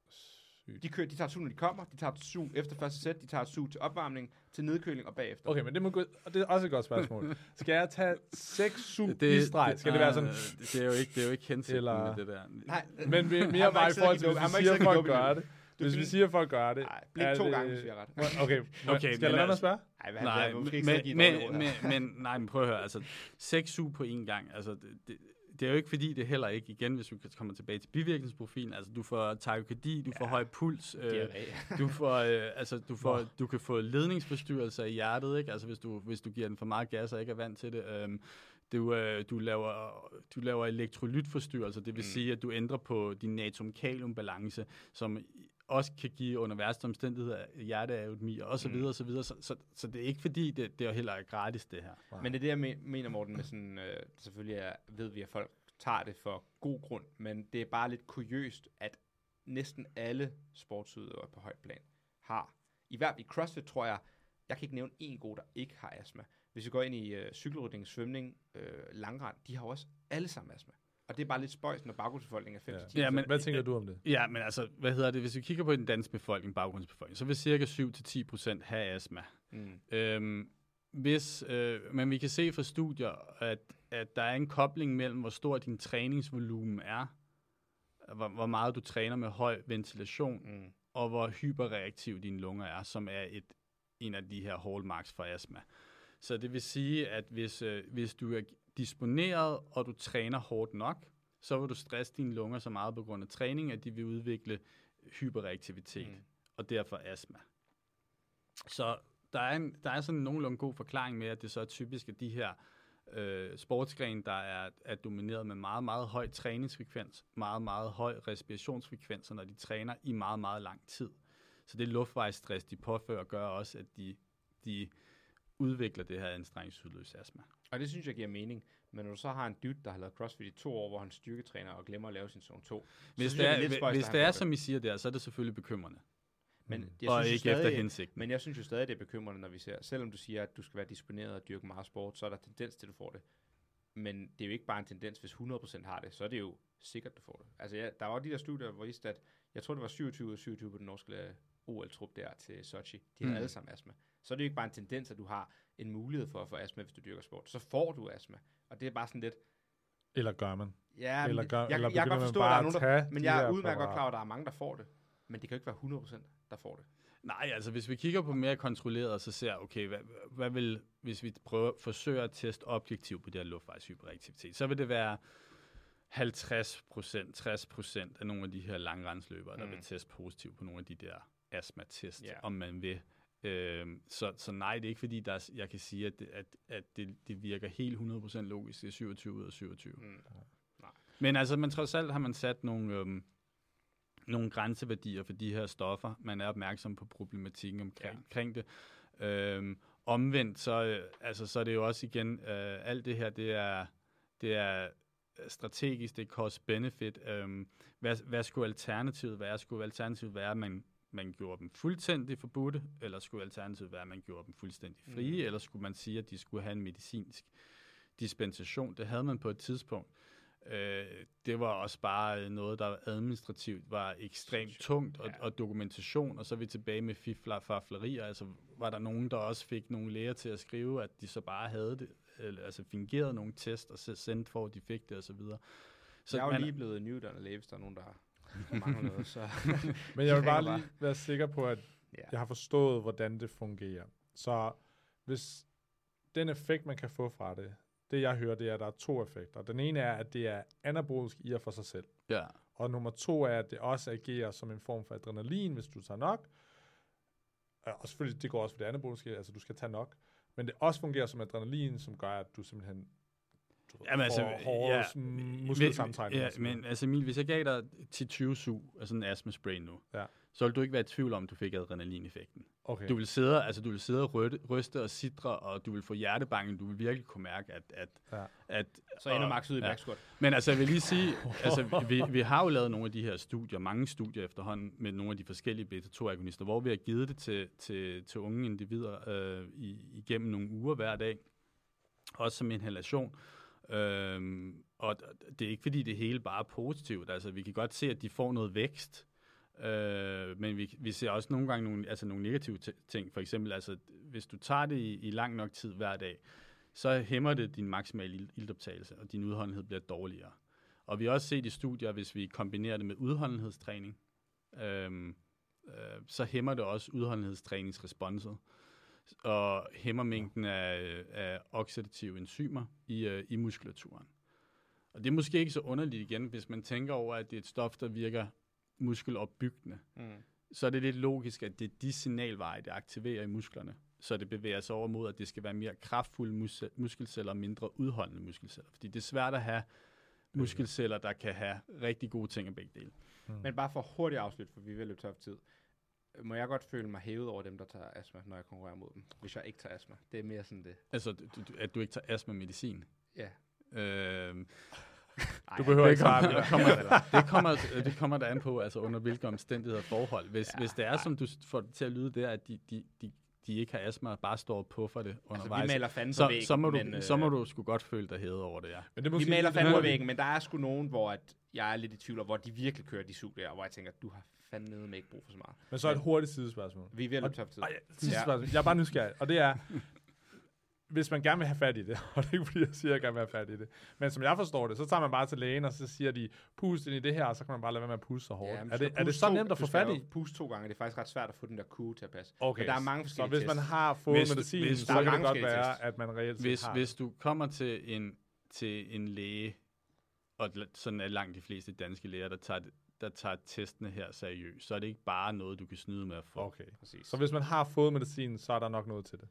Speaker 3: Sygt.
Speaker 2: De, kører, de tager sug, når de kommer. De tager et sug efter første sæt. De tager et sug til opvarmning, til nedkøling og bagefter.
Speaker 3: Okay, men det, må gå, og det er også et godt spørgsmål. Skal jeg tage seks sug
Speaker 4: det,
Speaker 3: i streg? Skal det være sådan...
Speaker 4: Det, det, er jo ikke, det er jo ikke hensigten
Speaker 3: Eller-
Speaker 4: med det der.
Speaker 2: Nej,
Speaker 3: Men mere bare i
Speaker 2: og
Speaker 3: forhold til, hvis vi siger,
Speaker 2: og
Speaker 3: at folk gør det.
Speaker 2: Du
Speaker 3: Hvis vi siger, at folk gør det.
Speaker 2: Nej, blik
Speaker 3: er
Speaker 2: to
Speaker 3: det-
Speaker 2: gange, hvis vi har ret.
Speaker 3: Okay,
Speaker 4: Okay,
Speaker 3: skal jeg lade
Speaker 4: altså-
Speaker 3: spørge?
Speaker 2: Ej, hvad,
Speaker 4: Nej, men, men, men, men, nej, men prøv at høre, altså, seks sug på én gang, altså, det, det, det er jo ikke fordi, det heller ikke, igen, hvis vi kommer tilbage til bivirkningsprofilen, altså, du får takykardi, du får høj puls, øh, du får, øh, altså, du får, du kan få ledningsforstyrrelser i hjertet, ikke? Altså, hvis du, hvis du giver den for meget gas og ikke er vant til det, øhm, du, øh, du, laver, du laver elektrolytforstyrrelser, det vil mm. sige, at du ændrer på din natrium-kalium-balance, som også kan give under værste omstændigheder hjertearytmi og så
Speaker 2: Mm.
Speaker 4: videre og så videre. Så, så, så det er ikke fordi, det, det er heller ikke gratis, det her.
Speaker 2: Men det er det, jeg me- mener, Morten, med sådan, øh, selvfølgelig er, ved vi, at folk tager det for god grund, men det er bare lidt kuriøst, at næsten alle sportsudøvere på højt plan har. I hvert i CrossFit tror jeg, jeg kan ikke nævne en god, der ikke har astma. Hvis vi går ind i øh, cykelrytning, svømning, øh, langrand, de har også alle sammen astma. Og det er bare lidt spøjs, når baggrundsbefolkningen er 5
Speaker 3: Ja.
Speaker 4: Ja, men-
Speaker 3: Hvad tænker du om det?
Speaker 4: Ja, men altså, hvad hedder det? Hvis vi kigger på den danske befolkning, baggrundsbefolkning, så vil cirka 7-10 procent have astma.
Speaker 2: Mm.
Speaker 4: Øhm, hvis, øh, men vi kan se fra studier, at, at der er en kobling mellem, hvor stor din træningsvolumen er, hvor, hvor meget du træner med høj ventilation,
Speaker 2: Mm.
Speaker 4: og hvor hyperreaktiv dine lunger er, som er et, en af de her hallmarks for astma. Så det vil sige, at hvis, øh, hvis du er disponeret, og du træner hårdt nok, så vil du stresse dine lunger så meget på grund af træning, at de vil udvikle hyperreaktivitet,
Speaker 2: Mm.
Speaker 4: og derfor astma. Så der er, en, der er sådan en nogenlunde god forklaring med, at det så er typisk, at de her øh, sportsgrene, der er, er domineret med meget, meget høj træningsfrekvens, meget, meget høj respirationsfrekvens, når de træner i meget, meget lang tid. Så det luftvejsstress, de påfører, gør også, at de, de udvikler det her anstrengelsesudløs astma.
Speaker 2: Og det synes jeg giver mening. Men når du så har en dude, der har lavet CrossFit i to år, hvor han styrketræner og glemmer at lave sin zone 2,
Speaker 4: Hvis det
Speaker 2: synes jeg,
Speaker 4: er,
Speaker 2: lidt spøjst,
Speaker 4: hvis det er, som I siger der, så er det selvfølgelig bekymrende.
Speaker 2: Men
Speaker 3: Mm.
Speaker 2: jeg synes
Speaker 4: ikke
Speaker 2: stadig,
Speaker 4: efter hensigten.
Speaker 2: Men jeg synes jo stadig, det er bekymrende, når vi ser, selvom du siger, at du skal være disponeret og dyrke meget sport, så er der tendens til, at du får det. Men det er jo ikke bare en tendens, hvis 100% har det, så er det jo sikkert, du får det. Altså, ja, der var de der studier, hvor viste, at jeg tror, det var 27 ud af 27 på den norske øh, OL-trup der til Sochi. De
Speaker 4: Mm.
Speaker 2: mm. alle sammen astma. Så er det jo ikke bare en tendens, at du har en mulighed for at få astma, hvis du dyrker sport. Så får du astma. Og det er bare sådan lidt,
Speaker 3: Eller gør man?
Speaker 2: ja, men
Speaker 3: Eller gør-
Speaker 2: jeg,
Speaker 3: eller
Speaker 2: jeg, kan
Speaker 3: begynder
Speaker 2: godt
Speaker 3: man
Speaker 2: forstå, at der
Speaker 3: bare
Speaker 2: er nogen,
Speaker 3: at
Speaker 2: der,
Speaker 3: tage
Speaker 2: men
Speaker 3: de
Speaker 2: jeg er udmærket godt klar over, at der er mange, der får det. Men det kan jo ikke være 100%, der får det.
Speaker 4: Nej, altså hvis vi kigger på mere kontrolleret, så ser okay, hvad, hvad vil, hvis vi prøver, forsøger at teste objektivt på det her luftvejshyperaktivitet, så vil det være 50 procent, 60 procent af nogle af de her langrendsløbere, der
Speaker 2: Mm.
Speaker 4: vil teste positivt på nogle af de der astma-test,
Speaker 2: Ja.
Speaker 4: om man vil. Øhm, så, så nej, det er ikke fordi, der er, jeg kan sige, at, det, at, at det, det virker helt 100% logisk. Det er 27 ud af 27.
Speaker 2: Mm.
Speaker 4: Men altså, man trods alt har man sat nogle, øhm, nogle grænseværdier for de her stoffer. Man er opmærksom på problematikken omkring,
Speaker 2: Ja.
Speaker 4: omkring det. Øhm, omvendt, så, øh, altså, så er det jo også igen, øh, alt det her, det er, det er strategisk, det er cost-benefit. Øhm, hvad, hvad skulle alternativet være? Skulle alternativet være, at man, man gjorde dem fuldstændig forbudte, eller skulle alternativet være, at man gjorde dem fuldstændig frie,
Speaker 2: Mm.
Speaker 4: eller skulle man sige, at de skulle have en medicinsk dispensation? Det havde man på et tidspunkt. Øh, det var også bare noget, der administrativt var ekstremt tungt, og,
Speaker 2: Ja.
Speaker 4: og dokumentation, og så er vi tilbage med fifler faflerier. Altså, var der nogen, der også fik nogle læger til at skrive, at de så bare havde det, eller, altså fingerede nogle test, og sendte for, at de fik det, og så videre.
Speaker 2: Så jeg er jo
Speaker 4: man-
Speaker 2: lige blevet nyuddannet læge, hvis der er nogen, der mangler noget. Så.
Speaker 3: Men jeg vil bare lige være sikker på, at
Speaker 2: Ja.
Speaker 3: jeg har forstået, hvordan det fungerer. Så hvis den effekt, man kan få fra det, det jeg hører, det er, at der er to effekter. Den ene er, at det er anabolisk i og for sig selv.
Speaker 4: Ja.
Speaker 3: Og nummer to er, at det også agerer som en form for adrenalin, hvis du tager nok. Og selvfølgelig, det går også for det anaboliske, altså du skal tage nok. Men det også fungerer som adrenalin, som gør, at du simpelthen
Speaker 4: Jamen, altså,
Speaker 3: får hårde
Speaker 4: ja,
Speaker 3: muskelsammentrækninger.
Speaker 4: Ja, men altså Emil, hvis jeg gav dig 10-20 sug af sådan en astma-spray nu,
Speaker 3: Ja.
Speaker 4: så vil du ikke være i tvivl om, at du fik adrenalineffekten.
Speaker 3: okay.
Speaker 4: Du vil sidde, altså du vil sidde og ryste, ryste og sidre, og du vil få hjertebanken, du vil virkelig kunne mærke, at, at,
Speaker 3: Ja.
Speaker 4: at
Speaker 2: Så ender
Speaker 4: og-
Speaker 2: Max ud i
Speaker 4: ja.
Speaker 2: back squat.
Speaker 4: Men altså, jeg vil lige sige, altså, vi, vi har jo lavet nogle af de her studier, mange studier efterhånden, med nogle af de forskellige beta-2-agonister, hvor vi har givet det til, til, til unge individer øh, i, igennem nogle uger hver dag, også som inhalation. Øhm, og det er ikke fordi det hele bare er positivt. Altså, vi kan godt se, at de får noget vækst, øh, men vi, vi ser også nogle gange nogle, altså nogle negative t- ting. For eksempel, altså, hvis du tager det i, i lang nok tid hver dag, så hæmmer det din maksimale ildoptagelse, iltoptagelse, og din udholdenhed bliver dårligere. Og vi har også set i studier, hvis vi kombinerer det med udholdenhedstræning, øhm, øh, så hæmmer det også udholdenhedstræningsresponset, og hæmmer mængden af, af oxidative enzymer i, øh, i muskulaturen. Og det er måske ikke så underligt igen, hvis man tænker over, at det er et stof, der virker muskelopbyggende.
Speaker 2: Mm.
Speaker 4: Så er det lidt logisk, at det er de signalveje, det aktiverer i musklerne. Så det bevæger sig over mod, at det skal være mere kraftfulde mus- muskelceller og mindre udholdende muskelceller. Fordi det er svært at have muskelceller, der kan have rigtig gode ting af begge dele.
Speaker 2: Men bare for hurtigt afslut, for vi at løbe tør tid. Må jeg godt føle mig hævet over dem, der tager astma, når jeg konkurrerer mod dem, hvis jeg ikke tager astma. Det er mere sådan det.
Speaker 4: Altså, du- at du ikke tager astma-medicin.
Speaker 2: Ja.
Speaker 4: Øhm,
Speaker 3: Du behøver
Speaker 4: det
Speaker 3: ikke svare
Speaker 4: det, kommer, det, kommer, det kommer der an på, altså under hvilke omstændigheder og forhold. Hvis, ja, hvis det er, som du får det til at lyde der, at de, de, de, de ikke har astma, og bare står på for det
Speaker 2: Altså,
Speaker 4: undervejs,
Speaker 2: vi maler fanden på
Speaker 4: så,
Speaker 2: væggen,
Speaker 4: så, må du,
Speaker 2: men, øh,
Speaker 4: så må du sgu godt føle dig hævet over det, ja.
Speaker 3: Men det er
Speaker 2: Vi
Speaker 3: måske
Speaker 2: maler fanden på væggen, men der er sgu nogen, hvor at jeg er lidt i tvivl, og hvor de virkelig kører de sug der, hvor jeg tænker, du har fandme ikke brug for så meget.
Speaker 3: Men så et hurtigt sidespørgsmål.
Speaker 2: Vi er ved at løbe tør for tid.
Speaker 3: Og ja, sidste
Speaker 2: Ja.
Speaker 3: spørgsmål. Jeg er bare nysgerrig, og det er, hvis man gerne vil have fat i det, og det er ikke fordi, jeg siger, at jeg gerne vil have fat i det, men som jeg forstår det, så tager man bare til lægen, og så siger de, pust ind i det her, og så kan man bare lade være med at puste så hårdt.
Speaker 2: Ja,
Speaker 3: er, det, er det så
Speaker 2: to-
Speaker 3: nemt at få fat i?
Speaker 2: Puste to gange, det er faktisk ret svært at få den der kurve til at passe.
Speaker 3: Okay,
Speaker 2: Men der er mange
Speaker 3: så
Speaker 2: forskellige
Speaker 3: hvis man har fået
Speaker 4: Hvis
Speaker 3: medicin,
Speaker 4: hvis
Speaker 3: så kan
Speaker 2: er
Speaker 3: det godt være,
Speaker 2: tests.
Speaker 3: at man reelt set
Speaker 4: Hvis,
Speaker 3: har
Speaker 4: hvis du kommer til en, til en læge, og sådan er langt de fleste danske læger, der tager, der tager testene her seriøst, så er det ikke bare noget, du kan snyde med at få.
Speaker 3: Okay.
Speaker 2: Præcis.
Speaker 3: Så hvis man har fået medicin, så er der nok noget til det.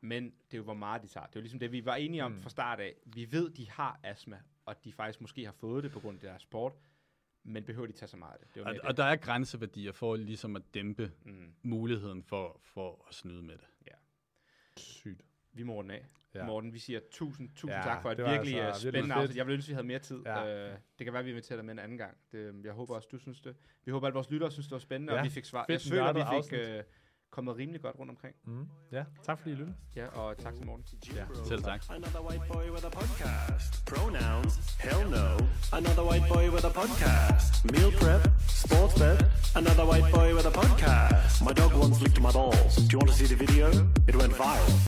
Speaker 2: Men det er jo, hvor meget de tager. Det er jo ligesom det, vi var enige om
Speaker 3: Mm.
Speaker 2: fra start af. Vi ved, de har astma, og de faktisk måske har fået det på grund af deres sport, men behøver de tage så meget af det? det er jo
Speaker 4: Og,
Speaker 2: mere
Speaker 4: og der er grænseværdier for ligesom at dæmpe
Speaker 2: det. Mm.
Speaker 4: muligheden for, for at snyde med det.
Speaker 3: Sygt.
Speaker 2: Vi må runde af.
Speaker 3: Ja.
Speaker 2: Ja. Morten, vi siger tusind, tusind
Speaker 3: Ja,
Speaker 2: ja, tak for et
Speaker 3: det
Speaker 2: virkelig
Speaker 3: altså virkelig
Speaker 2: spændende afsnit. Jeg ville ønske, vi havde mere tid.
Speaker 3: Ja.
Speaker 2: Ja. Øh, det kan være, vi inviterer dig med en anden gang. Det, jeg håber også, du synes det. Vi håber, at vores lyttere synes, det var spændende,
Speaker 3: Ja,
Speaker 2: og vi fik svar.
Speaker 3: fedt
Speaker 2: Jeg føler, vi fik
Speaker 3: afsnit.
Speaker 2: øh, kommet rimelig godt rundt omkring.
Speaker 3: Mm. Ja, tak fordi I lyttede.
Speaker 2: Ja, og tak til Morten.
Speaker 3: Ja.
Speaker 4: Selv tak.
Speaker 1: Another white boy with a podcast. Pronouns? Hell no. Another white boy with a podcast. Meal prep? Sports bet? Another white boy with a podcast. My dog once licked my balls. Do you want to see the video? It went viral.